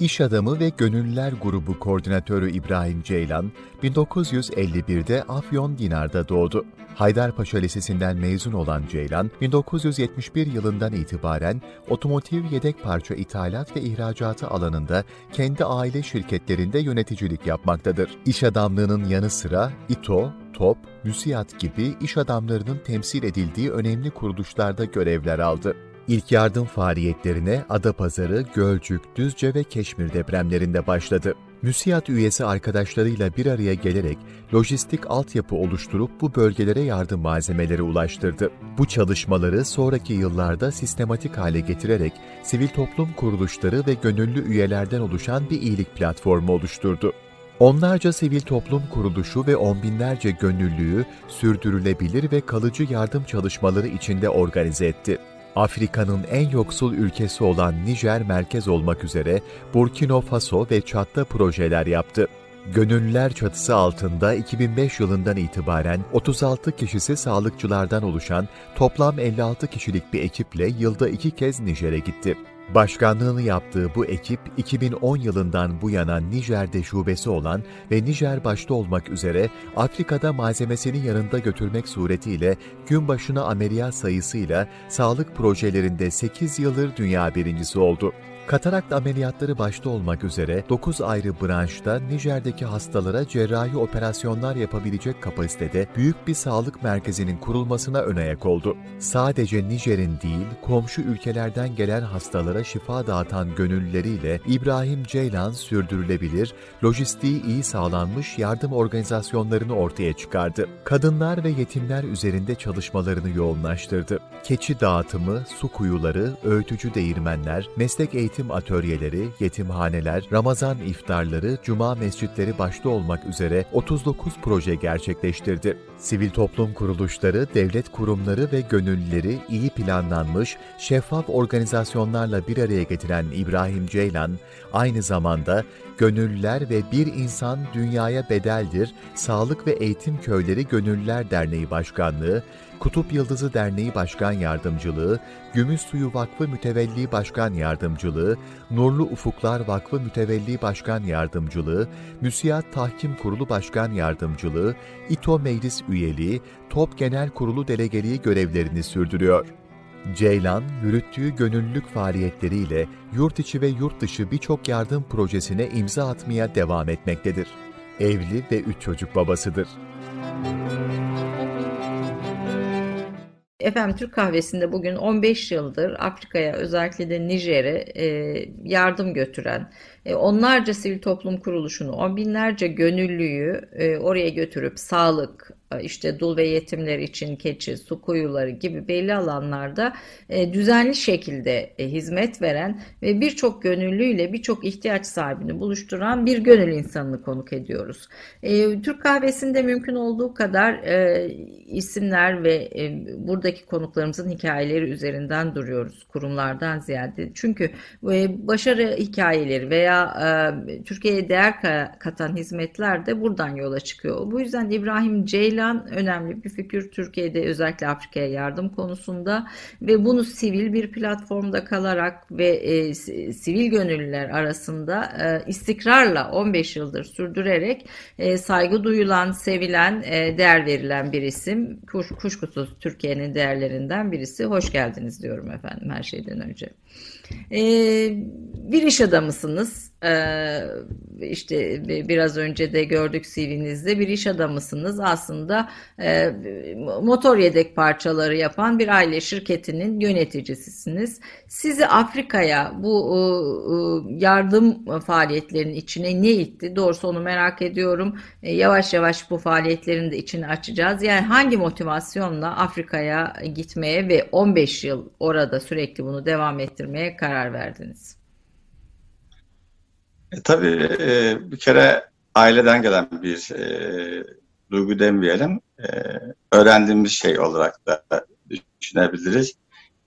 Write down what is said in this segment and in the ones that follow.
İş adamı ve Gönüllüler Grubu Koordinatörü İbrahim Ceylan, 1951'de Afyon Dinar'da doğdu. Haydarpaşa Lisesi'nden mezun olan Ceylan, 1971 yılından itibaren otomotiv yedek parça ithalat ve ihracatı alanında kendi aile şirketlerinde yöneticilik yapmaktadır. İş adamlığının yanı sıra İTO, TOP, MÜSİAD gibi iş adamlarının temsil edildiği önemli kuruluşlarda görevler aldı. İlk yardım faaliyetlerine Adapazarı, Gölcük, Düzce ve Keşmir depremlerinde başladı. MÜSİAD üyesi arkadaşlarıyla bir araya gelerek lojistik altyapı oluşturup bu bölgelere yardım malzemeleri ulaştırdı. Bu çalışmaları sonraki yıllarda sistematik hale getirerek sivil toplum kuruluşları ve gönüllü üyelerden oluşan bir iyilik platformu oluşturdu. Onlarca sivil toplum kuruluşu ve on binlerce gönüllüyü sürdürülebilir ve kalıcı yardım çalışmaları içinde organize etti. Afrika'nın en yoksul ülkesi olan Nijer merkez olmak üzere Burkina Faso ve Çad'da projeler yaptı. Gönüllüler çatısı altında 2005 yılından itibaren 36 kişisi sağlıkçılardan oluşan toplam 56 kişilik bir ekiple yılda iki kez Nijer'e gitti. Başkanlığını yaptığı bu ekip 2010 yılından bu yana Nijer'de şubesi olan ve Nijer başta olmak üzere Afrika'da malzemesini yanında götürmek suretiyle gün başına ameliyat sayısıyla sağlık projelerinde 8 yıldır dünya birincisi oldu. Katarakt ameliyatları başta olmak üzere 9 ayrı branşta Nijer'deki hastalara cerrahi operasyonlar yapabilecek kapasitede büyük bir sağlık merkezinin kurulmasına ön ayak oldu. Sadece Nijer'in değil, komşu ülkelerden gelen hastalara şifa dağıtan gönüllüleriyle İbrahim Ceylan sürdürülebilir, lojistiği iyi sağlanmış yardım organizasyonlarını ortaya çıkardı. Kadınlar ve yetimler üzerinde çalışmalarını yoğunlaştırdı. Keçi dağıtımı, su kuyuları, öğütücü değirmenler, meslek eğitim eğitim atölyeleri, yetimhaneler, Ramazan iftarları, cuma mescitleri başta olmak üzere 39 proje gerçekleştirdi. Sivil toplum kuruluşları, devlet kurumları ve gönüllüleri iyi planlanmış, şeffaf organizasyonlarla bir araya getiren İbrahim Ceylan, aynı zamanda Gönüllüler ve Bir İnsan Dünyaya Bedeldir, Sağlık ve Eğitim Köyleri Gönüllüler Derneği Başkanlığı, Kutup Yıldızı Derneği Başkan Yardımcılığı, Gümüş Suyu Vakfı Mütevelli Başkan Yardımcılığı, Nurlu Ufuklar Vakfı Mütevelli Başkan Yardımcılığı, Müsiyat Tahkim Kurulu Başkan Yardımcılığı, İTO Meclis Üyeliği, Top Genel Kurulu Delegeliği görevlerini sürdürüyor. Ceylan, yürüttüğü gönüllülük faaliyetleriyle yurt içi ve yurt dışı birçok yardım projesine imza atmaya devam etmektedir. Evli ve üç çocuk babasıdır. Efendim Türk kahvesinde bugün 15 yıldır Afrika'ya özellikle de Nijer'e e, yardım götüren e, onlarca sivil toplum kuruluşunu, on binlerce gönüllüyü e, oraya götürüp sağlık, işte dul ve yetimler için keçi, su kuyuları gibi belli alanlarda e, düzenli şekilde e, hizmet veren ve birçok gönüllüyle birçok ihtiyaç sahibini buluşturan bir gönül insanını konuk ediyoruz. Türk kahvesinde mümkün olduğu kadar isimler ve buradaki konuklarımızın hikayeleri üzerinden duruyoruz kurumlardan ziyade. Çünkü başarı hikayeleri veya Türkiye'ye değer katan hizmetler de buradan yola çıkıyor. Bu yüzden İbrahim Ceylan Ceylan önemli bir fikir Türkiye'de özellikle Afrika'ya yardım konusunda ve bunu sivil bir platformda kalarak ve e, sivil gönüllüler arasında e, istikrarla 15 yıldır sürdürerek e, saygı duyulan, sevilen, e, değer verilen bir isim. Kuş, kuşkusuz Türkiye'nin değerlerinden birisi. Hoş geldiniz diyorum efendim her şeyden önce. E, bir iş adamısınız işte biraz önce de gördük CV'nizde bir iş adamısınız. Aslında e, motor yedek parçaları yapan bir aile şirketinin yöneticisisiniz. Sizi Afrika'ya bu yardım faaliyetlerinin içine ne itti? Doğrusu onu merak ediyorum. E, yavaş yavaş bu faaliyetlerin de içini açacağız. Yani hangi motivasyonla Afrika'ya gitmeye ve 15 yıl orada sürekli bunu devam ettirmeye karar verdiniz? E, tabii e, bir kere aileden gelen bir e, duygu demeyelim. E, öğrendiğimiz şey olarak da düşünebiliriz.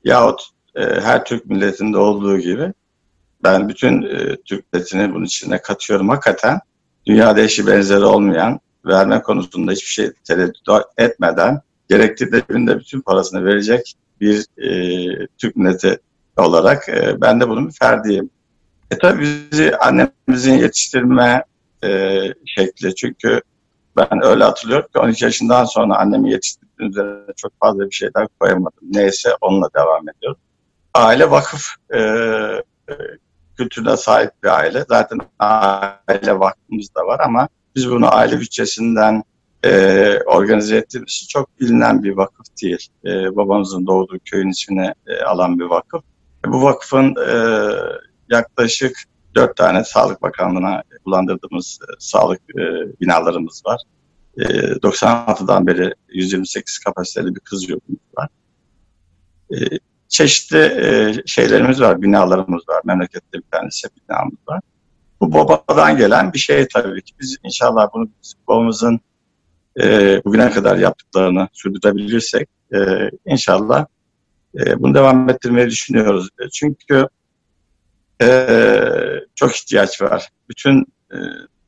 Yahut e, her Türk milletinde olduğu gibi ben bütün e, Türk milletini bunun içine katıyorum. Hakikaten dünyada eşi benzeri olmayan, verme konusunda hiçbir şey tereddüt etmeden gerektiği de bütün parasını verecek bir e, Türk milleti olarak e, ben de bunun bir ferdiyim. E tabii bizi annemizin yetiştirme e, şekli. Çünkü ben öyle hatırlıyorum ki 12 yaşından sonra annemi yetiştirdiğim üzerine çok fazla bir şeyler koyamadım. Neyse onunla devam ediyorum. Aile vakıf e, e, kültürüne sahip bir aile. Zaten aile vakfımız da var ama biz bunu aile bütçesinden e, organize ettiğimiz çok bilinen bir vakıf değil. E, babamızın doğduğu köyün içine e, alan bir vakıf. E, bu vakfın e, yaklaşık dört tane Sağlık Bakanlığı'na kullandırdığımız e, sağlık e, binalarımız var. E, 96'dan beri 128 kapasiteli bir kız yurdumuz var. E, çeşitli e, şeylerimiz var, binalarımız var. Memlekette bir tanesi binamız var. Bu babadan gelen bir şey tabii ki. Biz inşallah bunu babamızın e, bugüne kadar yaptıklarını sürdürebilirsek e, inşallah e, bunu devam ettirmeyi düşünüyoruz. Çünkü e, çok ihtiyaç var. Bütün e,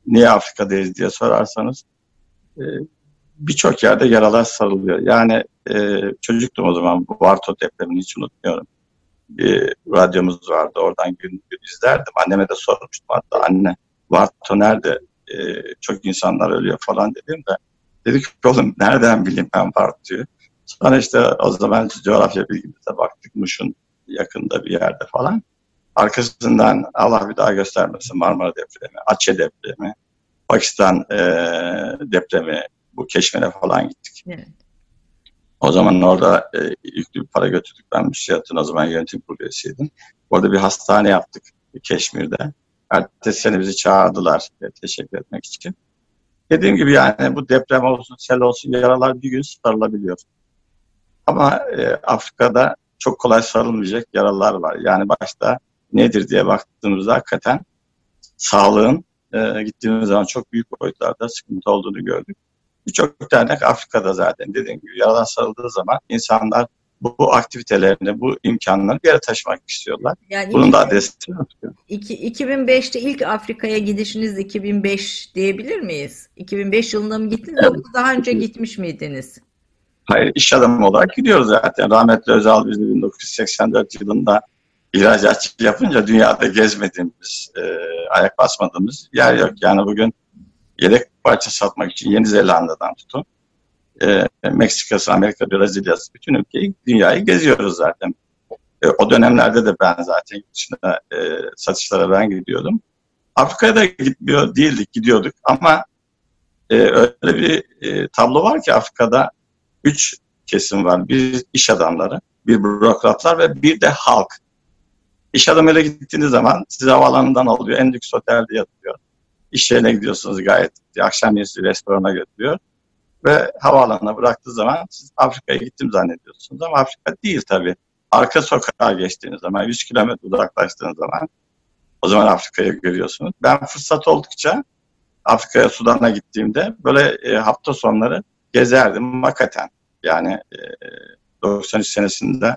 niye Afrika'dayız diye sorarsanız e, birçok yerde yaralar sarılıyor. Yani e, çocuktum o zaman Varto depremini hiç unutmuyorum. Bir radyomuz vardı oradan gün gün izlerdim. Anneme de sormuştum hatta anne Varto nerede? E, çok insanlar ölüyor falan dedim de Dedik ki oğlum nereden bileyim ben Varto'yu? Sonra işte o zaman coğrafya bilgimize baktık Muş'un yakında bir yerde falan. Arkasından Allah bir daha göstermesin Marmara depremi, Aceh depremi, Pakistan e, depremi, bu keşmene falan gittik. Evet. O zaman orada e, yüklü bir para götürdük. Ben müsiyatın o zaman yönetim kurulu üyesiydim. Orada bir hastane yaptık Keşmir'de. Ertesi sene bizi çağırdılar e, teşekkür etmek için. Dediğim gibi yani bu deprem olsun, sel olsun yaralar bir gün sarılabiliyor. Ama e, Afrika'da çok kolay sarılmayacak yaralar var. Yani başta nedir diye baktığımızda hakikaten sağlığın e, gittiğimiz zaman çok büyük boyutlarda sıkıntı olduğunu gördük. Birçok dernek Afrika'da zaten dediğim gibi yaralar sarıldığı zaman insanlar bu aktivitelerini, bu imkanları bir yere taşımak istiyorlar. Yani Bunun da adresi 2005'te ilk Afrika'ya gidişiniz 2005 diyebilir miyiz? 2005 yılında mı gittiniz evet. yoksa daha önce gitmiş miydiniz? Hayır, iş adamı olarak gidiyoruz zaten. Rahmetli Özal bizi 1984 yılında ihracatçı yapınca dünyada gezmediğimiz, e, ayak basmadığımız yer yok. Yani bugün yedek parça satmak için Yeni Zelanda'dan tutun e, Meksika'sı, Amerika, Brezilya'sı bütün ülkeyi, dünyayı geziyoruz zaten. E, o dönemlerde de ben zaten dışında e, satışlara ben gidiyordum. Afrika'ya da gitmiyor değildik, gidiyorduk ama e, öyle bir e, tablo var ki Afrika'da üç kesim var. Bir iş adamları, bir bürokratlar ve bir de halk. İş adamıyla gittiğiniz zaman sizi havaalanından alıyor, en lüks otelde yatıyor. İş yerine gidiyorsunuz gayet. Akşam yemeği restorana götürüyor ve havaalanına bıraktığı zaman siz Afrika'ya gittim zannediyorsunuz ama Afrika değil tabii. Arka sokağa geçtiğiniz zaman, 100 kilometre uzaklaştığınız zaman o zaman Afrika'yı görüyorsunuz. Ben fırsat oldukça Afrika'ya, Sudan'a gittiğimde böyle e, hafta sonları gezerdim hakikaten. Yani e, 93 senesinde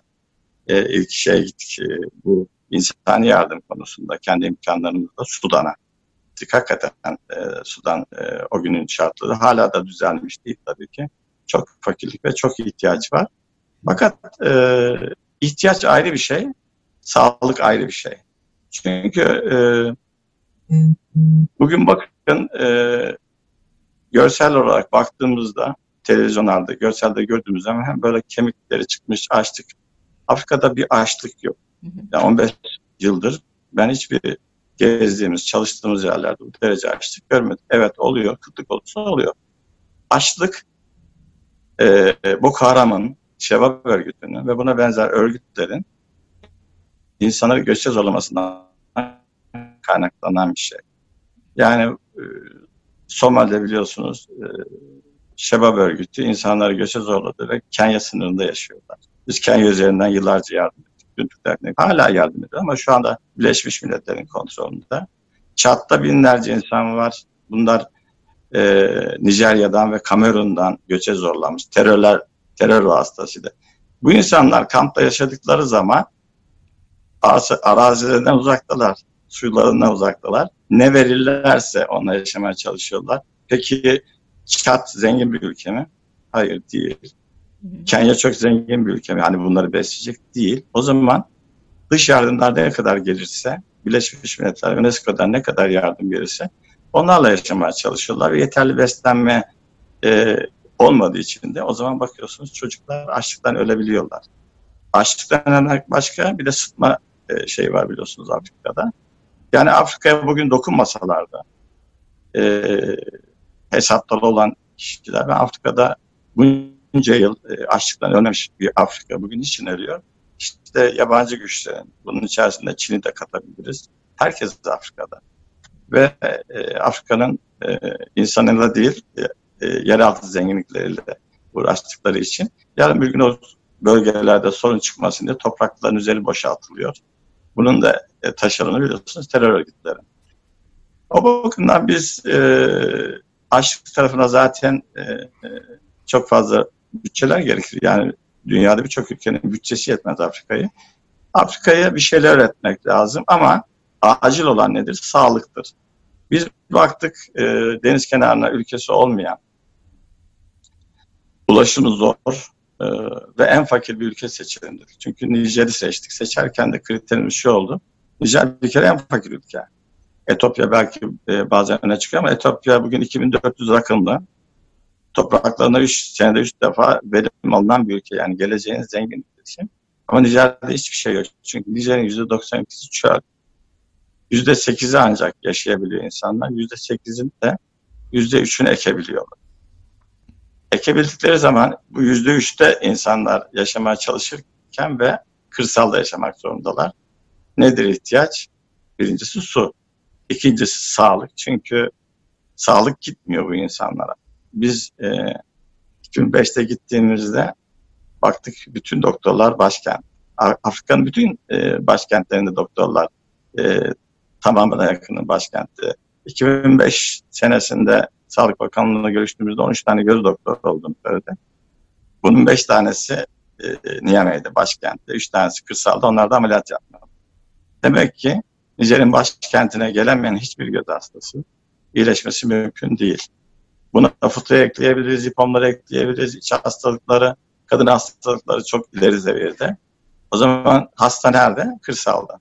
e, ilk şeye gittik e, bu insani yardım konusunda kendi imkanlarımızla Sudan'a gittik. Hakikaten e, Sudan e, o günün şartları hala da düzelmiş değil tabii ki. Çok fakirlik ve çok ihtiyaç var. Fakat e, ihtiyaç ayrı bir şey, sağlık ayrı bir şey. Çünkü e, bugün bakın e, görsel olarak baktığımızda televizyonlarda, görselde gördüğümüz zaman hem böyle kemikleri çıkmış açlık. Afrika'da bir açlık yok. Yani 15 yıldır ben hiçbir gezdiğimiz, çalıştığımız yerlerde bu derece açlık görmedik. Evet oluyor, kıtlık olursa oluyor. Açlık e, Boko Haram'ın, Şebap örgütünün ve buna benzer örgütlerin insanları göçe zorlamasından kaynaklanan bir şey. Yani e, Somali'de biliyorsunuz e, örgütü insanları göçe zorladı ve Kenya sınırında yaşıyorlar. Biz Kenya üzerinden yıllarca yardım Türk Derneği hala yardım ediyor ama şu anda Birleşmiş Milletler'in kontrolünde. Çat'ta binlerce insan var. Bunlar e, Nijerya'dan ve Kamerun'dan göçe zorlanmış. Terörler, terör vasıtasıyla. Bu insanlar kampta yaşadıkları zaman arazilerinden uzaktalar, suylarından uzaktalar. Ne verirlerse onunla yaşamaya çalışıyorlar. Peki Çat zengin bir ülke mi? Hayır değil. Kenya çok zengin bir ülke. Yani bunları besleyecek değil. O zaman dış yardımlar ne kadar gelirse Birleşmiş Milletler UNESCO'dan ne kadar yardım gelirse onlarla yaşamaya çalışıyorlar yeterli beslenme e, olmadığı için de o zaman bakıyorsunuz çocuklar açlıktan ölebiliyorlar. Açlıktan başka bir de sıtma e, şey var biliyorsunuz Afrika'da. Yani Afrika'ya bugün dokunmasalardı e, hesapları olan kişiler ve Afrika'da bunca yıl e, açlıktan ölmemiş bir Afrika bugün için ölüyor? İşte yabancı güçlerin, bunun içerisinde Çin'i de katabiliriz. Herkes Afrika'da. Ve e, Afrika'nın e, insanıyla değil, e, e, yeraltı zenginlikleriyle uğraştıkları için yarın bir gün o bölgelerde sorun çıkmasın diye toprakların üzeri boşaltılıyor. Bunun da e, taşlarını biliyorsunuz terör örgütleri. O bakımdan biz e, açlık tarafına zaten e, e, çok fazla bütçeler gerekir. Yani dünyada birçok ülkenin bütçesi yetmez Afrika'yı. Afrika'ya bir şeyler öğretmek lazım ama acil olan nedir? Sağlıktır. Biz baktık e, deniz kenarına ülkesi olmayan, ulaşımı zor e, ve en fakir bir ülke seçilindir. Çünkü Nijer'i seçtik. Seçerken de kriterimiz şu oldu. Nijer bir kere en fakir ülke. Etopya belki e, bazen öne çıkıyor ama Etopya bugün 2400 rakımda. Topraklarında 3 senede 3 defa verim alınan bir ülke. Yani geleceğin zengin ülkesi. Ama Nijer'de hiçbir şey yok. Çünkü Nijer'in %92'si çöl. %8'i ancak yaşayabiliyor insanlar. %8'in de %3'ünü ekebiliyorlar. Ekebildikleri zaman bu %3'te insanlar yaşamaya çalışırken ve kırsalda yaşamak zorundalar. Nedir ihtiyaç? Birincisi su. İkincisi sağlık. Çünkü sağlık gitmiyor bu insanlara. Biz e, 2005'te gittiğimizde baktık bütün doktorlar başkent. Afrika'nın bütün e, başkentlerinde doktorlar e, tamamına yakının başkentti. 2005 senesinde Sağlık Bakanlığı'na görüştüğümüzde 13 tane göz doktoru olduğunu söyledi. Bunun 5 tanesi e, Niamey'de, başkentte, 3 tanesi kırsalda, onlar da ameliyat yapmıyor. Demek ki Nijer'in başkentine gelemeyen hiçbir göz hastası iyileşmesi mümkün değil. Buna fıtığı ekleyebiliriz, hipomları ekleyebiliriz, iç hastalıkları, kadın hastalıkları çok ileri seviyede. O zaman hasta nerede? Kırsalda.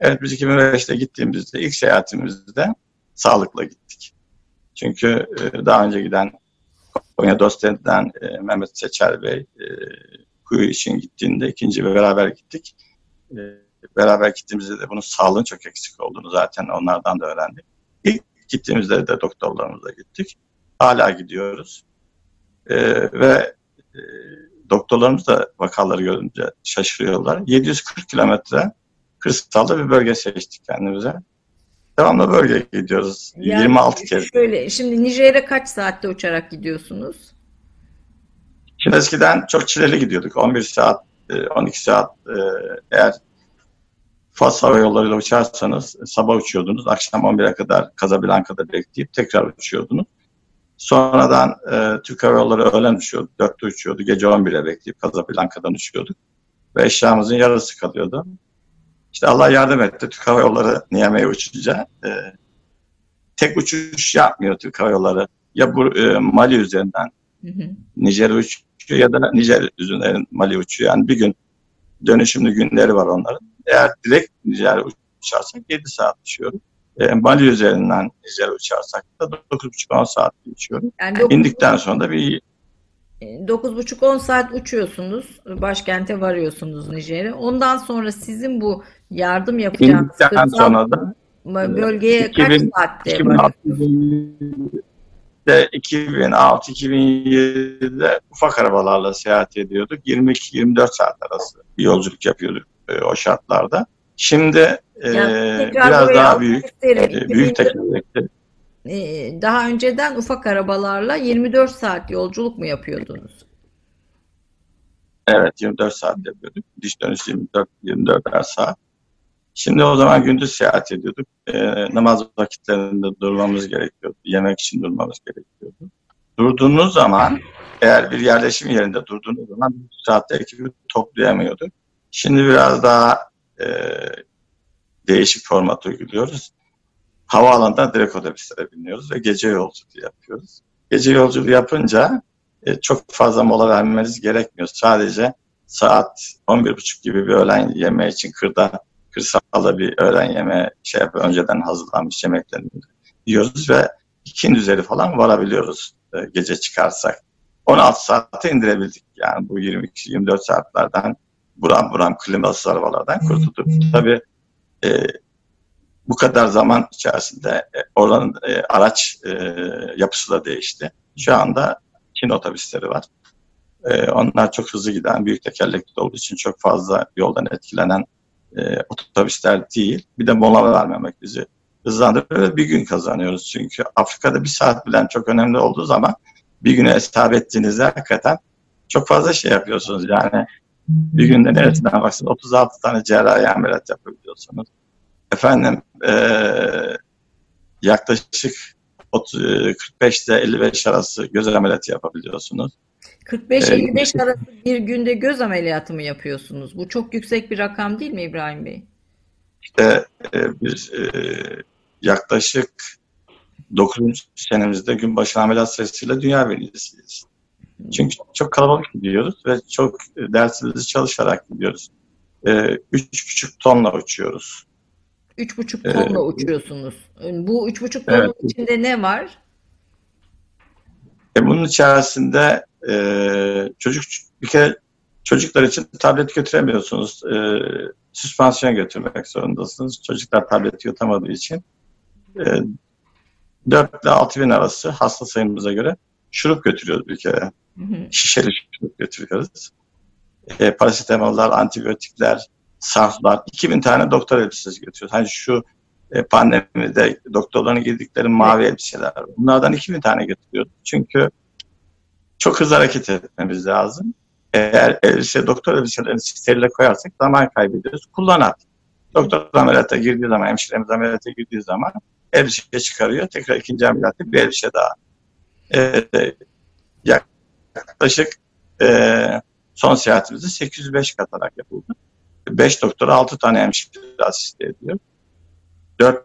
Evet biz 2005'te gittiğimizde ilk seyahatimizde sağlıkla gittik. Çünkü e, daha önce giden Konya Dostent'ten e, Mehmet Seçer Bey e, kuyu için gittiğinde ikinci ve beraber gittik. Beraber gittiğimizde de bunun sağlığın çok eksik olduğunu zaten onlardan da öğrendik. İlk gittiğimizde de doktorlarımızla gittik. Hala gidiyoruz. E, ve e, doktorlarımız da vakaları görünce şaşırıyorlar. 740 kilometre kırsalda bir bölge seçtik kendimize. Devamlı bölgeye gidiyoruz. Yani 26 kez. Şöyle, şimdi Nijer'e kaç saatte uçarak gidiyorsunuz? Şimdi eskiden çok çileli gidiyorduk. 11 saat, 12 e, saat e, eğer Fas Hava Yolları'yla uçarsanız sabah uçuyordunuz. Akşam 11'e kadar Casablanca'da bekleyip tekrar uçuyordunuz. Sonradan e, Türk Hava Yolları öğlen uçuyordu. 4'te uçuyordu. Gece 11'e bekleyip Casablanca'dan uçuyorduk. Ve eşyamızın yarısı kalıyordu. İşte Allah yardım etti. Türk Hava Yolları Niyame'ye uçunca e, tek uçuş yapmıyor Türk Hava Yolları. Ya bu e, Mali üzerinden Nijer'e uçuyor ya da Nijer üzerinden Mali uçuyor. Yani bir gün dönüşümlü günleri var onların. Eğer direkt Nijer'e uçarsak 7 saat uçuyoruz. E, Mali üzerinden Nijer'e uçarsak da 9,5-10 saat uçuyoruz. Yani İndikten sonra da bir 9,5-10 saat uçuyorsunuz. Başkente varıyorsunuz Nijer'e. Ondan sonra sizin bu yardım yapacağınız sonra da bölgeye 2000, kaç saatte 2006-2007'de ufak arabalarla seyahat ediyorduk. 22-24 saat arası bir yolculuk yapıyorduk e, o şartlarda. Şimdi e, biraz daha büyük, e, büyük ee, daha önceden ufak arabalarla 24 saat yolculuk mu yapıyordunuz? Evet 24 saat yapıyorduk. Diş dönüş 24 24 saat. Şimdi o zaman gündüz seyahat ediyorduk. E, namaz vakitlerinde durmamız gerekiyordu. Yemek için durmamız gerekiyordu. Durduğunuz zaman eğer bir yerleşim yerinde durduğunuz zaman bir saatte ekibi toplayamıyorduk. Şimdi biraz daha e, değişik format uyguluyoruz havaalanından direkt otobüslere biniyoruz ve gece yolculuğu yapıyoruz. Gece yolculuğu yapınca e, çok fazla mola vermeniz gerekmiyor. Sadece saat 11.30 gibi bir öğlen yemeği için kırda kırsalda bir öğlen yemeği şey yapıp önceden hazırlanmış yemeklerini yiyoruz ve ikindi üzeri falan varabiliyoruz e, gece çıkarsak. 16 saate indirebildik yani bu 22-24 saatlerden buram buram klimasız arabalardan kurtulduk. Tabii e, bu kadar zaman içerisinde e, oranın e, araç e, yapısı da değişti. Şu anda Çin otobüsleri var. E, onlar çok hızlı giden, büyük tekerlekli olduğu için çok fazla yoldan etkilenen e, otobüsler değil. Bir de mola vermemek bizi hızlandırıyor bir gün kazanıyoruz. Çünkü Afrika'da bir saat bilen çok önemli olduğu zaman bir güne hesap ettiğinizde hakikaten çok fazla şey yapıyorsunuz. Yani bir günde neresinden baksanız 36 tane cerrahi ameliyat yapabiliyorsunuz. Efendim e, yaklaşık 45 ile 55 arası göz ameliyatı yapabiliyorsunuz. 45-55 arası bir günde göz ameliyatı mı yapıyorsunuz? Bu çok yüksek bir rakam değil mi İbrahim Bey? İşte e, biz e, yaklaşık 9. senemizde gün başı ameliyat sayısıyla dünya birincisiyiz. Çünkü çok kalabalık gidiyoruz ve çok dersimizi çalışarak gidiyoruz. E, üç buçuk tonla uçuyoruz. Üç buçuk tonla ee, uçuyorsunuz. Bu üç buçuk tonun evet. içinde ne var? E, bunun içerisinde e, çocuk bir kere çocuklar için tablet götüremiyorsunuz. E, süspansiyon götürmek zorundasınız. Çocuklar tablet yutamadığı için. E, 4 ile 6 bin arası hasta sayımıza göre şurup götürüyoruz hı. Şişeli şurup götürüyoruz. E, parasetamollar, antibiyotikler, sarflar. 2000 tane doktor elbisesi götürüyoruz. Hani şu e, pandemide doktorların girdikleri mavi elbiseler. Bunlardan 2000 tane götürüyoruz. Çünkü çok hızlı hareket etmemiz lazım. Eğer elbise, doktor elbiselerini sterile koyarsak zaman kaybediyoruz. Kullanat. Doktor ameliyata girdiği zaman, hemşiremiz ameliyata girdiği zaman elbise çıkarıyor. Tekrar ikinci ameliyatta bir elbise daha. Ee, yaklaşık e, son seyahatimizde 805 katarak yapıldı. 5 doktora 6 tane hemşire asist ediyor. 4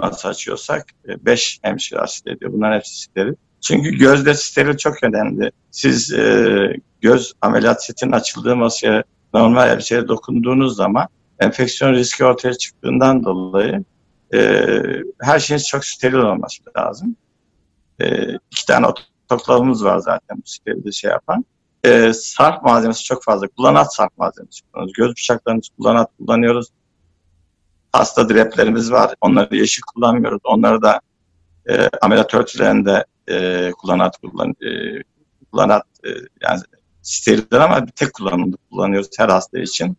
nasıl açıyorsak 5 e, hemşire asist ediyor. Bunların hepsi steril. Çünkü gözde steril çok önemli. Siz e, göz ameliyat setinin açıldığı masaya normal elbiseye dokunduğunuz zaman enfeksiyon riski ortaya çıktığından dolayı e, her şeyin çok steril olması lazım. E, iki tane otoklavımız var zaten bu sterilde şey yapan. E, sarf malzemesi çok fazla. Kullanat sarf malzemesi kullanıyoruz. Göz bıçaklarımızı kullanat kullanıyoruz. Hasta dreplerimiz var. Onları yeşil kullanmıyoruz. Onları da e, ameliyat örtülerinde e, kullanat kullan, e, kullanat e, yani steriller ama bir tek kullanımda kullanıyoruz her hasta için.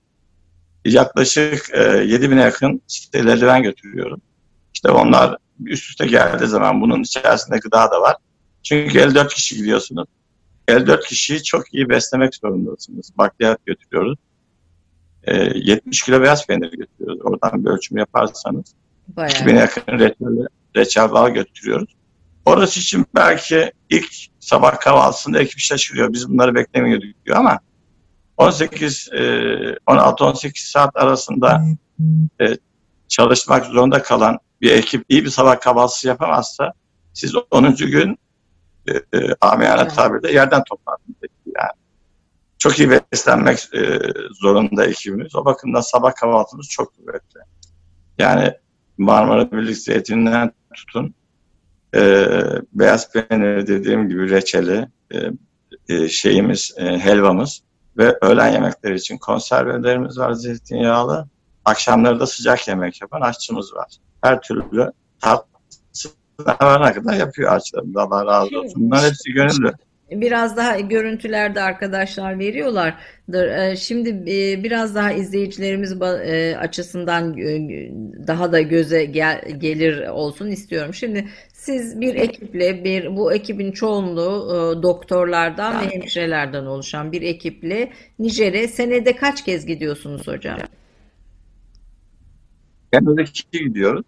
Yaklaşık e, 7000'e yakın steril eldiven götürüyorum. İşte onlar üst üste geldiği zaman bunun içerisinde gıda da var. Çünkü 54 kişi gidiyorsunuz. 54 kişiyi çok iyi beslemek zorundasınız. Bakliyat götürüyoruz. E, 70 kilo beyaz peynir götürüyoruz. Oradan bir ölçüm yaparsanız. Bayağı. 2000'e yakın reçel, reçel bal götürüyoruz. Orası için belki ilk sabah kahvaltısında ekip şaşırıyor. Biz bunları beklemiyorduk diyor ama 18 16-18 saat arasında e, çalışmak zorunda kalan bir ekip iyi bir sabah kahvaltısı yapamazsa siz 10. gün e, e, amiyane evet. tabirde yerden toplarsınız. Yani. Çok iyi beslenmek e, zorunda ekibimiz. O bakımdan sabah kahvaltımız çok kuvvetli. Yani Marmara Birlik Zeytininden tutun e, beyaz peynir dediğim gibi reçeli, e, e, şeyimiz, e, helvamız ve öğlen yemekleri için konservelerimiz var zeytinyağlı. Akşamları da sıcak yemek yapan aşçımız var. Her türlü tatlısına kadar yapıyor aşçılarımız. Allah razı olsun. Bunlar hepsi gönüllü biraz daha görüntülerde arkadaşlar veriyorlardır. Ee, şimdi e, biraz daha izleyicilerimiz e, açısından daha da göze gelir olsun istiyorum. Şimdi siz bir ekiple bir bu ekibin çoğunluğu e, doktorlardan ve hemşirelerden oluşan bir ekiple Nijer'e senede kaç kez gidiyorsunuz hocam? Genelde iki gidiyoruz.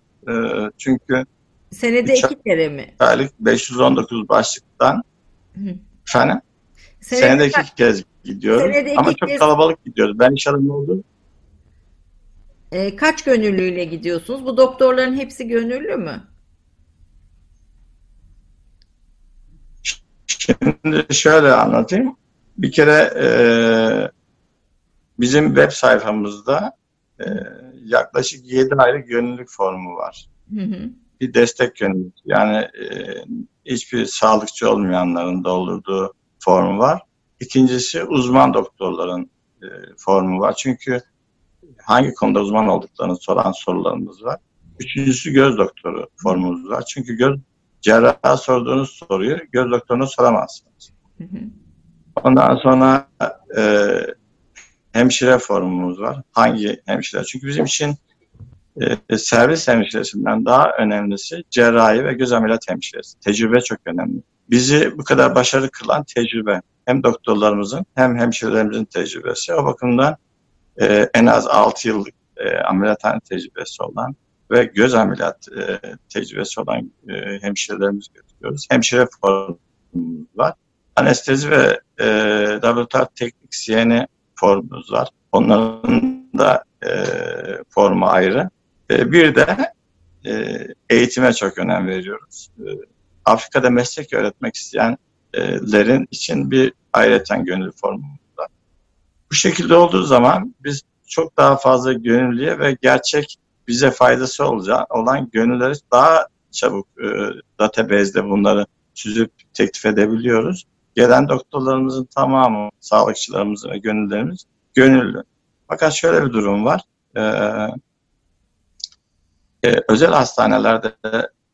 Çünkü senede iki kere mi? Aylık 519 başlıktan Hı. Efendim? Senede, Senede iki kez gidiyorum. Senede Ama çok kez... kalabalık gidiyoruz. Ben iş adamı oldum. E, kaç gönüllüyle gidiyorsunuz? Bu doktorların hepsi gönüllü mü? Şimdi şöyle anlatayım. Bir kere e, bizim web sayfamızda e, yaklaşık 7 ayrı gönüllülük formu var. Hı hı. Bir destek gönüllülük. Yani e, hiçbir sağlıkçı olmayanların doldurduğu formu var. İkincisi uzman doktorların e, formu var. Çünkü hangi konuda uzman olduklarını soran sorularımız var. Üçüncüsü göz doktoru formumuz var. Çünkü göz cerraha sorduğunuz soruyu göz doktoruna soramazsınız. Hı hı. Ondan sonra e, hemşire formumuz var. Hangi hemşire? Çünkü bizim için e, servis hemşiresinden daha önemlisi cerrahi ve göz ameliyat hemşiresi. Tecrübe çok önemli. Bizi bu kadar başarılı kılan tecrübe. Hem doktorlarımızın hem hemşirelerimizin tecrübesi. O bakımdan e, en az 6 yıllık e, ameliyathane tecrübesi olan ve göz ameliyat e, tecrübesi olan e, hemşirelerimizi götürüyoruz. Hemşire formumuz var. Anestezi ve e, laboratuvar teknisyeni formumuz var. Onların da e, formu ayrı. E, bir de e, eğitime çok önem veriyoruz. E, Afrika'da meslek öğretmek isteyenlerin için bir ayrıten gönüllü formumuz var. Bu şekilde olduğu zaman biz çok daha fazla gönüllüye ve gerçek bize faydası olacağı olan gönülleri daha çabuk e, database'de bunları süzüp teklif edebiliyoruz. Gelen doktorlarımızın tamamı, sağlıkçılarımız ve gönüllerimiz gönüllü. Fakat şöyle bir durum var. Ee, e, özel hastanelerde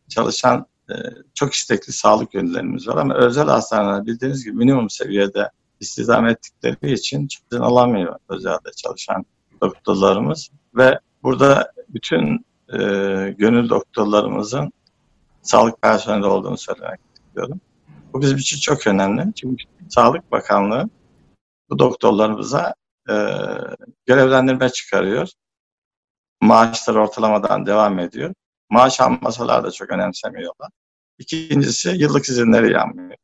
çalışan e, çok istekli sağlık gönüllerimiz var ama özel hastaneler bildiğiniz gibi minimum seviyede istihdam ettikleri için çözüm alamıyor özelde çalışan doktorlarımız ve burada bütün e, gönül doktorlarımızın sağlık personeli olduğunu söylemek istiyorum. Bu bizim için çok önemli. Çünkü Sağlık Bakanlığı bu doktorlarımıza e, görevlendirme çıkarıyor. Maaşlar ortalamadan devam ediyor. Maaş almasalar da çok önemsemiyorlar. İkincisi yıllık izinleri yanmıyor.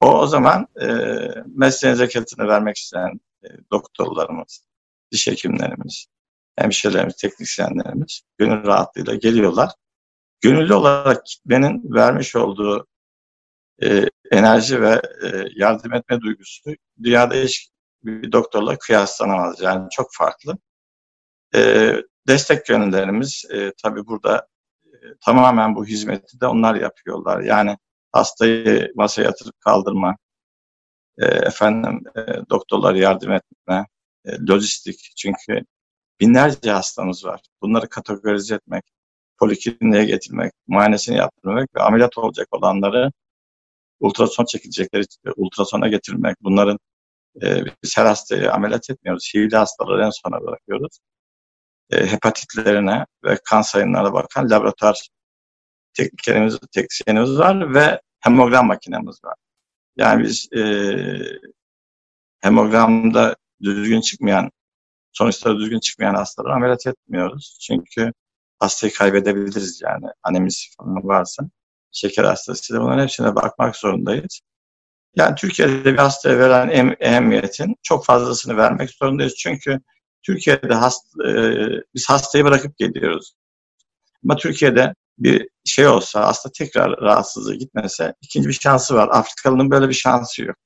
O o zaman e, mesleğin zekatını vermek isteyen e, doktorlarımız, diş hekimlerimiz, hemşirelerimiz, teknisyenlerimiz gönül rahatlığıyla geliyorlar. Gönüllü olarak kitlenin vermiş olduğu e, enerji ve e, yardım etme duygusu dünyada hiç bir doktorla kıyaslanamaz. Yani çok farklı. E, destek gönüllerimiz e, tabii burada tamamen bu hizmeti de onlar yapıyorlar. Yani hastayı masaya yatırıp kaldırma, efendim e, doktorlara yardım etme, lojistik. Çünkü binlerce hastamız var. Bunları kategorize etmek, polikliniğe getirmek, muayenesini yaptırmak ve ameliyat olacak olanları ultrason çekilecekleri ultrasona getirmek. Bunların e, biz her hastayı ameliyat etmiyoruz. HIV'li hastaları en sona bırakıyoruz. E, hepatitlerine ve kan sayınlarına bakan laboratuvar tekniklerimiz, teknisyenimiz var ve hemogram makinemiz var. Yani biz e, hemogramda düzgün çıkmayan, sonuçları düzgün çıkmayan hastaları ameliyat etmiyoruz. Çünkü hastayı kaybedebiliriz yani anemisi falan varsa. Şeker hastasıyla bunların hepsine bakmak zorundayız. Yani Türkiye'de bir hastaya verilen em ehemmiyetin çok fazlasını vermek zorundayız. Çünkü Türkiye'de hasta, e, biz hastayı bırakıp geliyoruz. Ama Türkiye'de bir şey olsa, hasta tekrar rahatsızlığı gitmese ikinci bir şansı var. Afrikalı'nın böyle bir şansı yok.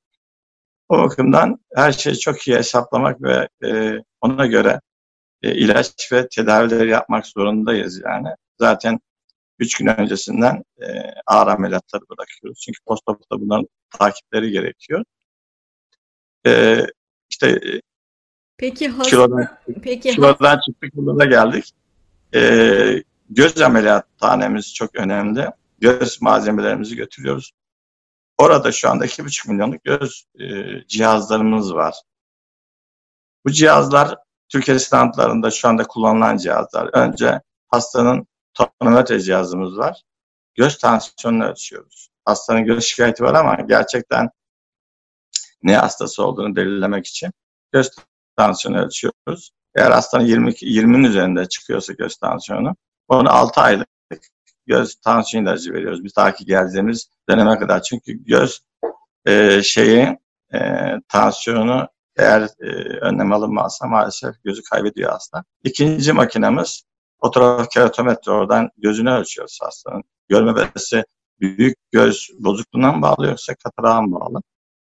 O bakımdan her şeyi çok iyi hesaplamak ve e, ona göre e, ilaç ve tedavileri yapmak zorundayız yani. Zaten üç gün öncesinden e, ağır ameliyatları bırakıyoruz. Çünkü postopta bunların takipleri gerekiyor. E, işte e, Peki hasta, kilodan, peki kilodan çıktık burada geldik. E, göz ameliyathanemiz çok önemli. Göz malzemelerimizi götürüyoruz. Orada şu anda 2,5 milyonluk göz e, cihazlarımız var. Bu cihazlar Türkiye standlarında şu anda kullanılan cihazlar. Önce hastanın tonometre cihazımız var. Göz tansiyonunu ölçüyoruz. Hastanın göz şikayeti var ama gerçekten ne hastası olduğunu belirlemek için göz tansiyonu ölçüyoruz. Eğer hastanın 20, 20'nin üzerinde çıkıyorsa göz tansiyonu, onu 6 aylık göz tansiyon ilacı veriyoruz. Bir takip geldiğimiz döneme kadar. Çünkü göz e, şeyi e, tansiyonu eğer e, önlem alınmazsa maalesef gözü kaybediyor hasta. İkinci makinemiz Fotoğraf keratometre oradan gözünü ölçüyoruz hastanın. Görme belirtisi büyük göz bozukluğundan bağlı yoksa katarağa bağlı?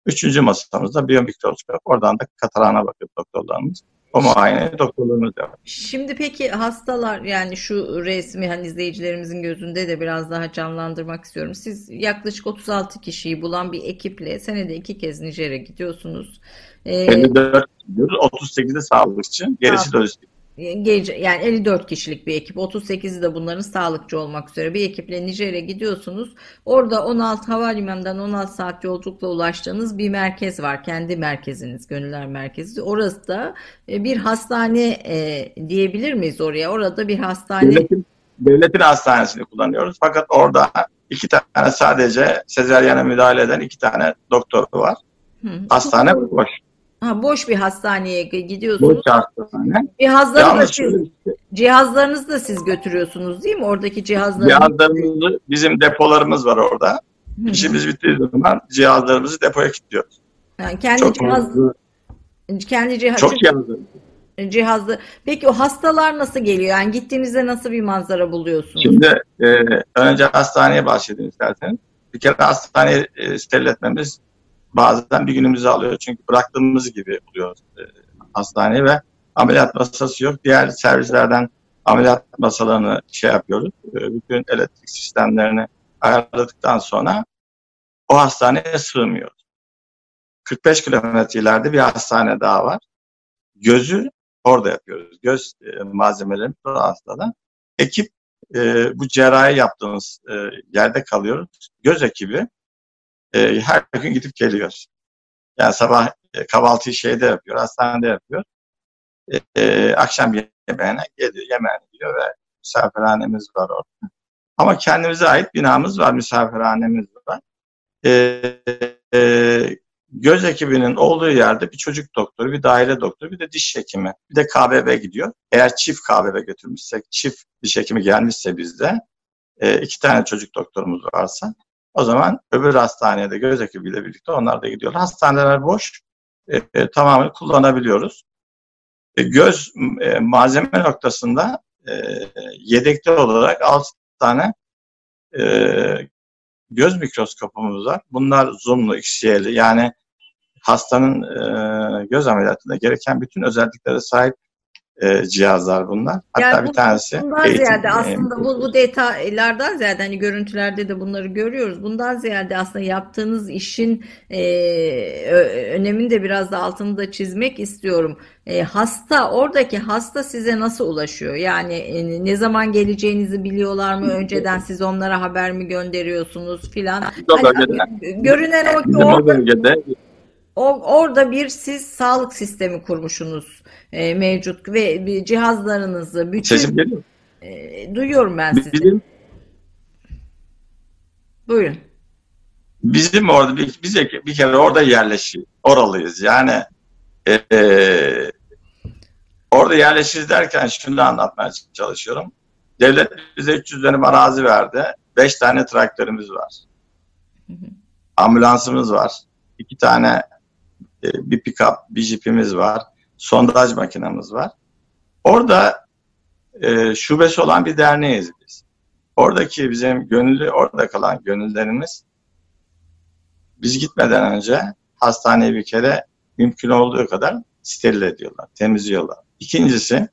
Üçüncü masamızda biyomikroskop. Oradan da katarağına bakıyor doktorlarımız. O muayene doktorlarımız yapıyor. Şimdi peki hastalar yani şu resmi hani izleyicilerimizin gözünde de biraz daha canlandırmak istiyorum. Siz yaklaşık 36 kişiyi bulan bir ekiple senede iki kez Nijer'e gidiyorsunuz. Ee, 54 gidiyoruz. 38'de sağlıkçı. Gerisi lojistik. Gece, yani 54 kişilik bir ekip. 38'i de bunların sağlıkçı olmak üzere bir ekiple Nijer'e gidiyorsunuz. Orada 16 havalimanından 16 saat yolculukla ulaştığınız bir merkez var. Kendi merkeziniz, Gönüller Merkezi. Orası da bir hastane e, diyebilir miyiz oraya? Orada bir hastane. Devletin, devletin hastanesini kullanıyoruz. Fakat orada iki tane sadece sezeryana müdahale eden iki tane doktor var. Hı. Hastane boş. Ha, boş bir hastaneye gidiyorsunuz. Boş hastane. Cihazları da siz, cihazlarınızı da siz götürüyorsunuz değil mi? Oradaki cihazları. Cihazlarımızı, bizim depolarımız var orada. İşimiz bittiği zaman cihazlarımızı depoya kilitliyoruz. Yani kendi Çok cihaz, fazla. kendi cihaz. Çok cihazlarımız cihazlı. Peki o hastalar nasıl geliyor? Yani gittiğinizde nasıl bir manzara buluyorsunuz? Şimdi e, önce hastaneye bahsedeyim isterseniz. Bir kere hastaneyi e, steril etmemiz bazen bir günümüzü alıyor. Çünkü bıraktığımız gibi oluyor e, hastaneye ve ameliyat masası yok. Diğer servislerden ameliyat masalarını şey yapıyoruz. E, bütün elektrik sistemlerini ayarladıktan sonra o hastaneye sığmıyoruz. 45 kilometre ileride bir hastane daha var. Gözü orada yapıyoruz. Göz e, malzemelerini hastada. Ekip e, bu cerrahi yaptığımız e, yerde kalıyoruz. Göz ekibi e, her gün gidip geliyor. Yani sabah e, kahvaltıyı şeyde yapıyor, hastanede yapıyor. E, e, akşam yemeğine geliyor, yemeğini yiyor ve misafirhanemiz var orada. Ama kendimize ait binamız var, misafirhanemiz var. E, e, göz ekibinin olduğu yerde bir çocuk doktoru, bir daire doktoru, bir de diş hekimi, bir de KBB gidiyor. Eğer çift KBB götürmüşsek, çift diş hekimi gelmişse bizde, e, iki tane çocuk doktorumuz varsa o zaman öbür hastaneye de göz ekibiyle birlikte onlar da gidiyorlar. Hastaneler boş. E, e, tamamını kullanabiliyoruz. E, göz e, malzeme noktasında e, yedekli olarak 6 tane e, göz mikroskopumuz var. Bunlar zoomlu, XY'li yani hastanın e, göz ameliyatında gereken bütün özelliklere sahip e, cihazlar bunlar. Hatta yani bir tanesi bundan eğitim, ziyade aslında bu, bu detaylardan ziyade hani görüntülerde de bunları görüyoruz. Bundan ziyade aslında yaptığınız işin e, önemini de biraz da altını da çizmek istiyorum. E, hasta oradaki hasta size nasıl ulaşıyor? Yani e, ne zaman geleceğinizi biliyorlar mı? Önceden siz onlara haber mi gönderiyorsunuz filan? Hani, görünen o ki orada, o, orada bir siz sağlık sistemi kurmuşsunuz e, mevcut ve bir cihazlarınızı bütün Sesim geliyor. E, duyuyorum ben sizi. Bizim, Buyurun. Bizim orada bir, biz bir kere orada yerleşi oralıyız. Yani e, e, orada yerleşiriz derken şunu anlatmaya çalışıyorum. Devlet bize 300 dönüm arazi verdi. 5 tane traktörümüz var. Ambulansımız var. 2 tane bir pick-up, bir jipimiz var. Sondaj makinamız var. Orada e, şubesi olan bir derneğiz biz. Oradaki bizim gönüllü, orada kalan gönüllerimiz biz gitmeden önce hastaneyi bir kere mümkün olduğu kadar steril ediyorlar, temizliyorlar. İkincisi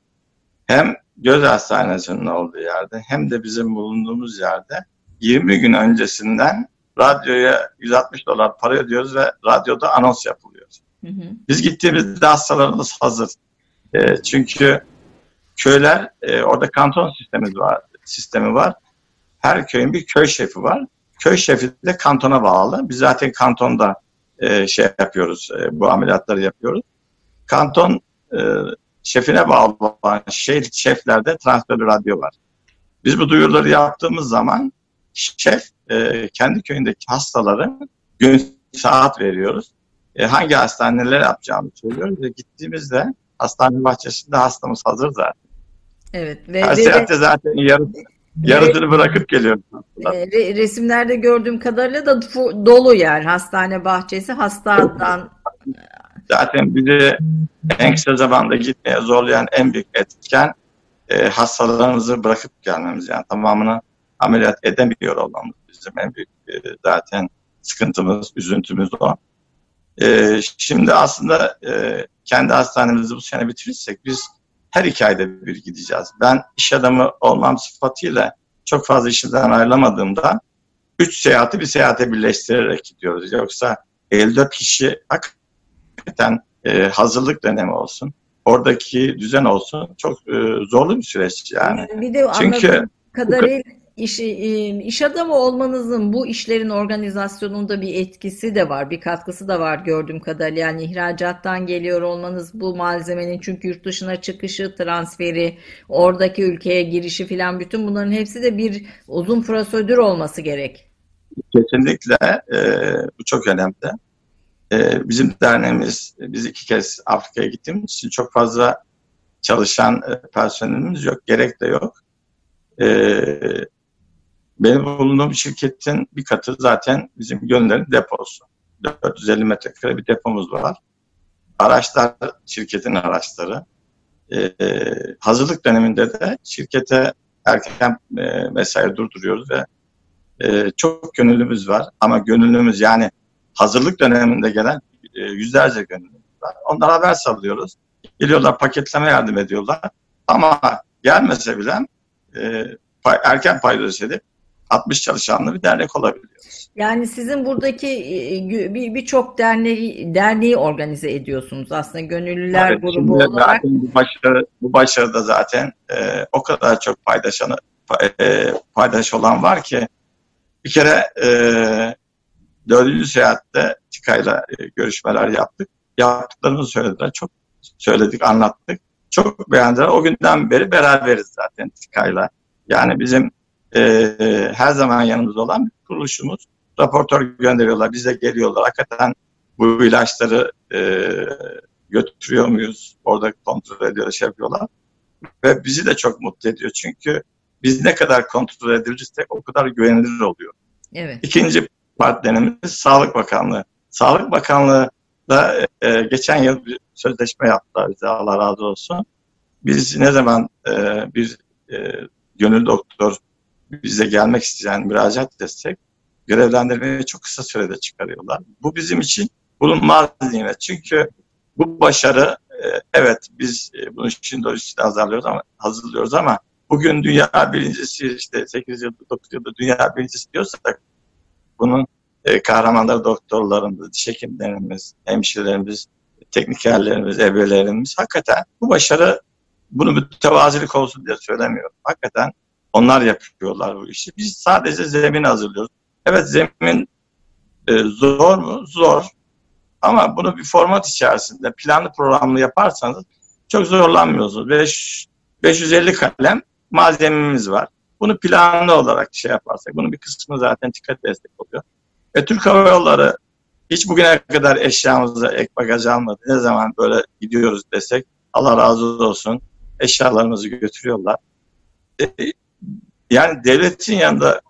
hem göz hastanesinin olduğu yerde hem de bizim bulunduğumuz yerde 20 gün öncesinden radyoya 160 dolar para ödüyoruz ve radyoda anons yapılıyor. Hı hı. Biz gittiğimizde hastalarımız hazır. E, çünkü köyler, e, orada kanton sistemi var, sistemi var. Her köyün bir köy şefi var. Köy şefi de kantona bağlı. Biz zaten kantonda e, şey yapıyoruz, e, bu ameliyatları yapıyoruz. Kanton e, şefine bağlı olan şey, şeflerde transferli radyo var. Biz bu duyuruları yaptığımız zaman şef e, kendi köyündeki hastaları gün saat veriyoruz e, hangi hastaneler yapacağımı söylüyoruz ve gittiğimizde hastane bahçesinde hastamız hazır zaten. Evet. Ve, Her ve, seyahatte zaten yarı, yarısını bırakıp geliyorum. E, resimlerde gördüğüm kadarıyla da dolu yer hastane bahçesi hastadan. Zaten bizi en kısa zamanda gitmeye zorlayan en büyük etken e, hastalarımızı bırakıp gelmemiz yani tamamını ameliyat edemiyor olmamız bizim en büyük e, zaten sıkıntımız, üzüntümüz o. E, şimdi aslında e, kendi hastanemizi bu sene bitirirsek biz her iki ayda bir gideceğiz. Ben iş adamı olmam sıfatıyla çok fazla işimden ayrılamadığımda üç seyahati bir seyahate birleştirerek gidiyoruz. Yoksa 54 kişi hakikaten e, hazırlık dönemi olsun. Oradaki düzen olsun. Çok e, zorlu bir süreç yani. Bir de Çünkü kadarıyla iş, iş adamı olmanızın bu işlerin organizasyonunda bir etkisi de var, bir katkısı da var gördüğüm kadarıyla. Yani ihracattan geliyor olmanız bu malzemenin çünkü yurt dışına çıkışı, transferi, oradaki ülkeye girişi filan bütün bunların hepsi de bir uzun prosedür olması gerek. Kesinlikle e, bu çok önemli. E, bizim derneğimiz, biz iki kez Afrika'ya gittiğimiz için çok fazla çalışan e, personelimiz yok, gerek de yok. E, benim bulunduğum şirketin bir katı zaten bizim gönüllerin deposu. 450 metrekare bir depomuz var. Araçlar şirketin araçları. Ee, hazırlık döneminde de şirkete erken e, mesai durduruyoruz ve e, çok gönüllümüz var. Ama gönüllümüz yani hazırlık döneminde gelen e, yüzlerce gönüllümüz var. Onlara haber sallıyoruz. Geliyorlar paketleme yardım ediyorlar. Ama gelmese bile e, erken paydos edip 60 çalışanlı bir dernek olabiliyoruz. Yani sizin buradaki e, birçok bir derneği, derneği organize ediyorsunuz aslında gönüllüler evet, grubu olarak. Bu başarı, bu başarıda zaten e, o kadar çok paydaşanı e, paydaş olan var ki bir kere e, dördüncü seyahatte TİKA'yla e, görüşmeler yaptık. Yaptıklarımızı söylediler. Çok söyledik, anlattık. Çok beğendiler. O günden beri beraberiz zaten TİKA'yla. Yani bizim e, her zaman yanımızda olan bir kuruluşumuz. Raportör gönderiyorlar, bize geliyorlar. Hakikaten bu ilaçları e, götürüyor muyuz? Orada kontrol ediyorlar, şey yapıyorlar. Ve bizi de çok mutlu ediyor. Çünkü biz ne kadar kontrol edilirsek o kadar güvenilir oluyor. Evet. İkinci partnerimiz Sağlık Bakanlığı. Sağlık Bakanlığı da e, geçen yıl bir sözleşme yaptılar bize Allah razı olsun. Biz ne zaman e, bir e, gönül doktor bize gelmek isteyen müracaat destek görevlendirmeyi çok kısa sürede çıkarıyorlar. Bu bizim için bulunmaz nimet. Çünkü bu başarı e, evet biz e, bunu için lojistik hazırlıyoruz ama hazırlıyoruz ama bugün dünya birincisi işte 8 yılda 9 yılda dünya birincisi diyorsak bunun e, kahramanları doktorlarımız, diş hekimlerimiz, hemşirelerimiz, teknikerlerimiz, evrelerimiz hakikaten bu başarı bunu mütevazilik olsun diye söylemiyorum. Hakikaten onlar yapıyorlar bu işi. Biz sadece zemin hazırlıyoruz. Evet zemin e, zor mu? Zor. Ama bunu bir format içerisinde planlı programlı yaparsanız çok zorlanmıyorsunuz. 5, 550 kalem malzememiz var. Bunu planlı olarak şey yaparsak, bunun bir kısmı zaten dikkat destek oluyor. Ve Türk Hava Yolları hiç bugüne kadar eşyamıza ek bagaj almadı. Ne zaman böyle gidiyoruz desek Allah razı olsun eşyalarımızı götürüyorlar. E, yani devletin yanında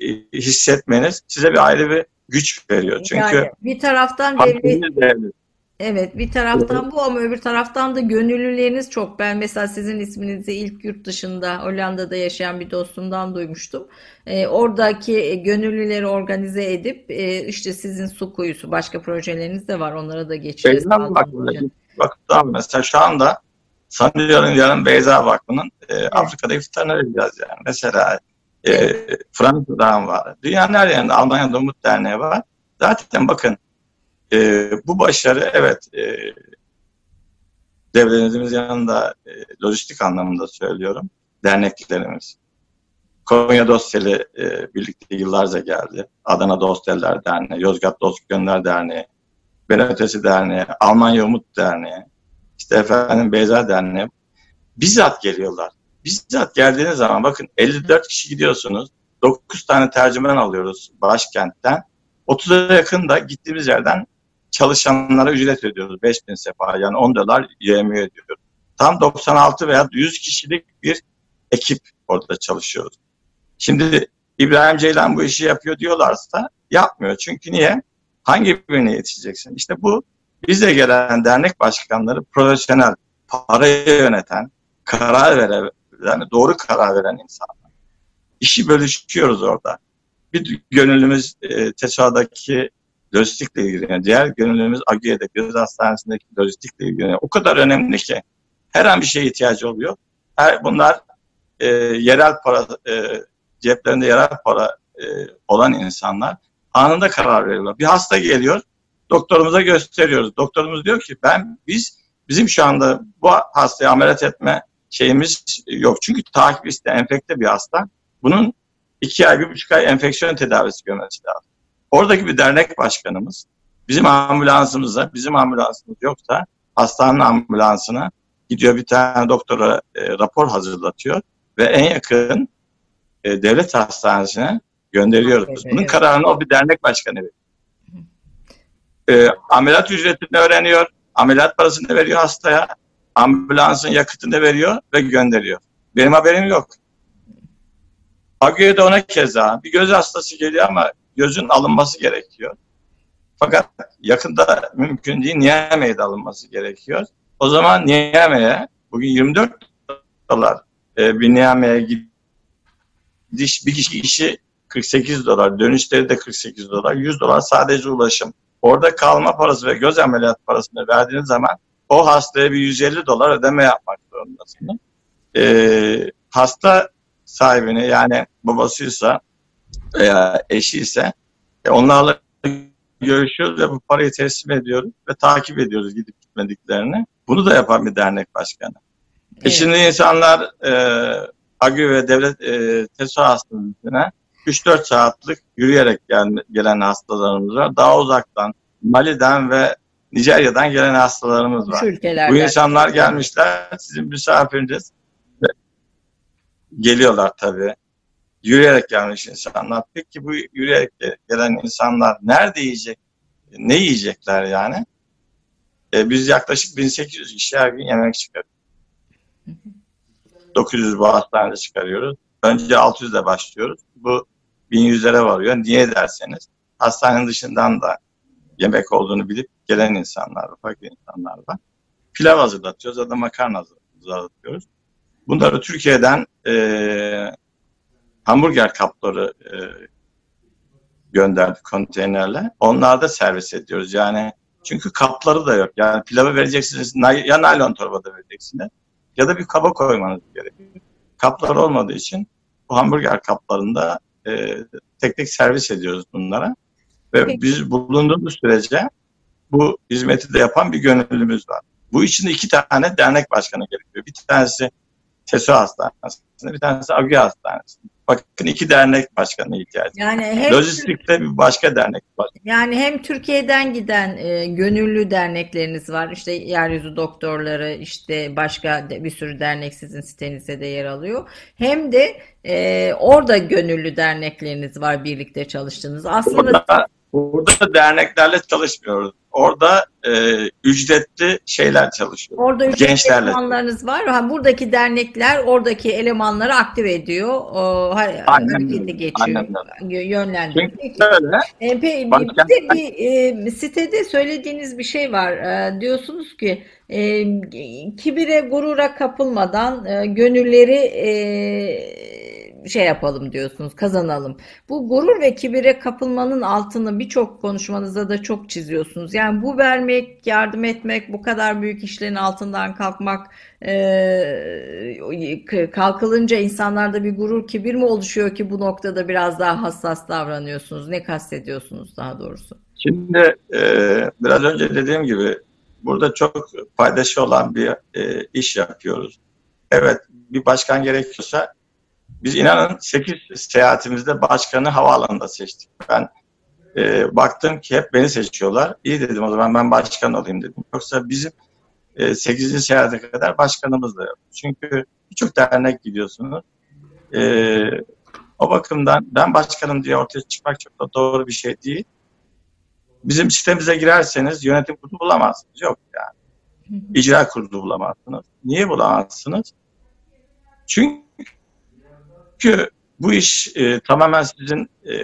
e, hissetmeniz size bir ayrı bir güç veriyor. Çünkü yani bir taraftan devlet, devlet Evet bir taraftan bu ama öbür taraftan da gönüllüleriniz çok. Ben mesela sizin isminizi ilk yurt dışında Hollanda'da yaşayan bir dostumdan duymuştum. Ee, oradaki gönüllüleri organize edip e, işte sizin su kuyusu başka projeleriniz de var onlara da geçeceğiz. Bak, bak, tamam mesela şu anda sanıyorum yarın Beyza Vakfı'nın e. Afrika'da iftarına edeceğiz yani. Mesela e. Fransa'dan var. Dünyanın her yerinde Almanya'da Umut Derneği var. Zaten bakın e, bu başarı evet e, devletimizin yanında e, lojistik anlamında söylüyorum. Derneklerimiz. Konya Dosyeli e, birlikte yıllarca geldi. Adana Dostyeller Derneği, Yozgat Dost Gönder Derneği, Benötesi Derneği, Almanya Umut Derneği, işte efendim Beyza Derneği. Bizzat geliyorlar. Bizzat geldiğiniz zaman bakın 54 kişi gidiyorsunuz. 9 tane tercüman alıyoruz başkentten. 30'a yakın da gittiğimiz yerden çalışanlara ücret ödüyoruz. 5 bin sefa yani 10 dolar YMÜ ödüyoruz. Tam 96 veya 100 kişilik bir ekip orada çalışıyoruz. Şimdi İbrahim Ceylan bu işi yapıyor diyorlarsa yapmıyor. Çünkü niye? Hangi birine yetişeceksin? İşte bu bize gelen dernek başkanları profesyonel, parayı yöneten, karar veren, yani doğru karar veren insanlar. İşi bölüşüyoruz orada. Bir gönüllümüz e, TESA'daki lojistikle ilgileniyor. Diğer gönüllümüz Agiye'de göz hastanesindeki lojistikle ilgileniyor. O kadar önemli ki her an bir şeye ihtiyacı oluyor. Her, bunlar e, yerel para, e, ceplerinde yerel para e, olan insanlar anında karar veriyorlar. Bir hasta geliyor, doktorumuza gösteriyoruz. Doktorumuz diyor ki ben biz bizim şu anda bu hastayı ameliyat etme şeyimiz yok. Çünkü takip iste enfekte bir hasta. Bunun iki ay, bir buçuk ay enfeksiyon tedavisi görmesi lazım. Oradaki bir dernek başkanımız bizim ambulansımıza, bizim ambulansımız yoksa hastanın ambulansına gidiyor bir tane doktora e, rapor hazırlatıyor ve en yakın e, devlet hastanesine gönderiyoruz. Bunun kararını o bir dernek başkanı veriyor. E, ameliyat ücretini öğreniyor, ameliyat parasını veriyor hastaya, ambulansın yakıtını veriyor ve gönderiyor. Benim haberim yok. Agüe'de ona keza bir göz hastası geliyor ama gözün alınması gerekiyor. Fakat yakında mümkün değil. Niyame'ye de alınması gerekiyor. O zaman Niyame'ye bugün 24 dolar e, bir Niyame'ye gidiş bir kişi işi 48 dolar, dönüşleri de 48 dolar, 100 dolar sadece ulaşım. Orada kalma parası ve göz ameliyat parasını verdiğiniz zaman o hastaya bir 150 dolar ödeme yapmak zorundasınız. Ee, hasta sahibine yani babasıysa veya eşi ise e, onlarla görüşüyoruz ve bu parayı teslim ediyoruz ve takip ediyoruz gidip gitmediklerini. Bunu da yapan bir dernek başkanı. E, evet. E şimdi insanlar e, AGÜ ve devlet e, TESO hastanesine 3-4 saatlik yürüyerek gel, gelen hastalarımız var. Daha uzaktan Mali'den ve Nijerya'dan gelen hastalarımız var. Bu insanlar gelmişler sizin misafiriniz. Geliyorlar tabii. Yürüyerek gelmiş insanlar. Peki bu yürüyerek gelen insanlar nerede yiyecek? Ne yiyecekler yani? E, biz yaklaşık 1800 kişi her gün yemek çıkarıyoruz. 900 bu hastanede çıkarıyoruz. Önce 600 ile başlıyoruz. Bu 1100'lere varıyor. Niye derseniz hastanenin dışından da yemek olduğunu bilip gelen insanlar var, fakir insanlar var. Pilav hazırlatıyoruz ya da makarna hazırlatıyoruz. Bunları Türkiye'den e, hamburger kapları e, gönderdik konteynerle. Onlarda servis ediyoruz. Yani çünkü kapları da yok. Yani pilavı vereceksiniz ya naylon torbada vereceksiniz ya da bir kaba koymanız gerekiyor. Kaplar olmadığı için bu hamburger kaplarında e, tek tek servis ediyoruz bunlara. Ve Peki. biz bulunduğumuz sürece bu hizmeti de yapan bir gönüllümüz var. Bu için iki tane dernek başkanı gerekiyor. Bir tanesi TESO Hastanesi'nde, bir tanesi AGÜ Hastanesi'nde. Bakın iki dernek başkanı ihtiyacı. Yani hem Lojistikte bir başka dernek var. Yani hem Türkiye'den giden e, gönüllü dernekleriniz var. İşte yeryüzü doktorları, işte başka bir sürü dernek sizin sitenizde de yer alıyor. Hem de e, orada gönüllü dernekleriniz var birlikte çalıştığınız. Aslında burada, burada derneklerle çalışmıyoruz orada e, ücretli şeyler çalışıyor. Orada ücretli Gençlerle. elemanlarınız var. Ha, buradaki dernekler oradaki elemanları aktive ediyor. O, harekete geçiyor. Yönlendiriyor. Çünkü böyle. E, pe, bir de bir e, sitede söylediğiniz bir şey var. E, diyorsunuz ki e, kibire gurura kapılmadan e, gönülleri e, şey yapalım diyorsunuz, kazanalım. Bu gurur ve kibire kapılmanın altını birçok konuşmanızda da çok çiziyorsunuz. Yani bu vermek, yardım etmek, bu kadar büyük işlerin altından kalkmak, e, kalkılınca insanlarda bir gurur, kibir mi oluşuyor ki bu noktada biraz daha hassas davranıyorsunuz? Ne kastediyorsunuz daha doğrusu? Şimdi e, biraz önce dediğim gibi burada çok paydaşı olan bir e, iş yapıyoruz. Evet bir başkan gerekiyorsa biz inanın 8 seyahatimizde başkanı havaalanında seçtik. Ben e, baktım ki hep beni seçiyorlar. İyi dedim o zaman ben başkan olayım dedim. Yoksa bizim e, 8. seyahate kadar başkanımız da yok. Çünkü birçok dernek gidiyorsunuz. E, o bakımdan ben başkanım diye ortaya çıkmak çok da doğru bir şey değil. Bizim sitemize girerseniz yönetim kurulu bulamazsınız. Yok yani. İcra kurulu bulamazsınız. Niye bulamazsınız? Çünkü çünkü bu iş e, tamamen sizin e,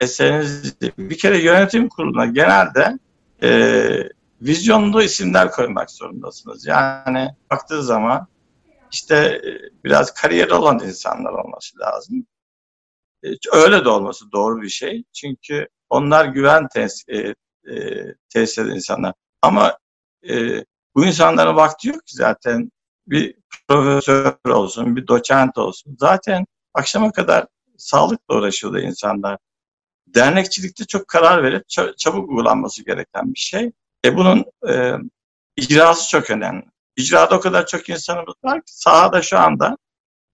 eseriniz. Bir kere yönetim kuruluna genelde e, vizyonlu isimler koymak zorundasınız. Yani baktığı zaman işte e, biraz kariyeri olan insanlar olması lazım. E, öyle de olması doğru bir şey. Çünkü onlar güven tes, e, e, tesis eden insanlar. Ama e, bu insanların vakti yok ki zaten bir profesör olsun, bir doçent olsun. Zaten akşama kadar sağlıkla uğraşıyordu insanlar. Dernekçilikte çok karar verip çabuk uygulanması gereken bir şey. E bunun e, icrası çok önemli. İcrada o kadar çok insanımız var ki sahada şu anda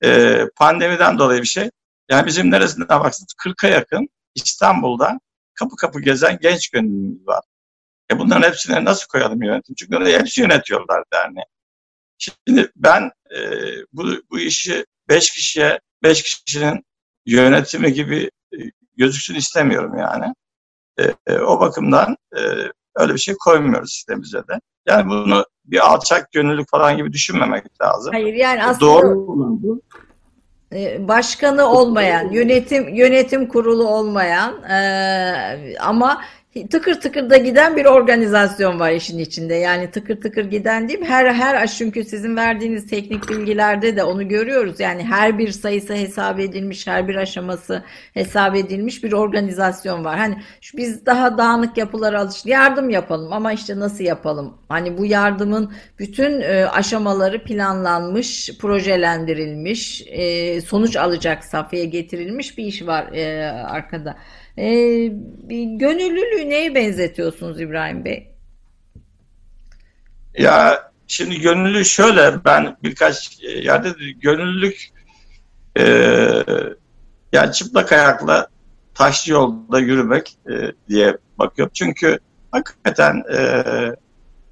e, pandemiden dolayı bir şey. Yani bizim neresinde baksanız 40'a yakın İstanbul'da kapı kapı gezen genç gönüllümüz var. E bunların hepsine nasıl koyalım yönetim? Çünkü hepsi yönetiyorlar derneği. Şimdi ben e, bu, bu işi beş kişiye, beş kişinin yönetimi gibi e, gözüksün istemiyorum yani. E, e, o bakımdan e, öyle bir şey koymuyoruz sistemimize de. Yani bunu bir alçak gönüllülük falan gibi düşünmemek lazım. Hayır yani aslında Doğru e, başkanı olmayan, yönetim yönetim kurulu olmayan e, ama tıkır tıkır da giden bir organizasyon var işin içinde. Yani tıkır tıkır giden değil? Her her çünkü sizin verdiğiniz teknik bilgilerde de onu görüyoruz. Yani her bir sayısı hesap edilmiş, her bir aşaması hesap edilmiş bir organizasyon var. Hani şu biz daha dağınık yapılara alış yardım yapalım ama işte nasıl yapalım? Hani bu yardımın bütün e, aşamaları planlanmış, projelendirilmiş, e, sonuç alacak safhaya getirilmiş bir iş var e, arkada. E, bir gönüllülüğü neye benzetiyorsunuz İbrahim Bey? Ya şimdi gönüllü şöyle ben birkaç yerde gönüllülük e, yani çıplak ayakla taşlı yolda yürümek e, diye bakıyorum. Çünkü hakikaten e,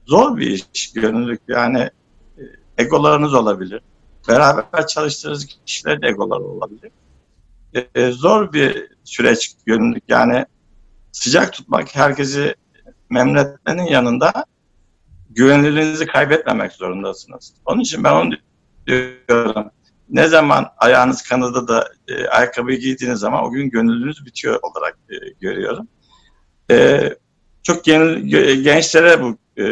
zor bir iş gönüllülük. Yani e, egolarınız olabilir. Beraber çalıştığınız kişilerin egoları olabilir. E, zor bir süreç gönüllülük. Yani sıcak tutmak, herkesi memnun etmenin yanında güvenilirliğinizi kaybetmemek zorundasınız. Onun için ben onu diyorum. Ne zaman ayağınız kanadı da e, ayakkabıyı giydiğiniz zaman o gün gönüllünüz bitiyor olarak e, görüyorum. E, çok gen, gençlere bu e,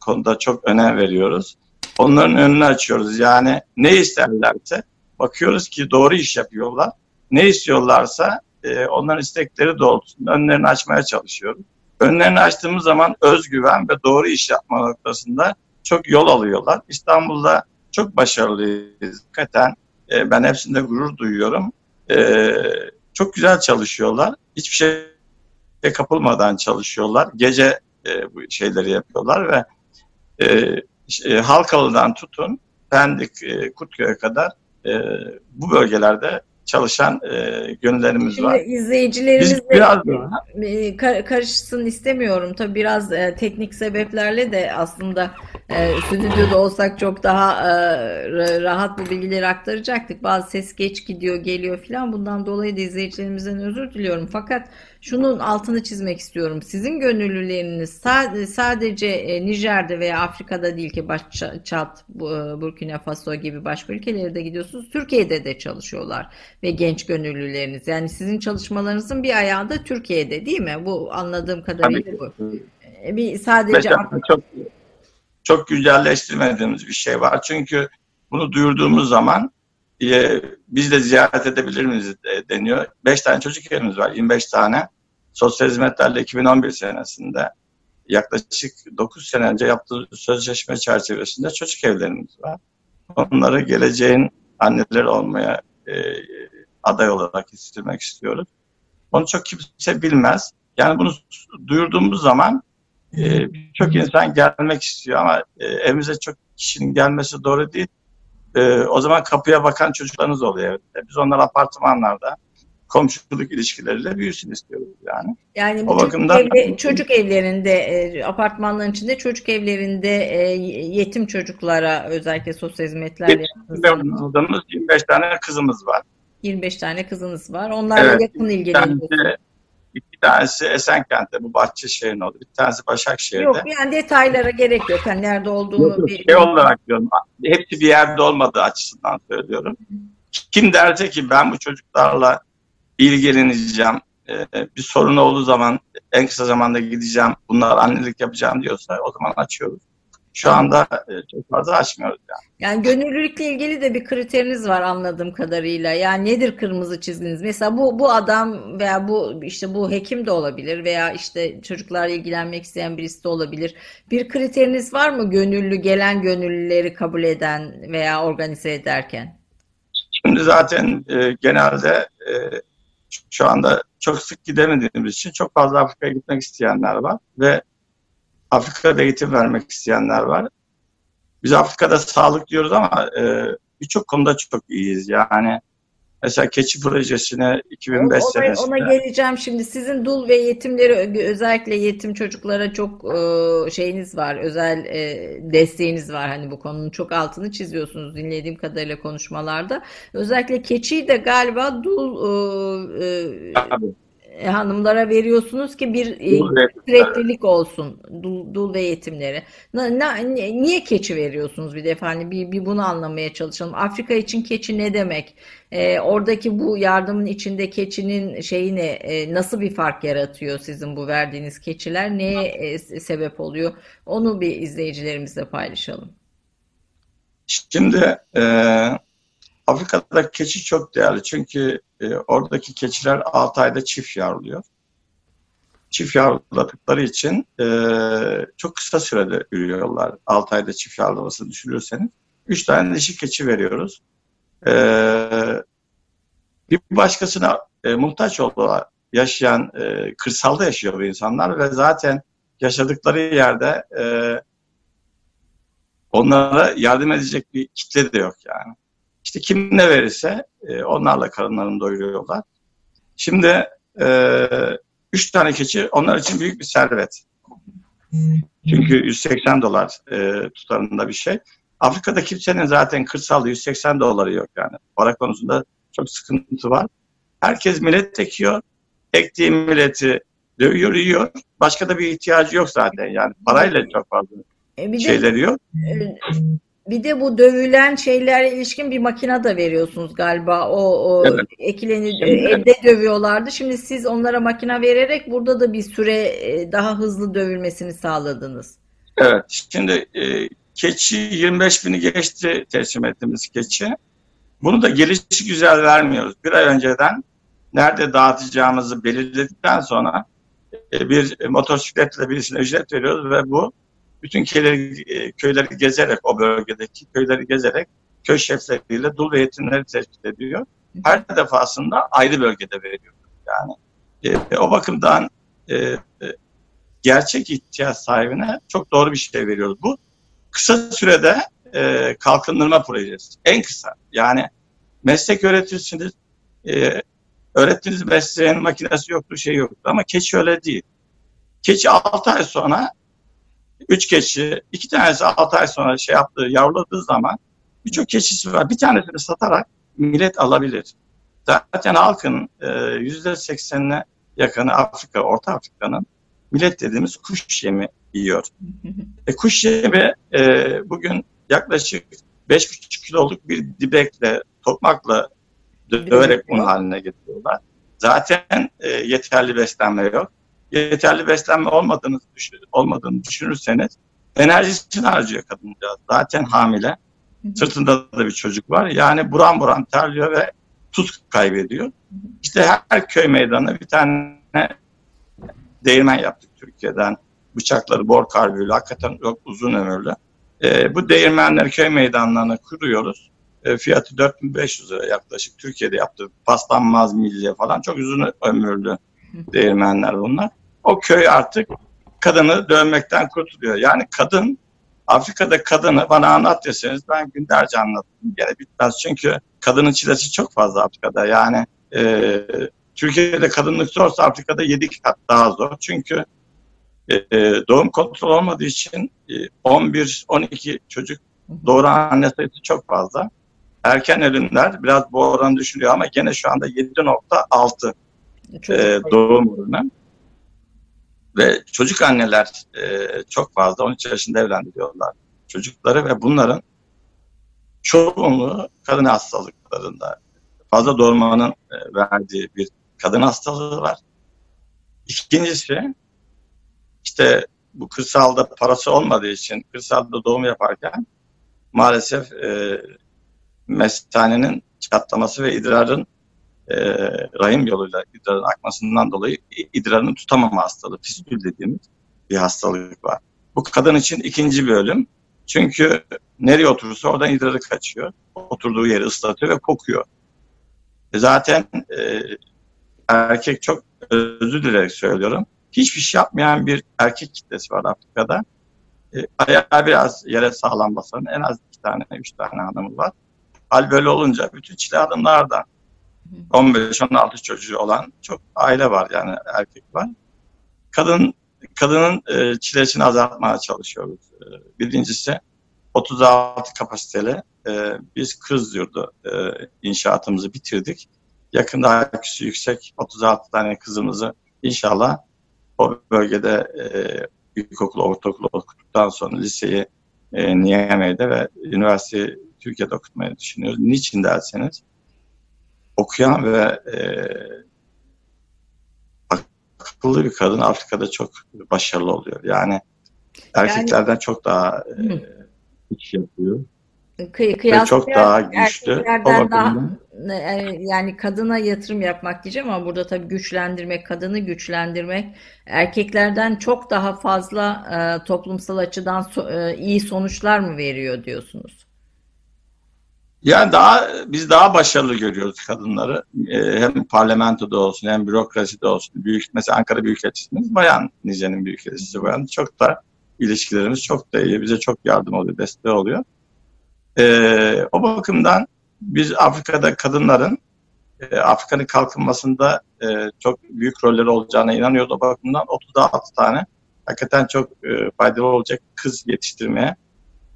konuda çok önem veriyoruz. Onların önünü açıyoruz. Yani ne isterlerse bakıyoruz ki doğru iş yapıyorlar ne istiyorlarsa e, onların istekleri doğrultusunda önlerini açmaya çalışıyoruz. Önlerini açtığımız zaman özgüven ve doğru iş yapma noktasında çok yol alıyorlar. İstanbul'da çok başarılıyız. Hakikaten e, ben hepsinde gurur duyuyorum. E, çok güzel çalışıyorlar. Hiçbir şey kapılmadan çalışıyorlar. Gece e, bu şeyleri yapıyorlar ve e, e, Halkalı'dan tutun Pendik, e, Kurtköy'e kadar e, bu bölgelerde çalışan e, gönüllerimiz Şimdi var. İzleyicilerimiz Biz biraz e, karışsın istemiyorum. Tabii biraz e, teknik sebeplerle de aslında e, stüdyoda olsak çok daha e, rahat bu bilgileri aktaracaktık. Bazı ses geç gidiyor, geliyor filan. Bundan dolayı da izleyicilerimizden özür diliyorum. Fakat şunun altını çizmek istiyorum. Sizin gönüllüleriniz sadece e, Nijer'de veya Afrika'da değil ki baş Çat, e, Burkina Faso gibi başka ülkelere de gidiyorsunuz. Türkiye'de de çalışıyorlar ve genç gönüllüleriniz. Yani sizin çalışmalarınızın bir ayağı da Türkiye'de değil mi? Bu anladığım kadarıyla bu. E, bir sadece Mesela çok çok güncelleştirmediğimiz bir şey var. Çünkü bunu duyurduğumuz zaman e, biz de ziyaret edebilir miyiz e, deniyor. 5 tane çocuk evimiz var, 25 tane. Sosyal hizmetlerle 2011 senesinde yaklaşık 9 sene önce yaptığı sözleşme çerçevesinde çocuk evlerimiz var. Onları geleceğin anneleri olmaya e, aday olarak istirmek istiyoruz. Onu çok kimse bilmez. Yani bunu duyurduğumuz zaman e, birçok insan gelmek istiyor ama e, evimize çok kişinin gelmesi doğru değil. E, o zaman kapıya bakan çocuklarınız oluyor. E, biz onlar apartmanlarda komşuluk ilişkileriyle büyüsün istiyoruz yani. Yani o çocuk, bakımdan, evli, çocuk evlerinde, e, apartmanların içinde çocuk evlerinde e, yetim çocuklara özellikle sosyal hizmetler yaptığınız 25 tane kızımız var. 25 tane kızınız var. Onlarla evet, yakın ilgileniyorsunuz. İki tanesi Esenkent'te bu Bahçeşehir'in oldu. Bir tanesi Başakşehir'de. Yok yani detaylara gerek yok. Yani nerede olduğunu yok, bir... Şey olarak diyorum. Hepsi bir yerde olmadığı açısından söylüyorum. Kim derse ki ben bu çocuklarla ilgileneceğim, e, bir sorun olduğu zaman en kısa zamanda gideceğim, bunlar annelik yapacağım diyorsa o zaman açıyoruz. Şu anda e, çok fazla açmıyoruz yani. Yani gönüllülükle ilgili de bir kriteriniz var anladığım kadarıyla. Yani nedir kırmızı çizginiz? Mesela bu bu adam veya bu işte bu hekim de olabilir veya işte çocuklarla ilgilenmek isteyen birisi de olabilir. Bir kriteriniz var mı gönüllü gelen gönüllüleri kabul eden veya organize ederken? Şimdi zaten e, genelde e, şu anda çok sık gidemediğimiz için çok fazla Afrika'ya gitmek isteyenler var ve Afrika'da eğitim vermek isteyenler var. Biz Afrika'da sağlık diyoruz ama e, birçok konuda çok iyiyiz. Yani mesela keçi projesine 2005 ona, senesinde. Ona geleceğim şimdi. Sizin dul ve yetimleri özellikle yetim çocuklara çok e, şeyiniz var. Özel e, desteğiniz var. Hani bu konunun çok altını çiziyorsunuz dinlediğim kadarıyla konuşmalarda. Özellikle keçiyi de galiba dul e, e, e, hanımlara veriyorsunuz ki bir e, süreklilik olsun dul, dul ve yetimlere. Na, na, niye keçi veriyorsunuz bir defa hani bir, bir bunu anlamaya çalışalım. Afrika için keçi ne demek? E, oradaki bu yardımın içinde keçinin şeyi ne? E, nasıl bir fark yaratıyor sizin bu verdiğiniz keçiler? Neye e, sebep oluyor? Onu bir izleyicilerimizle paylaşalım. Şimdi e, Afrika'da keçi çok değerli çünkü e, oradaki keçiler 6 ayda çift yavruluyor. Çift yavruladıkları için e, çok kısa sürede ürüyorlar. 6 ayda çift yavrulamasını düşünürseniz. 3 tane dişi keçi veriyoruz. E, bir başkasına e, muhtaç olarak yaşayan, e, kırsalda yaşıyor bu insanlar ve zaten yaşadıkları yerde e, onlara yardım edecek bir kitle de yok yani. İşte kim ne verirse e, onlarla karınlarını doyuruyorlar. Şimdi e, üç tane keçi onlar için büyük bir servet. Çünkü 180 dolar e, tutarında bir şey. Afrika'da kimsenin zaten kırsalda 180 doları yok yani. Para konusunda çok sıkıntı var. Herkes millet ekiyor. Ektiği milleti dövüyor, yiyor. Başka da bir ihtiyacı yok zaten yani. Parayla çok fazla e şeyleri yok. E, bir de bu dövülen şeylere ilişkin bir makine de veriyorsunuz galiba. O, o evet. ekileni Şimdi, elde dövüyorlardı. Şimdi siz onlara makine vererek burada da bir süre e, daha hızlı dövülmesini sağladınız. Evet. Şimdi e, keçi 25 bini geçti teslim ettiğimiz keçi. Bunu da gelişi güzel vermiyoruz. Bir ay önceden nerede dağıtacağımızı belirledikten sonra e, bir motosikletle birisine ücret veriyoruz ve bu bütün köyleri, e, köyleri gezerek o bölgedeki köyleri gezerek köy şefleriyle dul ve yetimleri tespit ediyor. Her defasında ayrı bölgede veriyor. Yani e, o bakımdan e, e, gerçek ihtiyaç sahibine çok doğru bir şey veriyoruz. Bu kısa sürede e, kalkındırma projesi. En kısa. Yani meslek öğretirsiniz. E, öğrettiğiniz mesleğin makinesi yoktur, şey yoktur. Ama keçi öyle değil. Keçi 6 ay sonra üç keçi, iki tanesi altı ay sonra şey yaptığı, yavruladığı zaman birçok keçisi var. Bir tanesini satarak millet alabilir. Zaten halkın e, yüzde seksenine yakını Afrika, Orta Afrika'nın millet dediğimiz kuş yemi yiyor. e, kuş yemi e, bugün yaklaşık 5,5 kiloluk bir dibekle, tokmakla döverek un haline getiriyorlar. Zaten e, yeterli beslenme yok yeterli beslenme olmadığını, düşün, olmadığını düşünürseniz enerjisini harcıyor kadıncağız. Zaten hamile. Sırtında da bir çocuk var. Yani buram buram terliyor ve tuz kaybediyor. İşte her köy meydanına bir tane değirmen yaptık Türkiye'den. Bıçakları bor karbüyle hakikaten çok uzun ömürlü. E, bu değirmenleri köy meydanlarına kuruyoruz. E, fiyatı 4500 lira yaklaşık. Türkiye'de yaptık. Paslanmaz milye falan. Çok uzun ömürlü değirmenler bunlar o köy artık kadını dövmekten kurtuluyor. Yani kadın Afrika'da kadını bana anlat deseniz ben günlerce anlatırım. Gene bitmez çünkü kadının çilesi çok fazla Afrika'da. Yani e, Türkiye'de kadınlık zorsa Afrika'da 7 kat daha zor. Çünkü e, doğum kontrol olmadığı için e, 11-12 çocuk doğuran anne sayısı çok fazla. Erken ölümler biraz bu oranı düşünüyor ama gene şu anda 7.6 e, doğum oranı. Ve çocuk anneler e, çok fazla 13 yaşında evlendiriyorlar çocukları ve bunların çoğunluğu kadın hastalıklarında fazla doğurmanın e, verdiği bir kadın hastalığı var. İkincisi işte bu kırsalda parası olmadığı için kırsalda doğum yaparken maalesef e, mesanenin çatlaması ve idrarın e, rahim yoluyla idrarın akmasından dolayı idrarın tutamama hastalığı, fistül dediğimiz bir hastalık var. Bu kadın için ikinci bir ölüm. Çünkü nereye oturursa oradan idrarı kaçıyor. Oturduğu yeri ıslatıyor ve kokuyor. E zaten e, erkek çok özür dilerim söylüyorum. Hiçbir şey yapmayan bir erkek kitlesi var Afrika'da. E, ayağı biraz yere sağlam basan en az iki tane, üç tane hanımı var. Hal böyle olunca bütün çile adımlardan 15-16 çocuğu olan çok aile var yani erkek var. Kadın kadının e, çilesini azaltmaya çalışıyoruz. E, birincisi 36 kapasiteli e, biz kız yurdu e, inşaatımızı bitirdik. Yakında IQ'su yüksek 36 tane kızımızı inşallah o bölgede e, ilkokulu, ortaokulu okuduktan sonra liseyi e, Niamey'de ve üniversiteyi Türkiye'de okutmayı düşünüyoruz. Niçin derseniz okuyan ve e, akıllı bir kadın Afrika'da çok başarılı oluyor. Yani erkeklerden yani, çok daha e, iş yapıyor. Kıy ve çok daha güçlü. Daha, e, yani kadına yatırım yapmak diyeceğim ama burada tabii güçlendirmek, kadını güçlendirmek erkeklerden çok daha fazla e, toplumsal açıdan so, e, iyi sonuçlar mı veriyor diyorsunuz? Yani daha biz daha başarılı görüyoruz kadınları. Ee, hem parlamentoda olsun hem bürokraside olsun. Büyük mesela Ankara Büyükelçisi'miz bayan Nice'nin Büyükelçisi bayan. Çok da ilişkilerimiz çok da iyi. Bize çok yardım oluyor, destek oluyor. Ee, o bakımdan biz Afrika'da kadınların e, Afrika'nın kalkınmasında e, çok büyük rolleri olacağına inanıyoruz. O bakımdan 36 tane hakikaten çok e, faydalı olacak kız yetiştirmeye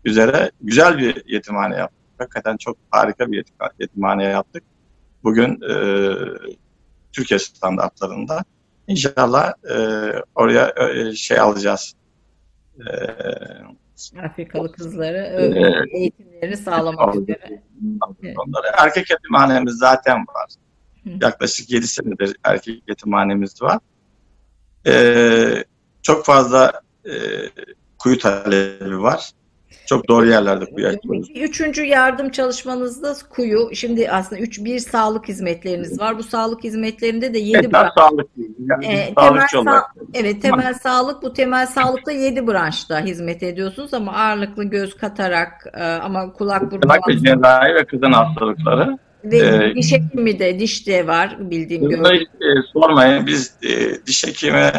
üzere güzel bir yetimhane yaptık hakikaten çok harika bir yetimhane yaptık. Bugün e, Türkiye standartlarında. İnşallah e, oraya e, şey alacağız. E, Afrikalı kızları e, eğitimleri sağlamak üzere. Onları. Erkek yetimhanemiz zaten var. Hı. Yaklaşık 7 senedir erkek yetimhanemiz var. E, çok fazla e, kuyu talebi var. Çok doğru yerlerde kuyu açıyoruz. Üçüncü yardım çalışmanızda kuyu. Şimdi aslında üç bir sağlık hizmetleriniz var. Bu sağlık hizmetlerinde de yedi branş. Sağlık, yani e, temel sa- evet temel sağlık bu temel sağlıkta yedi branşta hizmet ediyorsunuz ama ağırlıklı göz katarak e, ama kulak burun kulak ve cerrahi ve kızın hastalıkları. Ve ee, diş hekimi de diş de var bildiğim gibi. E, sormayın biz e, diş hekimi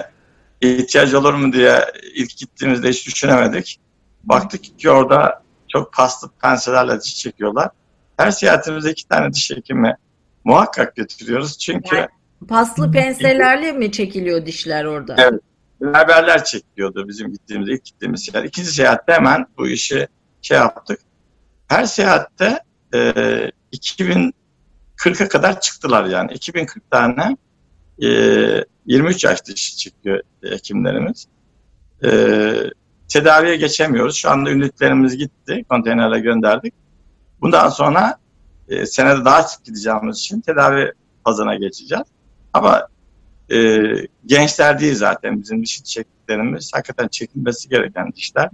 ihtiyaç olur mu diye ilk gittiğimizde hiç düşünemedik. Baktık ki orada çok paslı penselerle diş çekiyorlar. Her seyahatimizde iki tane diş hekimi muhakkak götürüyoruz. Çünkü yani paslı penselerle mi çekiliyor dişler orada? Evet. Berberler çekiyordu bizim gittiğimiz ilk gittiğimiz seyahat. İkinci seyahatte hemen bu işi şey yaptık. Her seyahatte e, 2040'a kadar çıktılar yani. 2040 tane e, 23 yaş dışı çıkıyor hekimlerimiz. E, tedaviye geçemiyoruz. Şu anda ünitlerimiz gitti. Konteynerle gönderdik. Bundan sonra e, senede daha sık gideceğimiz için tedavi fazına geçeceğiz. Ama e, gençler değil zaten bizim diş çektiklerimiz. Hakikaten çekilmesi gereken dişler.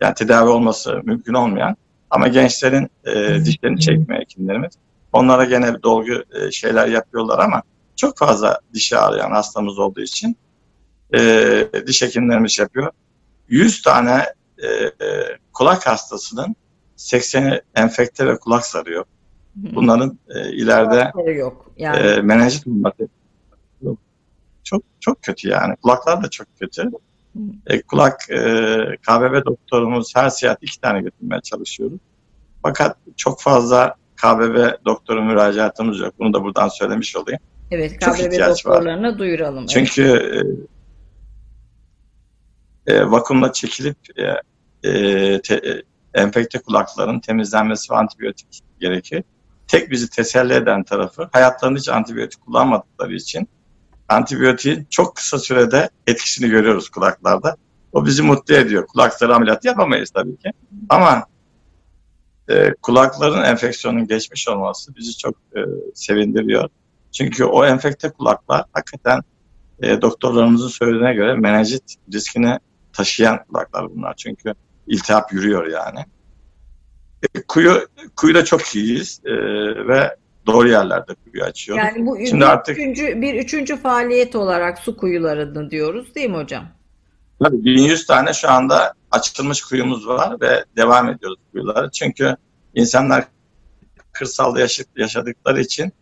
Yani tedavi olması mümkün olmayan. Ama gençlerin e, dişlerini çekmeye hekimlerimiz. Onlara gene dolgu e, şeyler yapıyorlar ama çok fazla dişi ağrıyan hastamız olduğu için e, diş hekimlerimiz yapıyor. 100 tane e, e, kulak hastasının 80'i enfekte ve kulak sarıyor. Bunların e, ileride yok. Yani. E, menenjit olması çok çok kötü yani. Kulaklar da çok kötü. E, kulak e, KBB doktorumuz her seyahat iki tane götürmeye çalışıyoruz. Fakat çok fazla KBB doktoru müracaatımız yok. Bunu da buradan söylemiş olayım. Evet KBB doktorlarına var. duyuralım. Çünkü evet e, vakumla çekilip e, e, te, e, enfekte kulakların temizlenmesi ve antibiyotik gerekir. Tek bizi teselli eden tarafı hayatlarında hiç antibiyotik kullanmadıkları için antibiyotiğin çok kısa sürede etkisini görüyoruz kulaklarda. O bizi mutlu ediyor. Kulakları ameliyat yapamayız tabii ki. Ama e, kulakların enfeksiyonun geçmiş olması bizi çok e, sevindiriyor. Çünkü o enfekte kulaklar hakikaten e, doktorlarımızın söylediğine göre menenjit riskini taşıyan kulaklar bunlar. Çünkü iltihap yürüyor yani. E, kuyu kuyuda çok iyiyiz e, ve doğru yerlerde kuyu açıyoruz. Yani bu Şimdi bir, artık, üçüncü, bir üçüncü faaliyet olarak su kuyularını diyoruz değil mi hocam? Tabii 1100 tane şu anda açılmış kuyumuz var ve devam ediyoruz kuyuları. Çünkü insanlar kırsalda yaşadıkları için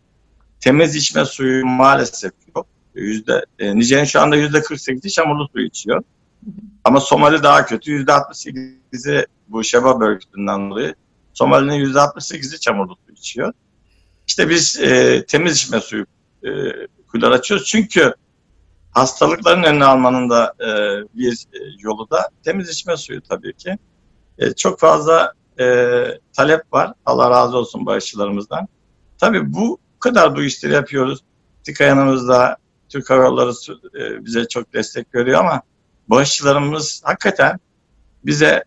temiz içme suyu maalesef yok. Yüzde, e, Nijer'in şu anda yüzde 48'i çamurlu su içiyor. Ama Somali daha kötü. Yüzde 68'i bu Şeba bölgesinden dolayı. Somali'nin yüzde 68'i çamurlu su içiyor. İşte biz e, temiz içme suyu e, kuyular açıyoruz. Çünkü hastalıkların önüne almanın da e, bir e, yolu da temiz içme suyu tabii ki. E, çok fazla e, talep var. Allah razı olsun bağışçılarımızdan. Tabii bu kadar bu işleri yapıyoruz. TİKA yanımızda, Türk Hava Yolları e, bize çok destek veriyor ama bağışçılarımız hakikaten bize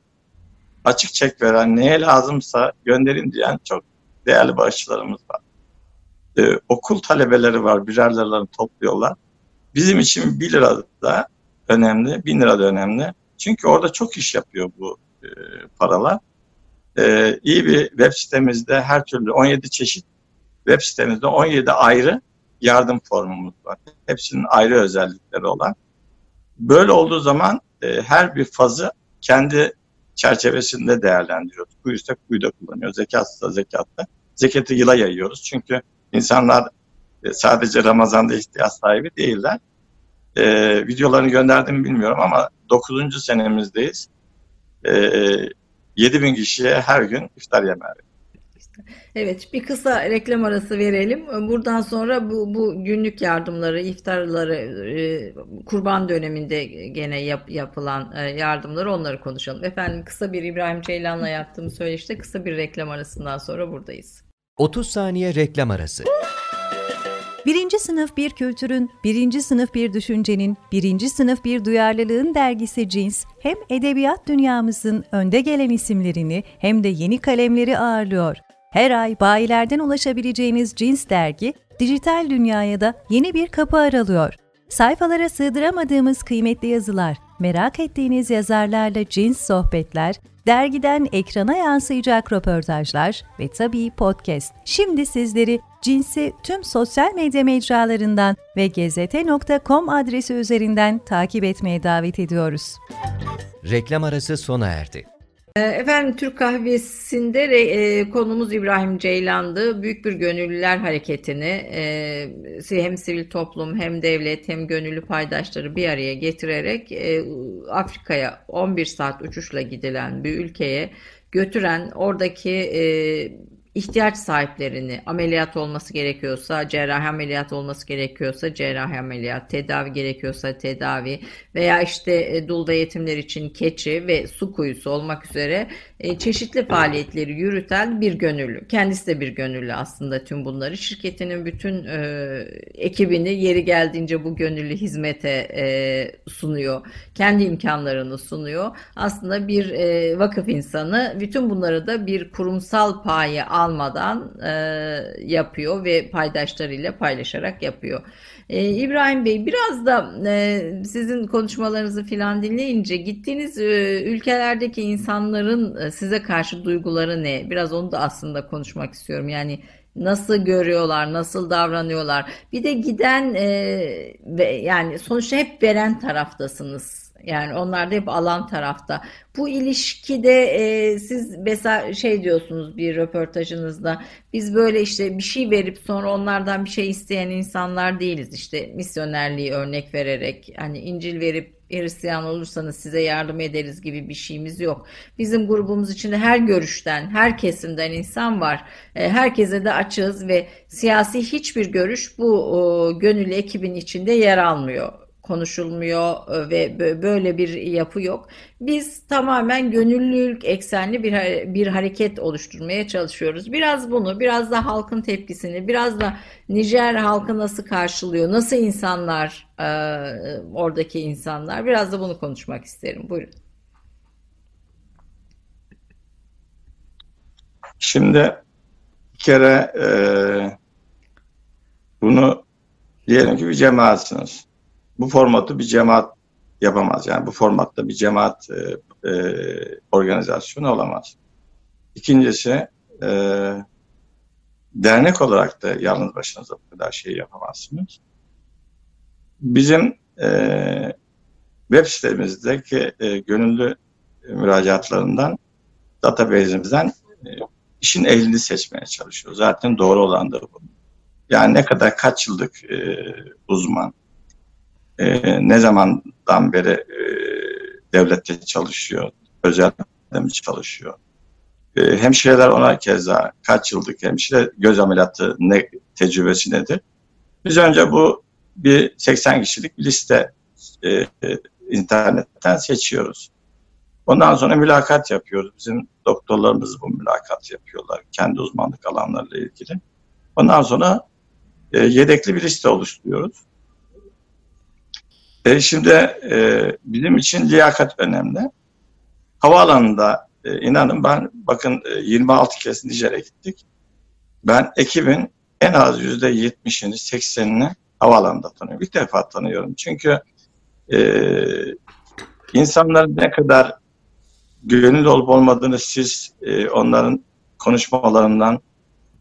açık çek veren, neye lazımsa gönderin diyen çok değerli bağışçılarımız var. Ee, okul talebeleri var, birer liralarını topluyorlar. Bizim için 1 lira da önemli, 1000 lira da önemli. Çünkü orada çok iş yapıyor bu e, paralar. E, iyi bir web sitemizde her türlü 17 çeşit web sitemizde 17 ayrı yardım formumuz var. Hepsinin ayrı özellikleri olan. Böyle olduğu zaman e, her bir fazı kendi çerçevesinde değerlendiriyoruz. Kuyuysa kuyuda kullanıyoruz. Zekatsa zekatta. Zekatı yıla yayıyoruz. Çünkü insanlar e, sadece Ramazan'da ihtiyaç sahibi değiller. E, videolarını gönderdim bilmiyorum ama 9. senemizdeyiz. E, 7 bin kişiye her gün iftar yemeği Evet, bir kısa reklam arası verelim. Buradan sonra bu, bu günlük yardımları, iftarları, e, kurban döneminde gene yap, yapılan e, yardımları onları konuşalım. Efendim kısa bir İbrahim Ceylan'la yaptığım söyleşte kısa bir reklam arasından sonra buradayız. 30 saniye reklam arası. Birinci sınıf bir kültürün, birinci sınıf bir düşüncenin, birinci sınıf bir duyarlılığın dergisi Cins, hem edebiyat dünyamızın önde gelen isimlerini hem de yeni kalemleri ağırlıyor. Her ay bayilerden ulaşabileceğiniz Cins dergi, dijital dünyaya da yeni bir kapı aralıyor. Sayfalara sığdıramadığımız kıymetli yazılar, merak ettiğiniz yazarlarla cins sohbetler, dergiden ekrana yansıyacak röportajlar ve tabii podcast. Şimdi sizleri cinsi tüm sosyal medya mecralarından ve gezete.com adresi üzerinden takip etmeye davet ediyoruz. Reklam arası sona erdi. Ee, efendim Türk Kahvesi'nde e, konumuz İbrahim Ceylan'dı. Büyük bir gönüllüler hareketini e, hem sivil toplum hem devlet hem gönüllü paydaşları bir araya getirerek e, Afrika'ya 11 saat uçuşla gidilen bir ülkeye götüren oradaki e, ihtiyaç sahiplerini ameliyat olması gerekiyorsa cerrahi ameliyat olması gerekiyorsa cerrahi ameliyat, tedavi gerekiyorsa tedavi veya işte e, dul ve yetimler için keçi ve su kuyusu olmak üzere e, çeşitli faaliyetleri yürüten bir gönüllü. Kendisi de bir gönüllü aslında tüm bunları. Şirketinin bütün e, ekibini yeri geldiğince bu gönüllü hizmete e, sunuyor. Kendi imkanlarını sunuyor. Aslında bir e, vakıf insanı bütün bunları da bir kurumsal paye almadan e, yapıyor ve paydaşlarıyla paylaşarak yapıyor. Ee, İbrahim Bey biraz da e, sizin konuşmalarınızı filan dinleyince gittiğiniz e, ülkelerdeki insanların e, size karşı duyguları ne? Biraz onu da aslında konuşmak istiyorum. Yani nasıl görüyorlar, nasıl davranıyorlar. Bir de giden e, yani sonuçta hep veren taraftasınız yani onlar da hep alan tarafta. Bu ilişkide e, siz mesela şey diyorsunuz bir röportajınızda biz böyle işte bir şey verip sonra onlardan bir şey isteyen insanlar değiliz. İşte misyonerliği örnek vererek hani İncil verip Hristiyan olursanız size yardım ederiz gibi bir şeyimiz yok. Bizim grubumuz içinde her görüşten, her kesimden insan var. E, herkese de açığız ve siyasi hiçbir görüş bu gönüllü ekibin içinde yer almıyor konuşulmuyor e, ve böyle bir yapı yok. Biz tamamen gönüllülük eksenli bir bir hareket oluşturmaya çalışıyoruz. Biraz bunu, biraz da halkın tepkisini, biraz da Nijer halkı nasıl karşılıyor, nasıl insanlar e, oradaki insanlar, biraz da bunu konuşmak isterim. Buyurun. Şimdi bir kere e, bunu diyelim ki bir cemaatsiniz bu formatı bir cemaat yapamaz. Yani bu formatta bir cemaat e, e, organizasyonu olamaz. İkincisi e, dernek olarak da yalnız başınıza bu kadar şey yapamazsınız. Bizim e, web sitemizdeki e, gönüllü müracaatlarından database'imizden e, işin ehlini seçmeye çalışıyoruz. Zaten doğru olan da bu. Yani ne kadar kaç yıllık e, uzman, e, ne zamandan beri e, devlette çalışıyor, özel mi çalışıyor. E, hemşireler ona keza kaç yıllık hemşire göz ameliyatı ne tecrübesi nedir? Biz önce bu bir 80 kişilik bir liste e, e, internetten seçiyoruz. Ondan sonra mülakat yapıyoruz. Bizim doktorlarımız bu mülakat yapıyorlar kendi uzmanlık alanlarıyla ilgili. Ondan sonra e, yedekli bir liste oluşturuyoruz. E, şimdi e, bizim için liyakat önemli. Havaalanında e, inanın ben bakın e, 26 kez Nijer'e gittik. Ben ekibin en az yüzde 70'ini 80'ini havaalanında tanıyorum. İlk defa tanıyorum. Çünkü e, insanların ne kadar gönüllü olup olmadığını siz e, onların konuşmalarından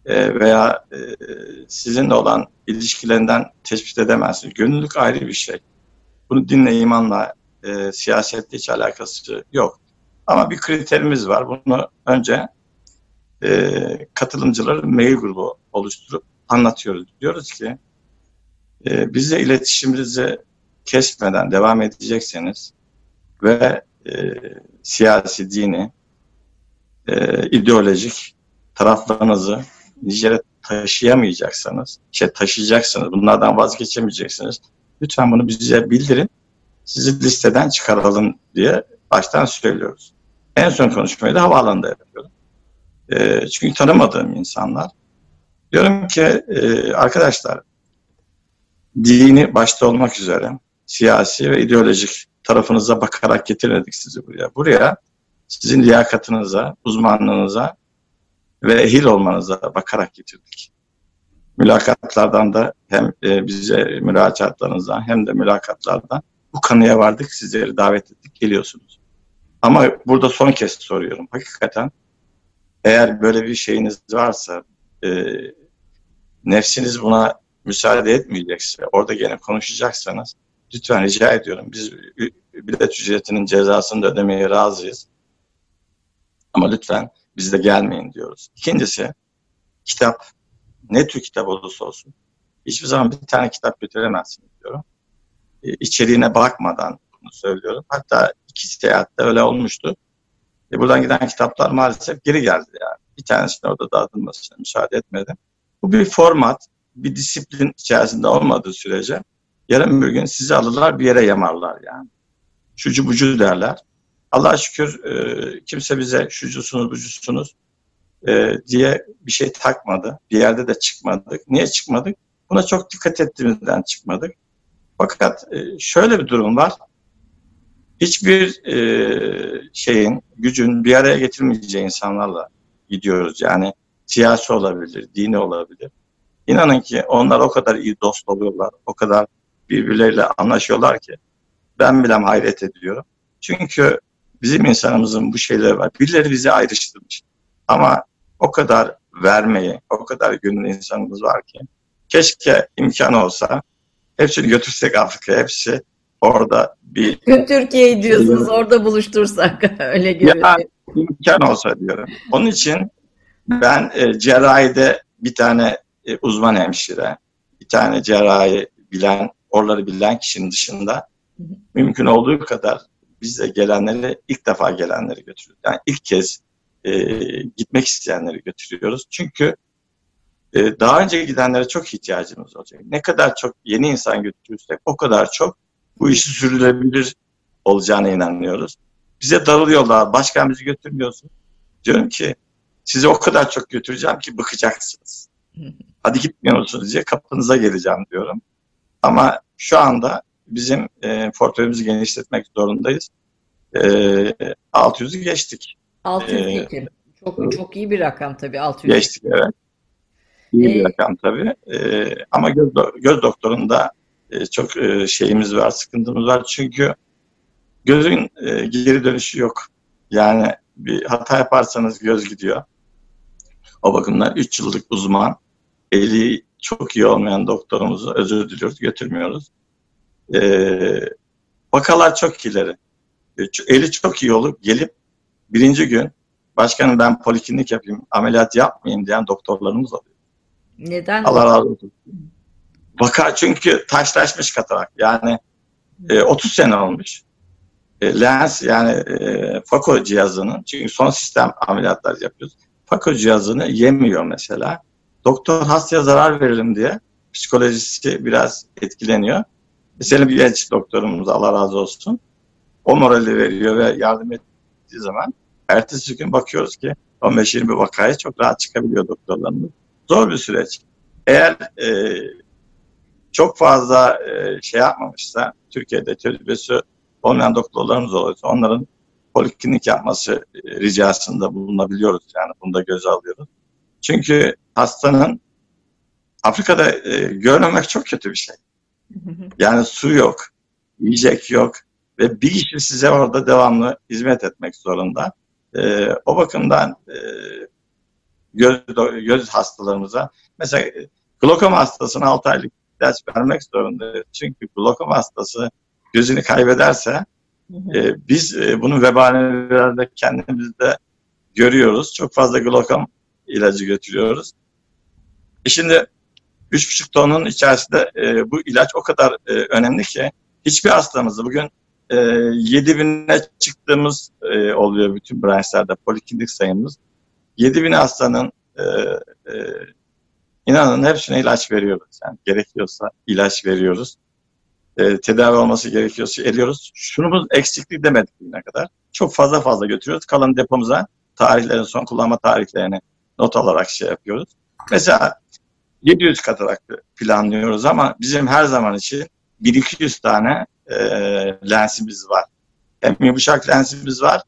e, veya e, sizinle olan ilişkilerinden tespit edemezsiniz. Gönüllülük ayrı bir şey. Bunu dinle, imanla, e, siyasetle hiç alakası yok. Ama bir kriterimiz var. Bunu önce e, katılımcıların mail grubu oluşturup anlatıyoruz. Diyoruz ki e, bizle iletişiminizi kesmeden devam edecekseniz ve e, siyasi, dini, e, ideolojik taraflarınızı Nijer'e taşıyamayacaksanız, şey taşıyacaksınız, bunlardan vazgeçemeyeceksiniz. Lütfen bunu bize bildirin. Sizi listeden çıkaralım diye baştan söylüyoruz. En son konuşmayı da havaalanında yapıyorum. E, çünkü tanımadığım insanlar. Diyorum ki e, arkadaşlar dini başta olmak üzere siyasi ve ideolojik tarafınıza bakarak getirmedik sizi buraya. Buraya sizin liyakatınıza, uzmanlığınıza ve ehil olmanıza bakarak getirdik. Mülakatlardan da hem e, bize müracaatlarınızdan hem de mülakatlardan bu kanıya vardık. Sizleri davet ettik. Geliyorsunuz. Ama burada son kez soruyorum. Hakikaten eğer böyle bir şeyiniz varsa e, nefsiniz buna müsaade etmeyecekse orada gene konuşacaksanız lütfen rica ediyorum. Biz bilet ücretinin cezasını da ödemeye razıyız. Ama lütfen biz de gelmeyin diyoruz. İkincisi kitap ne tür kitap olursa olsun hiçbir zaman bir tane kitap götüremezsiniz diyorum. E, bakmadan bunu söylüyorum. Hatta iki seyahatte öyle olmuştu. E, buradan giden kitaplar maalesef geri geldi yani. Bir tanesini orada dağıtılmasına müsaade etmedi. Bu bir format, bir disiplin içerisinde olmadığı sürece yarın bir gün sizi alırlar bir yere yamarlar yani. Şucu bucu derler. Allah'a şükür e, kimse bize şucusunuz bucusunuz e, diye bir şey takmadı. Bir yerde de çıkmadık. Niye çıkmadık? Buna çok dikkat ettiğimizden çıkmadık. Fakat e, şöyle bir durum var. Hiçbir e, şeyin, gücün bir araya getirmeyeceği insanlarla gidiyoruz. Yani siyasi olabilir, dini olabilir. İnanın ki onlar o kadar iyi dost oluyorlar, o kadar birbirleriyle anlaşıyorlar ki ben bile hayret ediyorum. Çünkü bizim insanımızın bu şeyleri var. Birileri bizi ayrıştırmış. Ama o kadar vermeyi, o kadar gönül insanımız var ki keşke imkanı olsa hepsini götürsek Afrika'ya, hepsi orada bir... Türkiye'yi diyorsunuz orada buluştursak öyle görünüyor. Ya, imkan olsa diyorum. Onun için ben e, cerrahide bir tane e, uzman hemşire, bir tane cerrahi bilen, oraları bilen kişinin dışında mümkün olduğu kadar bizle gelenleri, ilk defa gelenleri götürüyoruz. Yani ilk kez e, gitmek isteyenleri götürüyoruz. Çünkü e, daha önce gidenlere çok ihtiyacımız olacak. Ne kadar çok yeni insan götürürsek o kadar çok bu işi sürdürülebilir olacağına inanıyoruz. Bize darılıyorlar, başkan bizi götürmüyorsun. Diyorum ki sizi o kadar çok götüreceğim ki bıkacaksınız. Hadi gitmiyor musunuz diye kapınıza geleceğim diyorum. Ama şu anda bizim e, portföyümüzü genişletmek zorundayız. E, 600'ü geçtik. 602. Ee, çok çok iyi bir rakam tabii 600. Geçtik evet. İyi ee, bir rakam tabii. Ee, ama göz, göz doktorunda e, çok e, şeyimiz var, sıkıntımız var. Çünkü gözün e, geri dönüşü yok. Yani bir hata yaparsanız göz gidiyor. O bakımdan 3 yıllık uzman, eli çok iyi olmayan doktorumuzu özür diliyoruz, götürmüyoruz. Ee, vakalar çok ileri. Eli çok iyi olup gelip birinci gün başkanım ben poliklinik yapayım, ameliyat yapmayayım diyen doktorlarımız oluyor. Neden? Allah razı olsun. Vaka çünkü taşlaşmış katarak. Yani e, 30 sene olmuş. E, lens yani e, Fako cihazının çünkü son sistem ameliyatlar yapıyoruz. Fako cihazını yemiyor mesela. Doktor hastaya zarar verelim diye psikolojisi biraz etkileniyor. Mesela bir genç doktorumuz Allah razı olsun. O morali veriyor ve yardım ettiği zaman ertesi gün bakıyoruz ki 15-20 vakaya çok rahat çıkabiliyor doktorlarımız. Zor bir süreç. Eğer e, çok fazla e, şey yapmamışsa Türkiye'de tecrübesi olmayan doktorlarımız oluyorsa onların poliklinik yapması e, ricasında bulunabiliyoruz. Yani bunu da göze alıyoruz. Çünkü hastanın Afrika'da e, görmemek çok kötü bir şey. Yani su yok, yiyecek yok ve bir kişi size orada devamlı hizmet etmek zorunda. E, o bakımdan e, göz, göz hastalarımıza mesela e, glokom hastasına 6 aylık ilaç vermek zorunda. Çünkü glokom hastası gözünü kaybederse e, biz e, bunun vebalini biraz da kendimizde görüyoruz. Çok fazla glokom ilacı götürüyoruz. E şimdi 3,5 tonun içerisinde e, bu ilaç o kadar e, önemli ki hiçbir hastamızı bugün e, 7 bine çıktığımız e, oluyor bütün branşlarda poliklinik sayımız. 7 bin hastanın e, e, inanın hepsine ilaç veriyoruz. Yani gerekiyorsa ilaç veriyoruz. E, tedavi olması gerekiyorsa ediyoruz. Şunumuz eksiklik demedik ne kadar. Çok fazla fazla götürüyoruz. Kalan depomuza tarihlerin son kullanma tarihlerini not alarak şey yapıyoruz. Mesela 700 katarak planlıyoruz ama bizim her zaman için 1200 tane e, lensimiz var. Hem yumuşak lensimiz var.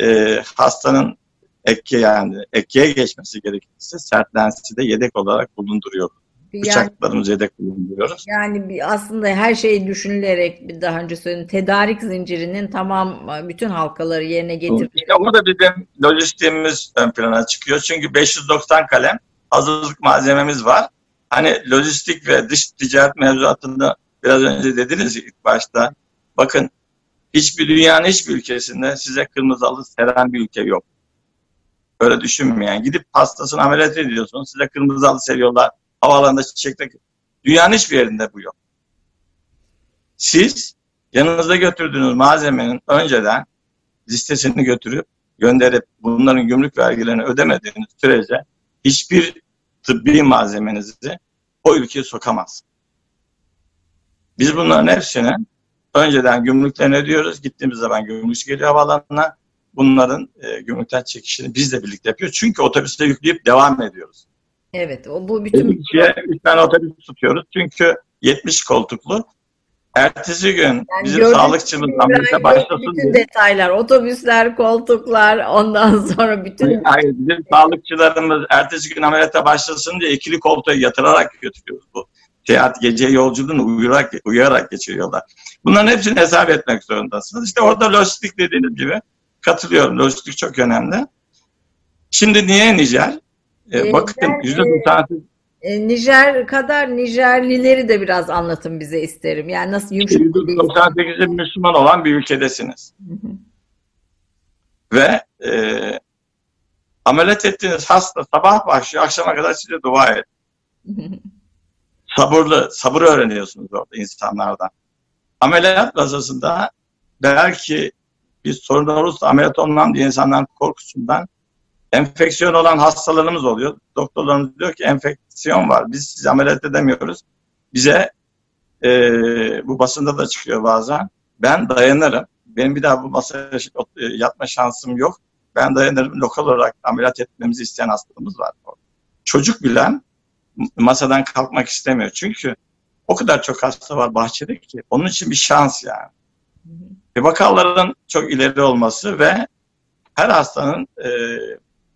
E, hastanın ekke yani ekkeye geçmesi gerekirse sert lensi de yedek olarak bulunduruyoruz. Yani, Bıçaklarımızı yedek bulunduruyoruz. Yani aslında her şey düşünülerek bir daha önce söyledim tedarik zincirinin tamam bütün halkaları yerine getirmek. İşte orada bizim lojistiğimiz ön plana çıkıyor. Çünkü 590 kalem hazırlık malzememiz var. Hani lojistik ve dış ticaret mevzuatında biraz önce dediniz ilk başta. Bakın hiçbir dünyanın hiçbir ülkesinde size kırmızı halı seren bir ülke yok. Öyle düşünmeyen. Gidip hastasını ameliyat ediyorsunuz. Size kırmızı halı seriyorlar. Havaalanında çiçekle. Dünyanın hiçbir yerinde bu yok. Siz yanınızda götürdüğünüz malzemenin önceden listesini götürüp gönderip bunların gümrük vergilerini ödemediğiniz sürece hiçbir tıbbi malzemenizi o ülkeye sokamaz. Biz bunların hepsini önceden gümrüklerini ödüyoruz. Gittiğimiz zaman gümrük geliyor havaalanına. Bunların e, gümrükten çekişini biz de birlikte yapıyoruz. Çünkü otobüste yükleyip devam ediyoruz. Evet, o bu bütün... Bir kişiye üç tane otobüs tutuyoruz. Çünkü 70 koltuklu. Ertesi gün yani bizim sağlıkçımız ameliyata başlasın Bütün diye. detaylar, otobüsler, koltuklar, ondan sonra bütün... Hayır, bizim sağlıkçılarımız ertesi gün ameliyata başlasın diye ikili koltuğa yatırarak götürüyoruz bu. Seyahat gece yolculuğunu uyuyarak, uyuyarak geçiriyorlar. Bunların hepsini hesap etmek zorundasınız. İşte orada lojistik dediğiniz gibi katılıyorum. Lojistik çok önemli. Şimdi niye Nijer? Ee, bakın yüzde doksan e, Nijer kadar Nijerlileri de biraz anlatın bize isterim. Yani nasıl yumuşak bir 98'de Müslüman olan bir ülkedesiniz. Hı hı. Ve e, ameliyat ettiğiniz hasta sabah başlıyor, akşama kadar size dua et. Sabırlı, sabır öğreniyorsunuz orada insanlardan. Ameliyat masasında belki bir sorun olursa ameliyat olmam diye insanların korkusundan enfeksiyon olan hastalarımız oluyor. Doktorlarımız diyor ki enfeksiyon var. Biz sizi ameliyat edemiyoruz. Bize e, bu basında da çıkıyor bazen. Ben dayanırım. Benim bir daha bu masaya e, yatma şansım yok. Ben dayanırım. Lokal olarak ameliyat etmemizi isteyen hastamız var. Çocuk bilen masadan kalkmak istemiyor. Çünkü o kadar çok hasta var bahçede ki. Onun için bir şans yani. Ve vakaların çok ileri olması ve her hastanın e,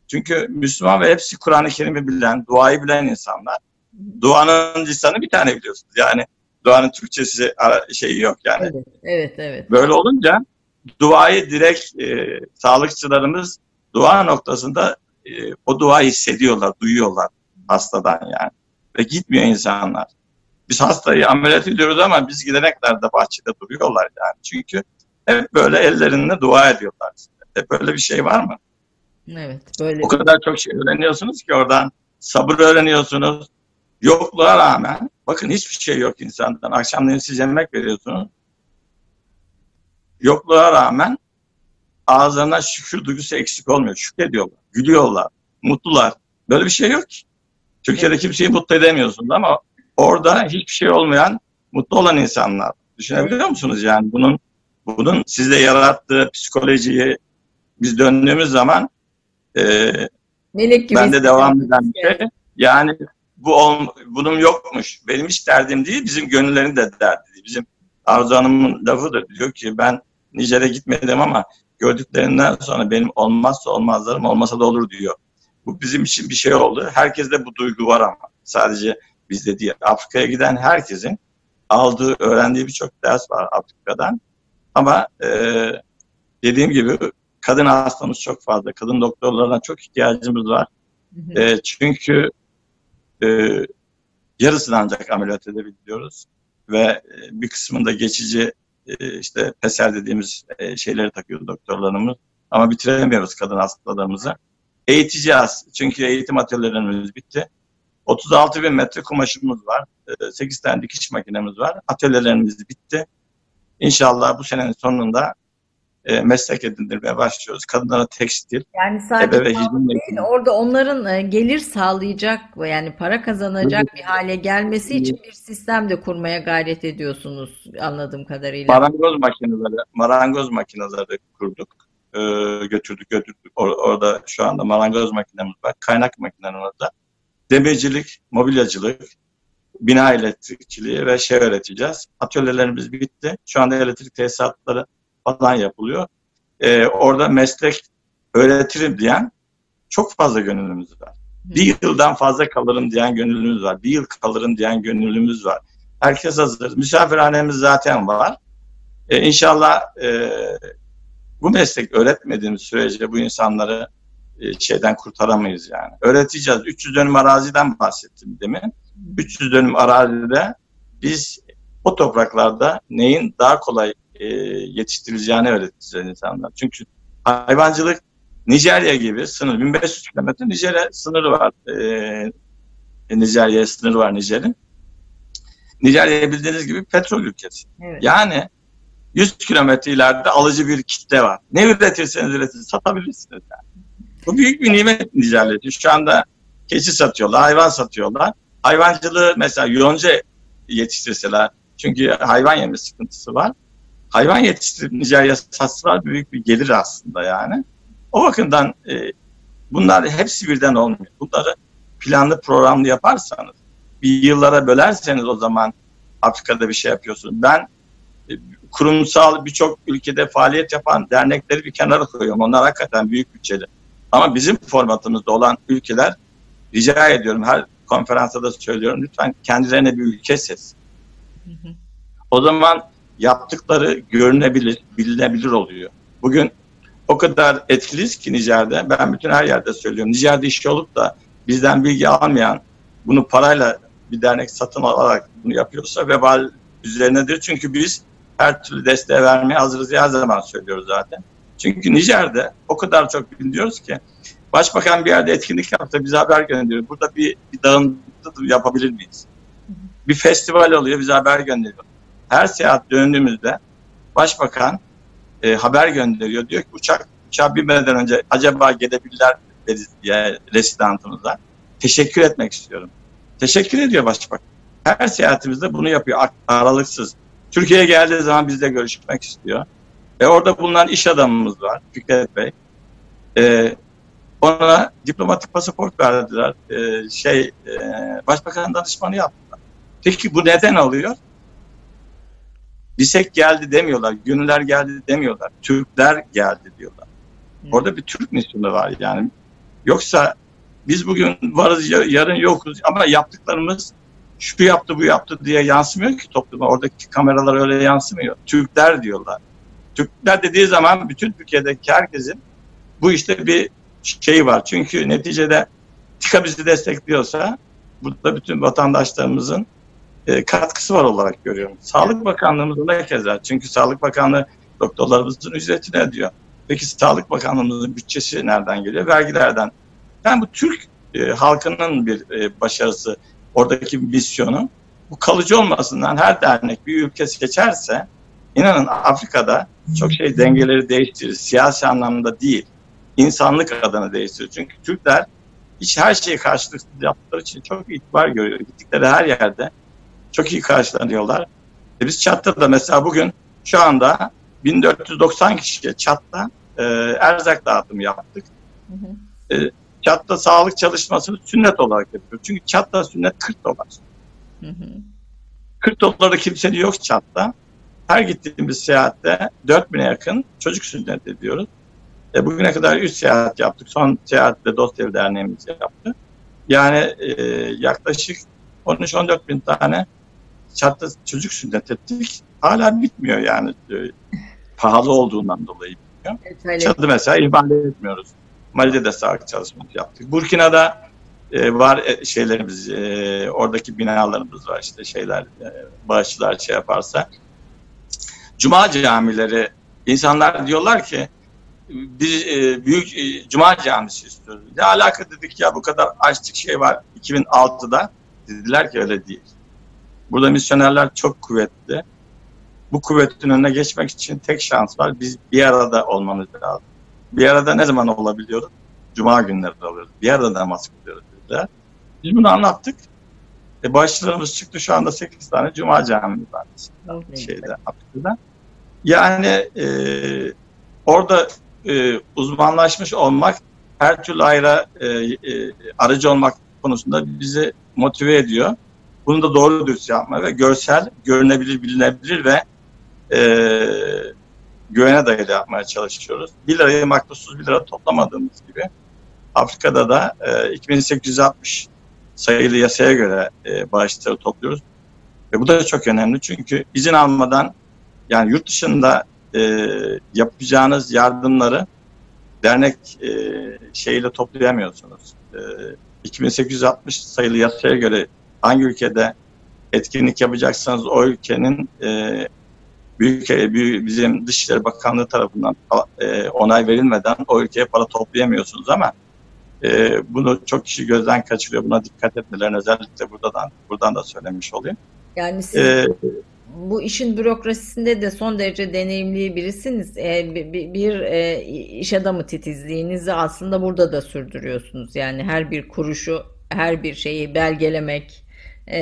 çünkü Müslüman ve hepsi Kur'an-ı Kerim'i bilen, duayı bilen insanlar. Duanın lisanı bir tane biliyorsunuz. Yani duanın Türkçesi şeyi yok yani. Evet, evet, evet. Böyle olunca duayı direkt e, sağlıkçılarımız dua noktasında e, o duayı hissediyorlar, duyuyorlar hastadan yani. Ve gitmiyor insanlar. Biz hastayı ameliyat ediyoruz ama biz gideneklerde bahçede duruyorlar yani. Çünkü hep böyle ellerinde dua ediyorlar. Hep böyle bir şey var mı? Evet. Böyle. O kadar çok şey öğreniyorsunuz ki oradan. Sabır öğreniyorsunuz. Yokluğa rağmen bakın hiçbir şey yok insandan. Akşamleyin siz yemek veriyorsunuz. Yokluğa rağmen ağızlarından şükür duygusu eksik olmuyor. Şükrediyorlar, gülüyorlar, mutlular. Böyle bir şey yok ki. Türkiye'de kimseyi mutlu edemiyorsunuz ama orada hiçbir şey olmayan, mutlu olan insanlar. Düşünebiliyor musunuz yani bunun bunun sizde yarattığı psikolojiyi biz döndüğümüz zaman e, Melek gibi. bende devam eden bir şey. Yani bu ol, bunun yokmuş. Benim hiç derdim değil, bizim gönüllerin de derdi değil. Bizim Arzu Hanım'ın lafıdır. Diyor ki ben Nijer'e gitmedim ama gördüklerinden sonra benim olmazsa olmazlarım olmasa da olur diyor. Bu bizim için bir şey oldu. Herkeste bu duygu var ama. Sadece bizde değil. Afrika'ya giden herkesin aldığı, öğrendiği birçok ders var Afrika'dan. Ama e, dediğim gibi kadın hastamız çok fazla. Kadın doktorlarına çok ihtiyacımız var. Hı hı. E, çünkü e, yarısını ancak ameliyat edebiliyoruz. Ve e, bir kısmında geçici e, işte peser dediğimiz e, şeyleri takıyor doktorlarımız. Ama bitiremiyoruz kadın hastalarımızı. Eğiteceğiz. Çünkü eğitim atölyelerimiz bitti. 36 bin metre kumaşımız var. E, 8 tane dikiş makinemiz var. Atölyelerimiz bitti. İnşallah bu senenin sonunda e, meslek edindirmeye başlıyoruz. Kadınlara tekstil, Yani sadece ebe ve hijyen değil, orada onların e, gelir sağlayacak yani para kazanacak bir hale gelmesi için bir sistem de kurmaya gayret ediyorsunuz anladığım kadarıyla. Marangoz makineleri, marangoz makineleri kurduk. Ee, götürdük, götürdük. Or- orada şu anda marangoz makinemiz var. Kaynak makinemiz var. Demircilik, mobilyacılık, bina elektrikçiliği ve şey öğreteceğiz. Atölyelerimiz bitti. Şu anda elektrik tesisatları falan yapılıyor. Ee, orada meslek öğretirim diyen çok fazla gönüllümüz var. Bir yıldan fazla kalırım diyen gönüllümüz var. Bir yıl kalırım diyen gönüllümüz var. Herkes hazır. Misafirhanemiz zaten var. E, inşallah e, bu meslek öğretmediğimiz sürece bu insanları e, şeyden kurtaramayız yani. Öğreteceğiz. 300 dönüm araziden bahsettim demin. 300 dönüm arazide biz o topraklarda neyin daha kolay e, yetiştirileceğini öğreteceğiz insanlar. Çünkü hayvancılık Nijerya gibi sınır 1500 kilometre Nijerya sınırı var. E, Nijerya'ya sınırı var Nijer'in. Nijerya bildiğiniz gibi petrol ülkesi. Evet. Yani 100 kilometre ileride alıcı bir kitle var. Ne üretirseniz üretin satabilirsiniz. Yani. Bu büyük bir nimet Nijerya. Şu anda keçi satıyorlar, hayvan satıyorlar. Hayvancılığı mesela yonca yetiştirseler, çünkü hayvan yeme sıkıntısı var. Hayvan yetiştirip Nijerya satsalar büyük bir gelir aslında yani. O bakımdan e, bunlar hepsi birden olmuyor. Bunları planlı programlı yaparsanız, bir yıllara bölerseniz o zaman Afrika'da bir şey yapıyorsunuz. Ben e, kurumsal birçok ülkede faaliyet yapan dernekleri bir kenara koyuyorum. Onlar hakikaten büyük bütçeli. Ama bizim formatımızda olan ülkeler rica ediyorum her konferansta da söylüyorum lütfen kendilerine bir ülke seçsin. Hı hı. O zaman yaptıkları görünebilir, bilinebilir oluyor. Bugün o kadar etkiliyiz ki Nijer'de. Ben bütün her yerde söylüyorum. Nijer'de işçi olup da bizden bilgi almayan, bunu parayla bir dernek satın alarak bunu yapıyorsa vebal üzerinedir. Çünkü biz her türlü desteğe vermeye hazırız her zaman söylüyoruz zaten. Çünkü Nijer'de o kadar çok biliyoruz ki başbakan bir yerde etkinlik yaptı bize haber gönderiyor. Burada bir, bir dağıntı yapabilir miyiz? Bir festival oluyor bize haber gönderiyor. Her seyahat döndüğümüzde başbakan e, haber gönderiyor. Diyor ki uçak uçağa binmeden önce acaba gelebilirler diye residantımıza. Teşekkür etmek istiyorum. Teşekkür ediyor başbakan. Her seyahatimizde bunu yapıyor ar- aralıksız. Türkiye'ye geldiği zaman bizle görüşmek istiyor. E orada bulunan iş adamımız var Fikret Bey. E, ona diplomatik pasaport verdiler. E, şey e, başbakan danışmanı yaptılar. Peki bu neden oluyor? Bisek geldi demiyorlar, Gönüller geldi demiyorlar, Türkler geldi diyorlar. Orada bir Türk misyonu var yani. Yoksa biz bugün varız ya- yarın yokuz ama yaptıklarımız şu yaptı bu yaptı diye yansımıyor ki topluma. Oradaki kameralar öyle yansımıyor. Türkler diyorlar. Türkler dediği zaman bütün Türkiye'deki herkesin bu işte bir şeyi var. Çünkü neticede TİKA bizi destekliyorsa burada bütün vatandaşlarımızın e, katkısı var olarak görüyorum. Sağlık Bakanlığımızın da keza. Çünkü Sağlık Bakanlığı doktorlarımızın ücretini ödüyor. Peki Sağlık Bakanlığımızın bütçesi nereden geliyor? Vergilerden. Yani bu Türk e, halkının bir e, başarısı, oradaki misyonu. Bu kalıcı olmasından her dernek bir ülke seçerse inanın Afrika'da çok şey dengeleri değiştirir. Siyasi anlamda değil. insanlık adına değiştirir. Çünkü Türkler hiç her şeyi karşılıksız yaptıkları için çok itibar görüyor. Gittikleri her yerde çok iyi karşılanıyorlar. E biz Çat'ta da mesela bugün şu anda 1490 kişiye Çat'ta e, erzak dağıtımı yaptık. Hı hı. E, Çat'ta sağlık çalışmasını sünnet olarak yapıyor. Çünkü Çat'ta sünnet 40 dolar. Hı hı. 40 doları kimsenin yok Çat'ta. Her gittiğimiz seyahatte 4000'e yakın çocuk sünnet ediyoruz. E, bugüne kadar 3 seyahat yaptık. Son seyahatte Dostev Derneğimiz yaptı. Yani e, yaklaşık 13-14 bin tane Çat'ta çocuk sünnet ettik. Hala bitmiyor yani. E, pahalı olduğundan dolayı bitmiyor. Evet, Çat'ı mesela ihmal etmiyoruz. Mali'de de sağlık çalışması yaptık. Burkina'da e, var e, şeylerimiz, e, oradaki binalarımız var işte şeyler, e, bağışçılar şey yaparsa. Cuma camileri, insanlar diyorlar ki bir e, büyük e, cuma camisi istiyoruz. Ne alaka dedik ya bu kadar açlık şey var 2006'da. Dediler ki öyle değil. Burada misyonerler çok kuvvetli. Bu kuvvetin önüne geçmek için tek şans var. Biz bir arada olmamız lazım. Bir arada ne zaman olabiliyoruz? Cuma günleri alıyoruz. Bir arada namaz kılıyoruz dediler. Biz bunu anlattık. E başlarımız çıktı şu anda 8 tane Cuma camimiz var. Şeyde, Afrika'da. Yani e, orada e, uzmanlaşmış olmak her türlü ayrı e, e, aracı olmak konusunda bizi motive ediyor. Bunu da doğru dürüst yapma ve görsel, görünebilir, bilinebilir ve e, güvene dayalı yapmaya çalışıyoruz. 1 lirayı makbuzsuz 1 lira toplamadığımız gibi Afrika'da da e, 2860 sayılı yasaya göre e, bağışları topluyoruz. Ve bu da çok önemli çünkü izin almadan yani yurt dışında e, yapacağınız yardımları dernek e, şeyle toplayamıyorsunuz. E, 2860 sayılı yasaya göre hangi ülkede etkinlik yapacaksanız o ülkenin e, büyük, bizim Dışişleri Bakanlığı tarafından e, onay verilmeden o ülkeye para toplayamıyorsunuz ama e, bunu çok kişi gözden kaçırıyor. Buna dikkat etmelerini özellikle buradan buradan da söylemiş olayım. Yani siz ee, bu işin bürokrasisinde de son derece deneyimli birisiniz. E, bir, bir e, iş adamı titizliğinizi aslında burada da sürdürüyorsunuz. Yani her bir kuruşu, her bir şeyi belgelemek, e,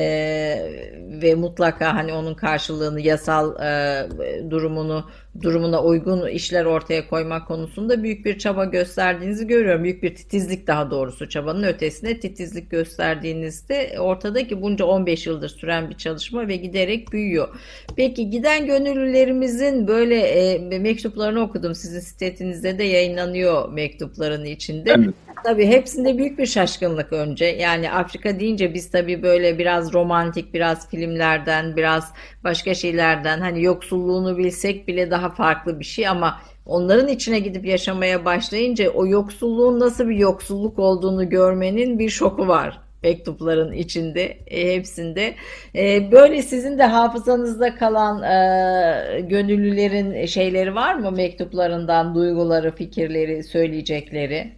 ve mutlaka hani onun karşılığını yasal e, durumunu durumuna uygun işler ortaya koymak konusunda büyük bir çaba gösterdiğinizi görüyorum. Büyük bir titizlik daha doğrusu çabanın ötesine titizlik gösterdiğinizde ortada ki bunca 15 yıldır süren bir çalışma ve giderek büyüyor. Peki giden gönüllülerimizin böyle e, mektuplarını okudum. Sizin sitetinizde de yayınlanıyor mektupların içinde. Evet. Tabii hepsinde büyük bir şaşkınlık önce. Yani Afrika deyince biz tabii böyle biraz romantik, biraz filmlerden, biraz başka şeylerden hani yoksulluğunu bilsek bile daha farklı bir şey ama onların içine gidip yaşamaya başlayınca o yoksulluğun nasıl bir yoksulluk olduğunu görmenin bir şoku var mektupların içinde e, hepsinde. E, böyle sizin de hafızanızda kalan e, gönüllülerin şeyleri var mı mektuplarından duyguları, fikirleri, söyleyecekleri?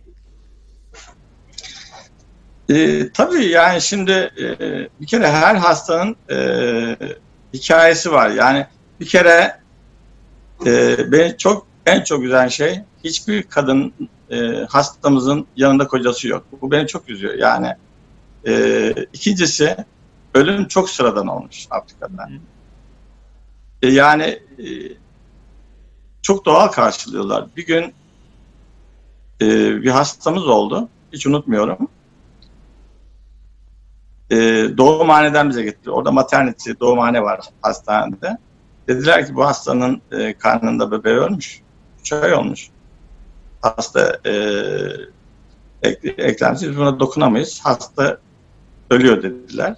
E, tabii yani şimdi e, bir kere her hastanın e, hikayesi var. Yani bir kere e, beni çok en çok güzel şey hiçbir kadın e, hastamızın yanında kocası yok. Bu beni çok üzüyor. Yani e, ikincisi ölüm çok sıradan olmuş Afrika'da. E, yani e, çok doğal karşılıyorlar. Bir gün e, bir hastamız oldu. Hiç unutmuyorum e, doğumhaneden bize getirdi. Orada maternity, doğumhane var hastanede. Dediler ki bu hastanın e, karnında bebeği ölmüş. 3 ay olmuş. Hasta e, ek, eklemsiz biz buna dokunamayız. Hasta ölüyor dediler.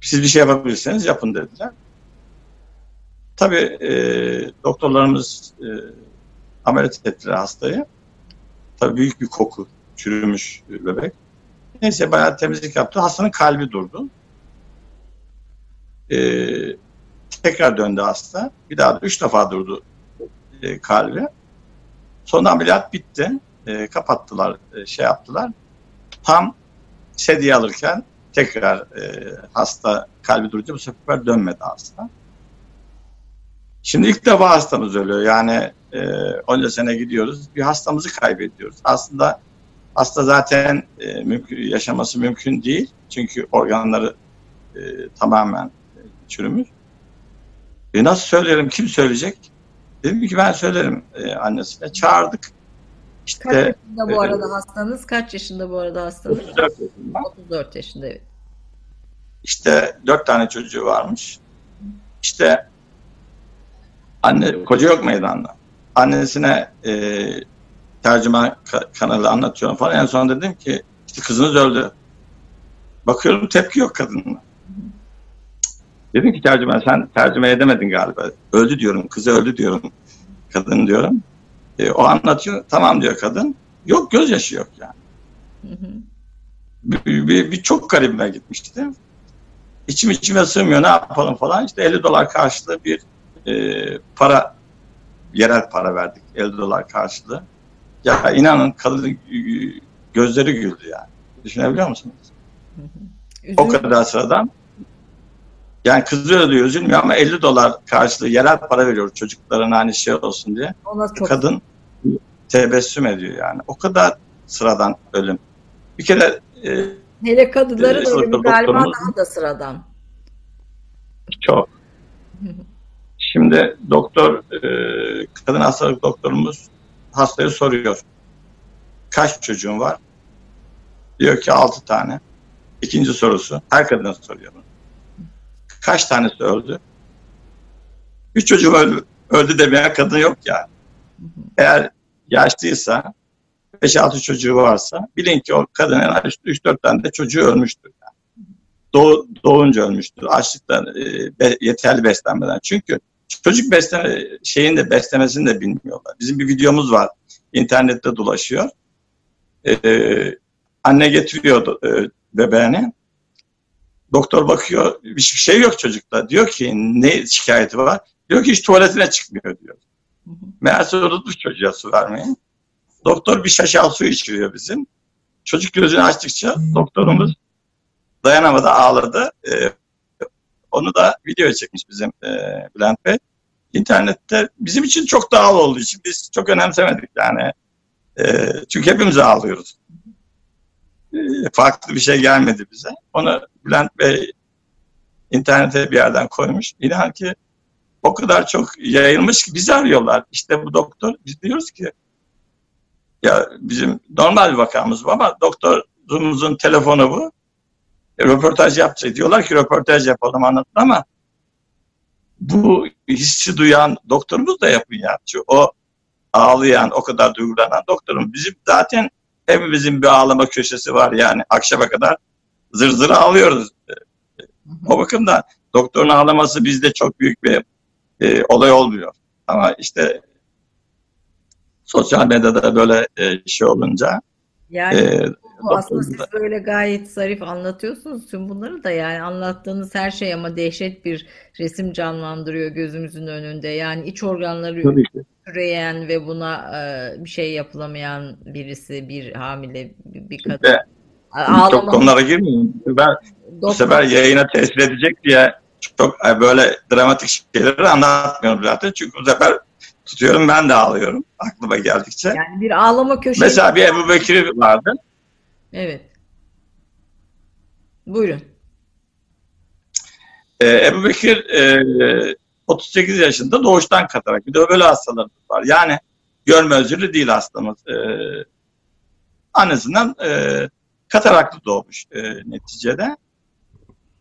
Siz bir şey yapabilirseniz yapın dediler. Tabii e, doktorlarımız e, ameliyat ettiler hastayı. Tabii büyük bir koku, çürümüş bebek. Neyse bayağı temizlik yaptı. Hastanın kalbi durdu. E, tekrar döndü hasta. Bir daha da üç defa durdu e, kalbi. Sonra ameliyat bitti. E, kapattılar, e, şey yaptılar. Tam sedye alırken tekrar e, hasta kalbi durunca bu sefer dönmedi hasta. Şimdi ilk defa hastamız ölüyor. Yani e, onca sene gidiyoruz. Bir hastamızı kaybediyoruz. Aslında hasta zaten e, mümkün, yaşaması mümkün değil. Çünkü organları e, tamamen e, çürümüş. E, nasıl söylerim? Kim söyleyecek? Dedim ki ben söylerim e, annesine. Çağırdık. İşte, Kaç yaşında bu arada hastanız? Kaç yaşında bu arada hastanız? 34 yaşında. 34 yaşında evet. İşte dört tane çocuğu varmış. İşte anne koca yok meydanda. Annesine e, tercüme kanalı anlatıyorum falan. En son dedim ki işte kızınız öldü. Bakıyorum tepki yok kadının. Dedim ki tercüme sen tercüme edemedin galiba. Öldü diyorum, kızı öldü diyorum. Kadın diyorum. E, o anlatıyor. Tamam diyor kadın. Yok gözyaşı yok yani. Hı hı. Bir, bir, bir çok garibime gitmişti. İçim içime sığmıyor ne yapalım falan. İşte 50 dolar karşılığı bir e, para yerel para verdik 50 dolar karşılığı. Ya inanın kadın gözleri güldü yani. Düşünebiliyor musunuz? O kadar sıradan. Yani kızı ödüyor üzülmüyor ama 50 dolar karşılığı yerel para veriyor çocuklarına hani şey olsun diye. Ona çok... Kadın tebessüm ediyor yani. O kadar sıradan ölüm. Bir kere e, Hele kadınların e, ölümü galiba daha da sıradan. Çok. Şimdi doktor, e, kadın hastalık doktorumuz hastaya soruyor. Kaç çocuğun var? Diyor ki altı tane. İkinci sorusu, her kadına soruyor. Kaç tanesi öldü? Üç çocuğum öldü, öldü demeyen kadın yok yani. Eğer yaşlıysa, 5-6 çocuğu varsa bilin ki o kadın en az 3-4 tane de çocuğu ölmüştür. Yani. Doğ, doğunca ölmüştür. Açlıktan, e, yeterli beslenmeden. Çünkü çocuk besleme şeyin de beslemesini de bilmiyorlar. Bizim bir videomuz var. internette dolaşıyor. Ee, anne getiriyor e, bebeğini. Doktor bakıyor. Bir şey yok çocukta. Diyor ki ne şikayeti var? Diyor ki hiç tuvaletine çıkmıyor diyor. Meğerse unutmuş çocuğa su vermeyi. Doktor bir şaşal su içiriyor bizim. Çocuk gözünü açtıkça doktorumuz dayanamadı ağladı. Ee, onu da video çekmiş bizim e, Bülent Bey. İnternette bizim için çok doğal olduğu için biz çok önemsemedik yani. E, çünkü hepimiz ağlıyoruz. Farklı bir şey gelmedi bize. Onu Bülent Bey internete bir yerden koymuş. İnan ki o kadar çok yayılmış ki bizi arıyorlar. İşte bu doktor biz diyoruz ki ya bizim normal bir vakamız bu ama doktorumuzun telefonu bu. E, röportaj yapacak. Diyorlar ki röportaj yapalım anlatın ama bu hissi duyan doktorumuz da yapın ya. Çünkü o ağlayan, o kadar duygulanan doktorum. Bizim zaten hepimizin bir ağlama köşesi var yani akşama kadar zır zır ağlıyoruz. O bakımdan doktorun ağlaması bizde çok büyük bir e, olay olmuyor. Ama işte sosyal medyada böyle e, şey olunca yani e, aslında siz böyle gayet zarif anlatıyorsunuz tüm bunları da yani anlattığınız her şey ama dehşet bir resim canlandırıyor gözümüzün önünde. Yani iç organları üreyen ve buna e, bir şey yapılamayan birisi, bir hamile, bir kadın. Şimdi, Ağlama. Çok konulara girmeyeyim. Ben bu sefer yayına tesir edecek diye çok böyle dramatik şeyleri anlatmıyorum zaten. Çünkü bu sefer tutuyorum ben de ağlıyorum aklıma geldikçe. Yani bir ağlama köşesi. Mesela bir Ebu Bekir vardı. Evet. Buyurun. Ee, Ebu Bekir e, 38 yaşında doğuştan katarak. Bir de böyle hastalarımız var. Yani görme özürlü değil hastamız. E, annesinden e, kataraklı doğmuş e, neticede.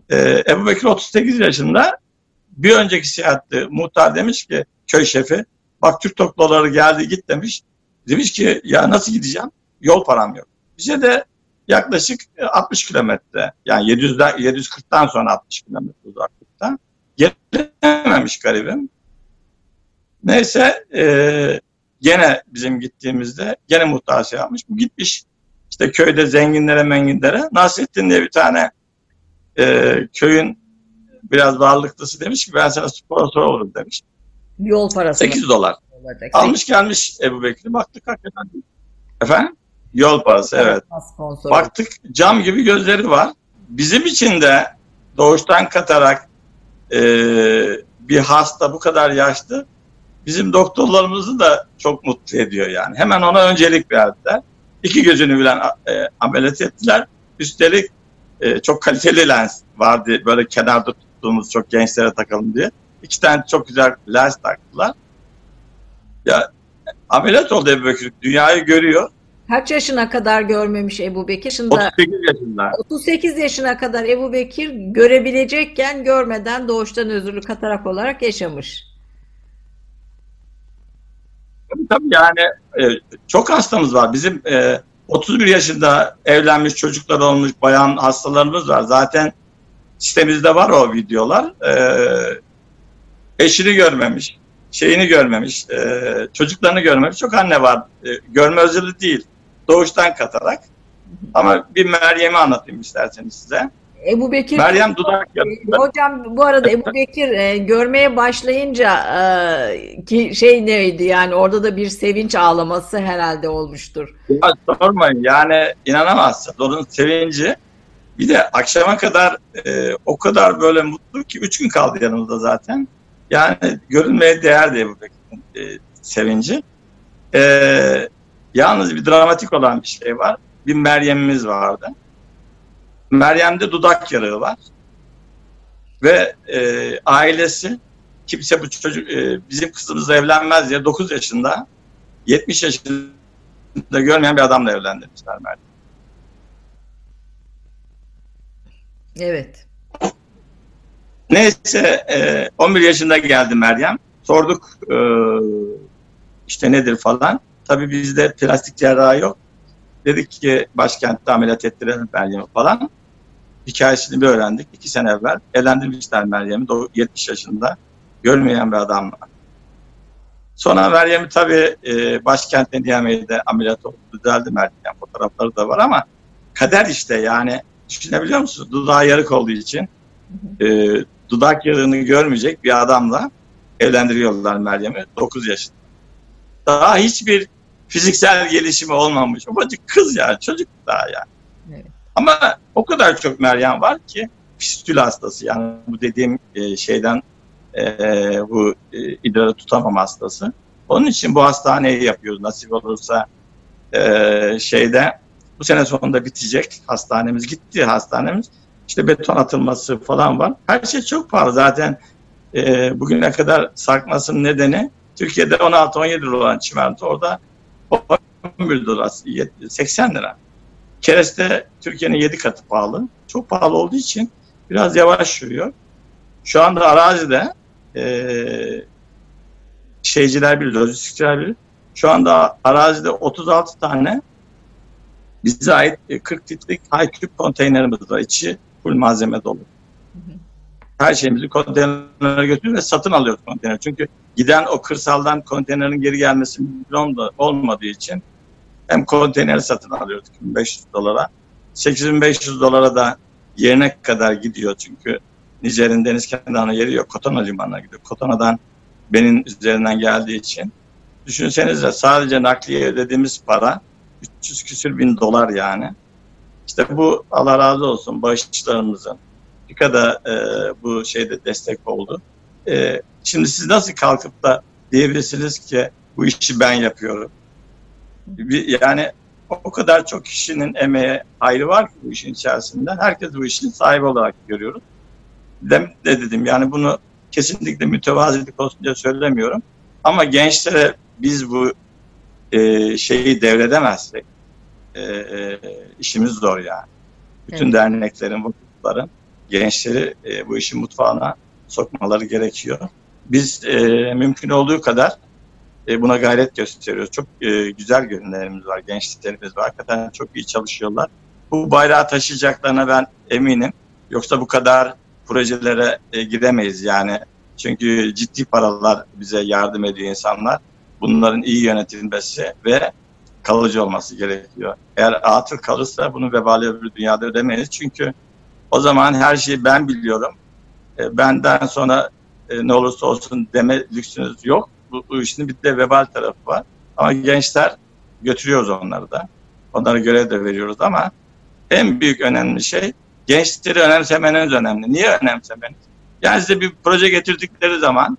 E, Ebu Bekir 38 yaşında bir önceki seyahatte muhtar demiş ki köy şefi bak Türk toplaları geldi git demiş. Demiş ki ya nasıl gideceğim? Yol param yok. Bize de yaklaşık 60 e, kilometre yani 700'den 740'tan sonra 60 kilometre uzaklıkta gelememiş garibim. Neyse e, gene bizim gittiğimizde gene muhtar şey yapmış. Bu gitmiş işte köyde zenginlere menginlere. Nasrettin diye bir tane e, köyün biraz varlıklısı demiş ki ben sana sponsor olurum demiş. Yol parası 8 dolar. olacak. Almış gelmiş Ebu Bekir'i. Baktık hakikaten. Efendim? Yol parası evet. Sponsor. Baktık cam gibi gözleri var. Bizim için de doğuştan katarak e, bir hasta bu kadar yaşlı bizim doktorlarımızı da çok mutlu ediyor yani. Hemen ona öncelik verdiler. İki gözünü bilen e, ameliyat ettiler. Üstelik e, çok kaliteli lens vardı. Böyle kenarda tuttuğumuz çok gençlere takalım diye. İki tane çok güzel lens taktılar. Ya ameliyat oldu Ebu Bekir. Dünyayı görüyor. Kaç yaşına kadar görmemiş Ebu Bekir? Şimdi 38 yaşında. 38 yaşına kadar Ebu Bekir görebilecekken görmeden doğuştan özürlü katarak olarak yaşamış. Tabii, tabii yani e, çok hastamız var. Bizim e, 31 yaşında evlenmiş çocuklar olmuş bayan hastalarımız var. Zaten sitemizde var o videolar. E, eşini görmemiş, şeyini görmemiş, e, çocuklarını görmemiş. Çok anne var. E, görme özürlü değil. Doğuştan katarak. Ama bir Meryem'i anlatayım isterseniz size. Ebu Bekir Meryem dudak E, yapıyor. Hocam bu arada Ebu Bekir e, görmeye başlayınca e, ki şey neydi yani orada da bir sevinç ağlaması herhalde olmuştur. Ya sormayın yani inanamazsınız. Onun sevinci bir de akşama kadar e, o kadar böyle mutlu ki üç gün kaldı yanımızda zaten. Yani görülmeye değer diye bu e, sevinci. E, yalnız bir dramatik olan bir şey var. Bir Meryem'imiz vardı. Meryem'de dudak yarığı var. Ve e, ailesi kimse bu çocuk e, bizim kızımızla evlenmez diye 9 yaşında 70 yaşında görmeyen bir adamla evlendirmişler Meryem. Evet. Neyse e, 11 yaşında geldi Meryem. Sorduk e, işte nedir falan. Tabii bizde plastik cerrahi yok. Dedik ki başkentte ameliyat ettirelim Meryem'i falan. Hikayesini bir öğrendik. İki sene evvel evlendirmişler Meryem'i. Do- 70 yaşında görmeyen bir adamla. Sonra Meryem'i tabii e, başkentte Niyame'de ameliyat oldu. Düzeldi Meryem. Fotoğrafları da var ama kader işte yani düşünebiliyor musunuz? Dudağı yarık olduğu için e, dudak yarığını görmeyecek bir adamla evlendiriyorlar Meryem'i 9 yaşında. Daha hiçbir fiziksel gelişimi olmamış. Ufacık kız ya çocuk daha yani. Evet. Ama o kadar çok Meryem var ki fistül hastası yani bu dediğim e, şeyden e, bu e, idrarı tutamam hastası. Onun için bu hastaneyi yapıyoruz nasip olursa şeyde bu sene sonunda bitecek hastanemiz gitti hastanemiz. İşte beton atılması falan var. Her şey çok pahalı zaten bugüne kadar sarkmasının nedeni Türkiye'de 16-17 lira olan çimento orada 11 dolar 80 lira. Kereste Türkiye'nin 7 katı pahalı. Çok pahalı olduğu için biraz yavaş yürüyor. Şu anda arazide e, şeyciler bilir, lojistikçiler bilir. Şu anda arazide 36 tane bize ait 40 litrelik high cube konteynerimiz var. İçi full malzeme dolu. Her şeyimizi konteynerlere götürüyor ve satın alıyoruz konteyner. Çünkü giden o kırsaldan konteynerin geri gelmesi mümkün olmadığı için hem konteyneri satın alıyoruz 2500 dolara. 8500 dolara da yerine kadar gidiyor çünkü Nijer'in deniz kenarına yeri yok. Kotona limanına gidiyor. Kotona'dan benim üzerinden geldiği için. Düşünsenize sadece nakliye ödediğimiz para 300 küsür bin dolar yani. İşte bu Allah razı olsun bağışçılarımızın da e, bu şeyde destek oldu. E, şimdi siz nasıl kalkıp da diyebilirsiniz ki bu işi ben yapıyorum. Bir, yani o kadar çok kişinin emeğe ayrı var ki bu işin içerisinde. Herkes bu işin sahibi olarak görüyoruz. De, de dedim yani bunu kesinlikle mütevazilik olsun diye söylemiyorum. Ama gençlere biz bu e, şeyi devredemezsek e, e, işimiz zor yani. Bütün evet. derneklerin, vakıfların gençleri e, bu işin mutfağına sokmaları gerekiyor. Biz e, mümkün olduğu kadar e, buna gayret gösteriyoruz. Çok e, güzel gönüllerimiz var, gençliklerimiz var. Hakikaten çok iyi çalışıyorlar. Bu bayrağı taşıyacaklarına ben eminim. Yoksa bu kadar projelere e, giremeyiz. Yani Çünkü ciddi paralar bize yardım ediyor insanlar. Bunların iyi yönetilmesi ve kalıcı olması gerekiyor. Eğer atıl kalırsa bunu vebali öbür dünyada ödemeyiz. Çünkü o zaman her şeyi ben biliyorum. E, benden sonra e, ne olursa olsun deme lüksünüz yok. Bu, bu işin bir de vebal tarafı var. Ama gençler götürüyoruz onları da. Onlara görev de veriyoruz ama en büyük önemli şey gençleri önemsemeniz önemli. Niye önemsemeniz? Yani size bir proje getirdikleri zaman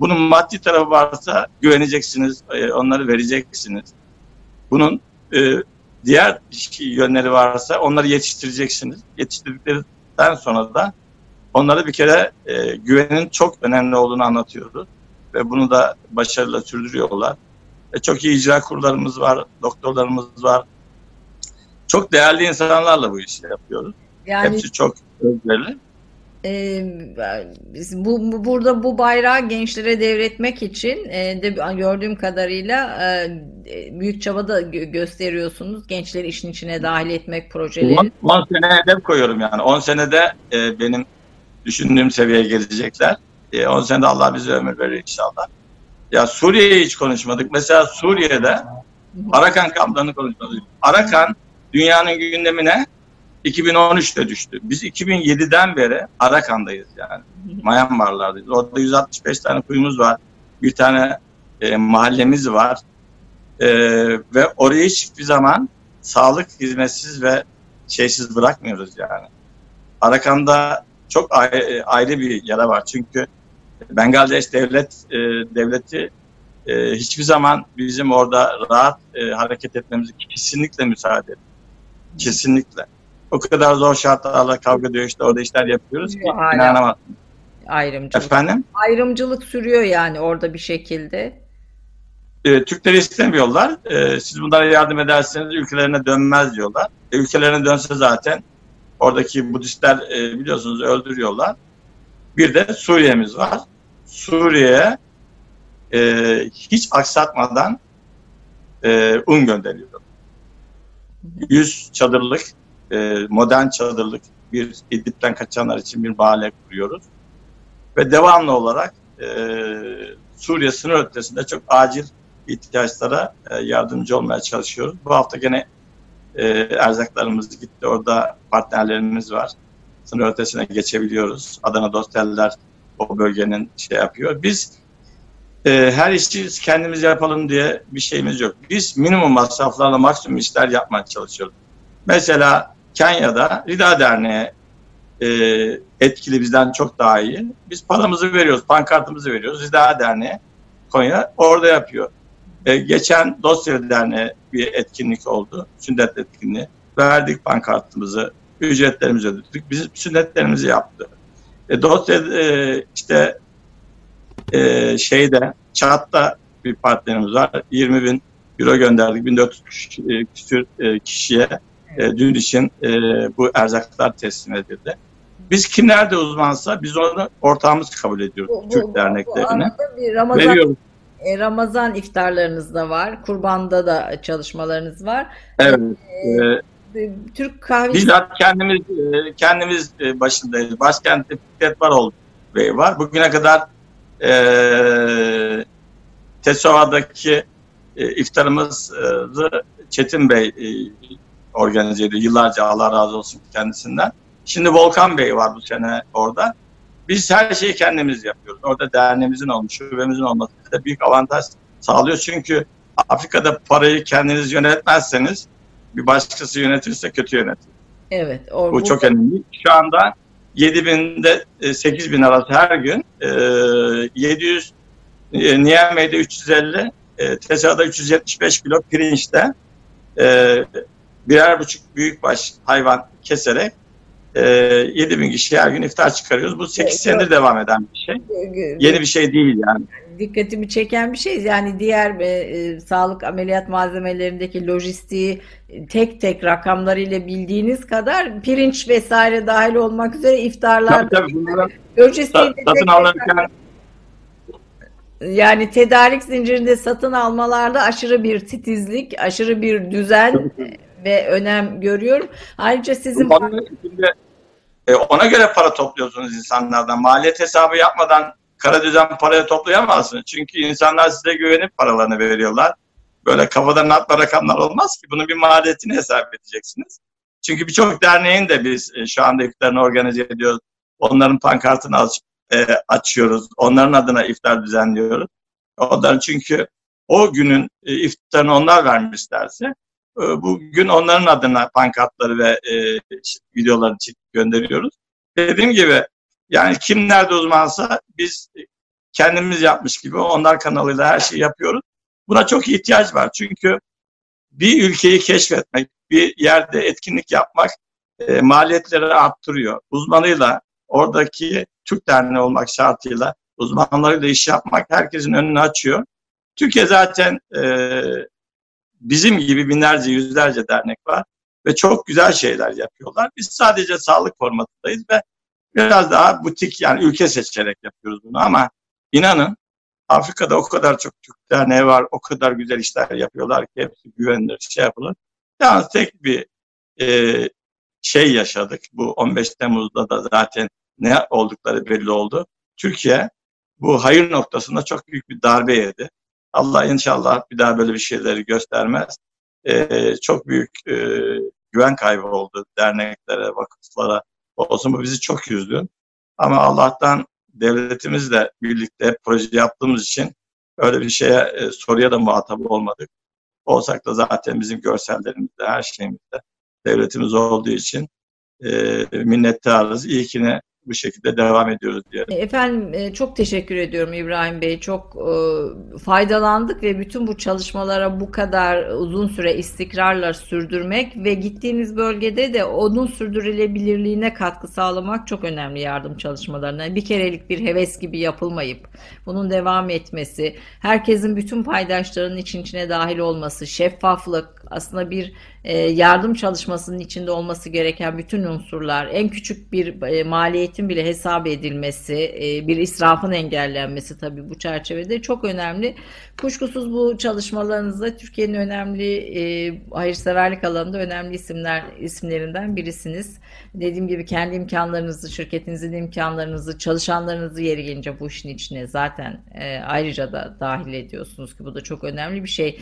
bunun maddi tarafı varsa güveneceksiniz, e, onları vereceksiniz. Bunun e, diğer yönleri varsa onları yetiştireceksiniz. Yetiştirdikten sonra da onlara bir kere e, güvenin çok önemli olduğunu anlatıyoruz. Ve bunu da başarıyla sürdürüyorlar. E, çok iyi icra kurlarımız var, doktorlarımız var. Çok değerli insanlarla bu işi yapıyoruz. Yani, Hepsi çok özverili. Bu, bu burada bu bayrağı gençlere devretmek için e, de gördüğüm kadarıyla e, büyük çaba da gö gösteriyorsunuz. Gençleri işin içine dahil etmek projeleri. 10 sene hedef koyuyorum yani. 10 senede e, benim düşündüğüm seviyeye gelecekler. 10 e, senede Allah bize ömür verir inşallah. Ya Suriye'yi hiç konuşmadık. Mesela Suriye'de Arakan kamplarını konuşmadık. Arakan dünyanın gündemine 2013'te düştü. Biz 2007'den beri Arakan'dayız yani. Myanmar'lardayız. Orada 165 tane kuyumuz var. Bir tane e, mahallemiz var. E, ve orayı hiçbir zaman sağlık hizmetsiz ve şeysiz bırakmıyoruz yani. Arakan'da çok ayrı, ayrı bir yara var. Çünkü Bangladeş devlet e, devleti e, hiçbir zaman bizim orada rahat e, hareket etmemizi kesinlikle müsaade etmiyor. Kesinlikle. O kadar zor şartlarla kavga ediyor işte orada işler yapıyoruz ki inanamazsın. Ayrımcılık. Efendim? Ayrımcılık sürüyor yani orada bir şekilde. E, Türkleri istemiyorlar. E, siz bunlara yardım ederseniz ülkelerine dönmez diyorlar. E, ülkelerine dönse zaten oradaki Budistler e, biliyorsunuz öldürüyorlar. Bir de Suriye'miz var. Suriye'ye e, hiç aksatmadan e, un gönderiyor. 100 çadırlık, e, modern çadırlık bir İdlib'den kaçanlar için bir mahalle kuruyoruz. Ve devamlı olarak e, Suriye sınır ötesinde çok acil ihtiyaçlara e, yardımcı olmaya çalışıyoruz. Bu hafta gene e, erzaklarımız gitti. Orada partnerlerimiz var. Sınır ötesine geçebiliyoruz. Adana Dosteller o bölgenin şey yapıyor. Biz e, her işi kendimiz yapalım diye bir şeyimiz yok. Biz minimum masraflarla maksimum işler yapmaya çalışıyoruz. Mesela Kenya'da Rida Derneği e, etkili bizden çok daha iyi. Biz paramızı veriyoruz, pankartımızı veriyoruz. Rida Derneği Konya orada yapıyor. E, geçen Dosya Derneği bir etkinlik oldu. Sünnet etkinliği. Verdik pankartımızı, ücretlerimizi ödedik. Bizim sünnetlerimizi yaptı. E, dosya e, işte e, şeyde Çat'ta bir partnerimiz var. 20 bin euro gönderdik. 1400 küsür e, kişiye e, dün için e, bu erzaklar teslim edildi. Biz kim nerede uzmansa biz onu ortağımız kabul ediyoruz bu, Türk bu, derneklerini. Bu bir Ramazan, Veriyoruz. E, Ramazan iftarlarınız da var. Kurbanda da çalışmalarınız var. Evet. E, Türk kahvesi... Bizzat kendimiz e, kendimiz e, başındayız. Başkentte Fikret Varol Bey var. Bugüne kadar e, Tesova'daki e, iftarımızı Çetin Bey e, organize ediyor. Yıllarca Allah razı olsun kendisinden. Şimdi Volkan Bey var bu sene orada. Biz her şeyi kendimiz yapıyoruz. Orada derneğimizin olmuş, şubemizin olması da büyük avantaj sağlıyor. Çünkü Afrika'da parayı kendiniz yönetmezseniz bir başkası yönetirse kötü yönetir. Evet. O, Bu çok önemli. Şu anda 7 binde 8 bin arası her gün e, 700 e, Niyame'de 350 e, Tesa'da 375 kilo pirinçte e, birer buçuk büyükbaş hayvan keserek e, 7 bin kişi her gün iftar çıkarıyoruz. Bu 8 senedir devam eden bir şey. Yeni bir şey değil yani dikkatimi çeken bir şey. Yani diğer e, e, sağlık ameliyat malzemelerindeki lojistiği tek tek rakamlarıyla bildiğiniz kadar pirinç vesaire dahil olmak üzere iftarlar lojistiği satın alırken yani tedarik zincirinde satın almalarda aşırı bir titizlik, aşırı bir düzen ve önem görüyorum. Ayrıca sizin ona göre para topluyorsunuz insanlardan. Maliyet hesabı yapmadan kara düzen paraya toplayamazsınız. Çünkü insanlar size güvenip paralarını veriyorlar. Böyle kafadan atma rakamlar olmaz ki. Bunun bir maliyetini hesap edeceksiniz. Çünkü birçok derneğin de biz e, şu anda iftarını organize ediyoruz. Onların pankartını aç, e, açıyoruz. Onların adına iftar düzenliyoruz. Onların çünkü o günün e, iftarını onlar vermişlerse e, bugün onların adına pankartları ve e, videoları gönderiyoruz. Dediğim gibi yani kim nerede uzmansa biz kendimiz yapmış gibi onlar kanalıyla her şeyi yapıyoruz. Buna çok ihtiyaç var çünkü bir ülkeyi keşfetmek, bir yerde etkinlik yapmak e, maliyetleri arttırıyor. Uzmanıyla, oradaki Türk Derneği olmak şartıyla uzmanlarıyla iş yapmak herkesin önünü açıyor. Türkiye zaten e, bizim gibi binlerce, yüzlerce dernek var ve çok güzel şeyler yapıyorlar. Biz sadece sağlık formatındayız ve biraz daha butik yani ülke seçerek yapıyoruz bunu ama inanın Afrika'da o kadar çok Türk derneği var, o kadar güzel işler yapıyorlar ki hepsi güvenilir, şey yapılır. Yalnız tek bir e, şey yaşadık. Bu 15 Temmuz'da da zaten ne oldukları belli oldu. Türkiye bu hayır noktasında çok büyük bir darbe yedi. Allah inşallah bir daha böyle bir şeyleri göstermez. Ee, çok büyük e, güven kaybı oldu derneklere, vakıflara olsun. Bu bizi çok üzdü. Ama Allah'tan devletimizle birlikte proje yaptığımız için öyle bir şeye e, soruya da muhatap olmadık. Olsak da zaten bizim görsellerimizde, her şeyimizde devletimiz olduğu için e, minnettarız. İyi ki ne bu şekilde devam ediyoruz diyelim. Efendim e, çok teşekkür ediyorum İbrahim Bey. Çok e, faydalandık ve bütün bu çalışmalara bu kadar uzun süre istikrarla sürdürmek ve gittiğiniz bölgede de onun sürdürülebilirliğine katkı sağlamak çok önemli yardım çalışmalarına. Bir kerelik bir heves gibi yapılmayıp bunun devam etmesi, herkesin bütün paydaşlarının için içine dahil olması, şeffaflık, aslında bir e, yardım çalışmasının içinde olması gereken bütün unsurlar, en küçük bir e, maliyetin bile hesap edilmesi, e, bir israfın engellenmesi tabii bu çerçevede çok önemli. Kuşkusuz bu çalışmalarınızda Türkiye'nin önemli hayırseverlik alanında önemli isimler isimlerinden birisiniz. Dediğim gibi kendi imkanlarınızı, şirketinizin imkanlarınızı, çalışanlarınızı yeri gelince bu işin içine zaten ayrıca da dahil ediyorsunuz ki bu da çok önemli bir şey.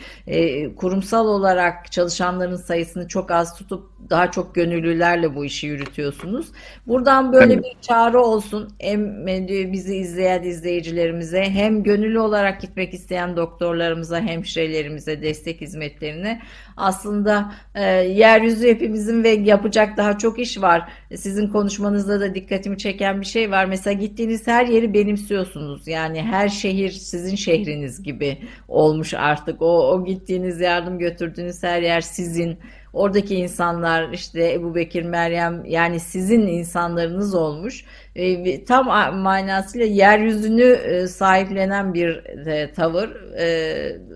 Kurumsal olarak çalışanların sayısını çok az tutup daha çok gönüllülerle bu işi yürütüyorsunuz. Buradan böyle bir çağrı olsun hem bizi izleyen izleyicilerimize hem gönüllü olarak gitmek isteyen doktorlarımıza, hemşirelerimize, destek hizmetlerine aslında e, yeryüzü hepimizin ve yapacak daha çok iş var. Sizin konuşmanızda da dikkatimi çeken bir şey var. Mesela gittiğiniz her yeri benimsiyorsunuz. Yani her şehir sizin şehriniz gibi olmuş artık. O, o gittiğiniz yardım götürdüğünüz her yer sizin. Oradaki insanlar işte Ebu Bekir, Meryem yani sizin insanlarınız olmuş. E, tam manasıyla yeryüzünü e, sahiplenen bir e, tavır.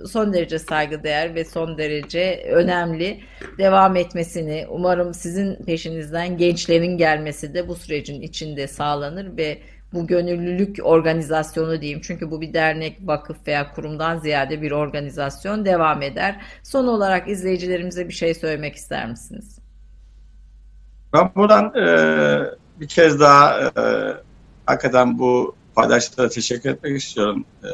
Son derece saygıdeğer ve son derece önemli. Devam etmesini umarım sizin peşinizden gençlerin gelmesi de bu sürecin içinde sağlanır ve bu gönüllülük organizasyonu diyeyim. Çünkü bu bir dernek, vakıf veya kurumdan ziyade bir organizasyon devam eder. Son olarak izleyicilerimize bir şey söylemek ister misiniz? Ben buradan e, bir kez daha e, hakikaten bu paydaşlara teşekkür etmek istiyorum. E,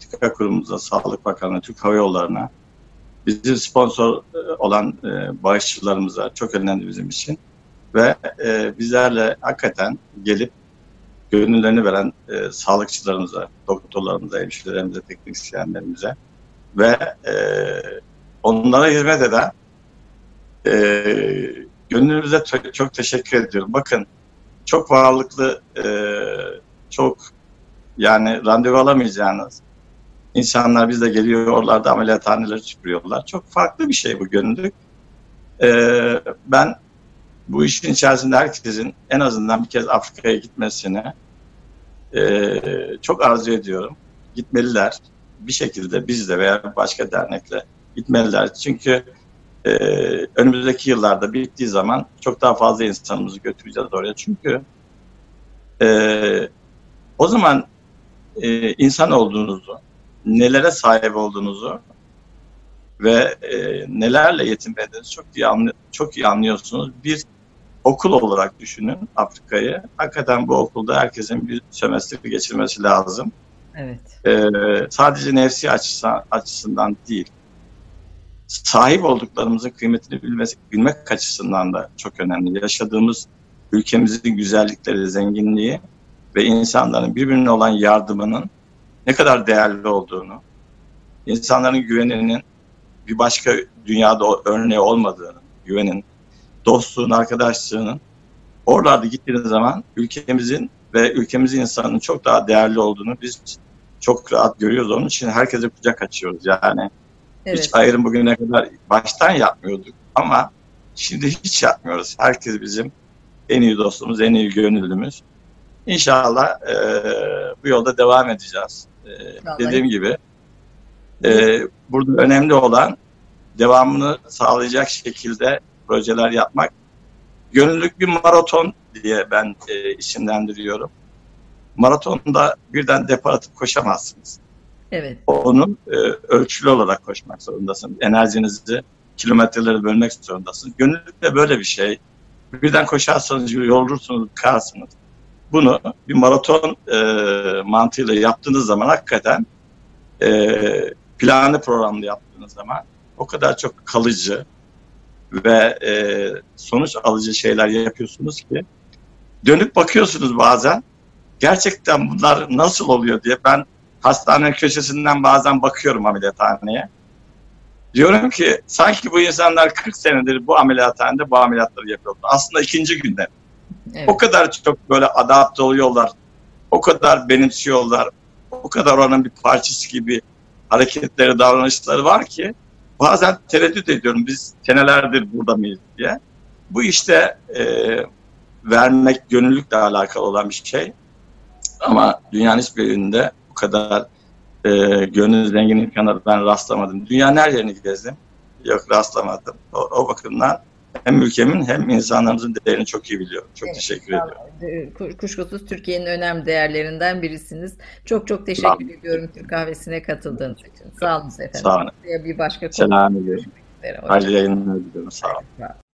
TİKA kurumumuza, Sağlık Bakanlığı, Türk Hava Yolları'na, bizim sponsor e, olan e, bağışçılarımıza çok önemli bizim için. Ve e, bizlerle hakikaten gelip gönüllerini veren e, sağlıkçılarımıza, doktorlarımıza, hemşirelerimize, teknisyenlerimize ve e, onlara hizmet eden e, gönlünüze çok teşekkür ediyorum. Bakın çok varlıklı, e, çok yani randevu alamayacağınız insanlar bizde geliyorlar da ameliyathaneleri süpürüyorlar. Çok farklı bir şey bu gönüllülük. E, ben bu işin içerisinde herkesin en azından bir kez Afrika'ya gitmesini e, çok arzu ediyorum. Gitmeliler. Bir şekilde bizle veya başka dernekle gitmeliler. Çünkü e, önümüzdeki yıllarda bittiği zaman çok daha fazla insanımızı götüreceğiz oraya. Çünkü e, o zaman e, insan olduğunuzu, nelere sahip olduğunuzu ve e, nelerle yetinmediğinizi çok iyi, anlay- çok iyi anlıyorsunuz. Bir okul olarak düşünün Afrika'yı. Hakikaten bu okulda herkesin bir sömestri geçirmesi lazım. Evet. Ee, sadece nefsi açısından, açısından değil, sahip olduklarımızın kıymetini bilmesi, bilmek açısından da çok önemli. Yaşadığımız ülkemizin güzellikleri, zenginliği ve insanların birbirine olan yardımının ne kadar değerli olduğunu, insanların güveninin bir başka dünyada örneği olmadığını, güvenin, dostluğun, arkadaşlığının oralarda gittiğiniz zaman ülkemizin ve ülkemizin insanının çok daha değerli olduğunu biz çok rahat görüyoruz. Onun için herkese kucak açıyoruz. Yani evet. hiç ayrım bugüne kadar baştan yapmıyorduk ama şimdi hiç yapmıyoruz. Herkes bizim en iyi dostumuz, en iyi gönüllümüz. İnşallah e, bu yolda devam edeceğiz. E, dediğim gibi e, burada önemli olan devamını sağlayacak şekilde projeler yapmak. Gönüllülük bir maraton diye ben e, isimlendiriyorum. Maratonda birden depar atıp koşamazsınız. Evet. Onu e, ölçülü olarak koşmak zorundasınız. Enerjinizi kilometreleri bölmek zorundasınız. Gönüllülük de böyle bir şey. Birden koşarsanız yorulursunuz, karsınız. Bunu bir maraton e, mantığıyla yaptığınız zaman hakikaten e, planlı programlı yaptığınız zaman o kadar çok kalıcı ve e, sonuç alıcı şeyler yapıyorsunuz ki dönüp bakıyorsunuz bazen gerçekten bunlar nasıl oluyor diye ben hastane köşesinden bazen bakıyorum ameliyathaneye. Diyorum ki sanki bu insanlar 40 senedir bu ameliyathanede bu ameliyatları yapıyorlar. Aslında ikinci günde. Evet. O kadar çok böyle adapte oluyorlar. O kadar benimsiyorlar. O kadar onun bir parçası gibi hareketleri, davranışları var ki bazen tereddüt ediyorum biz senelerdir burada mıyız diye. Bu işte e, vermek gönüllükle alakalı olan bir şey. Ama dünyanın hiçbir yerinde bu kadar e, gönül zengin imkanları ben rastlamadım. Dünyanın her yerini gezdim. Yok rastlamadım. O, o bakımdan hem ülkemin hem insanlarımızın değerini çok iyi biliyorum. Çok evet, teşekkür ediyorum. Kuşkusuz Türkiye'nin önemli değerlerinden birisiniz. Çok çok teşekkür ediyorum Türk kahvesine katıldığınız için. Sağ olun efendim. Sağ olun. Bir başka konu. Selam ediyorum. Hayırlı yayınlar diliyorum. Sağ olun.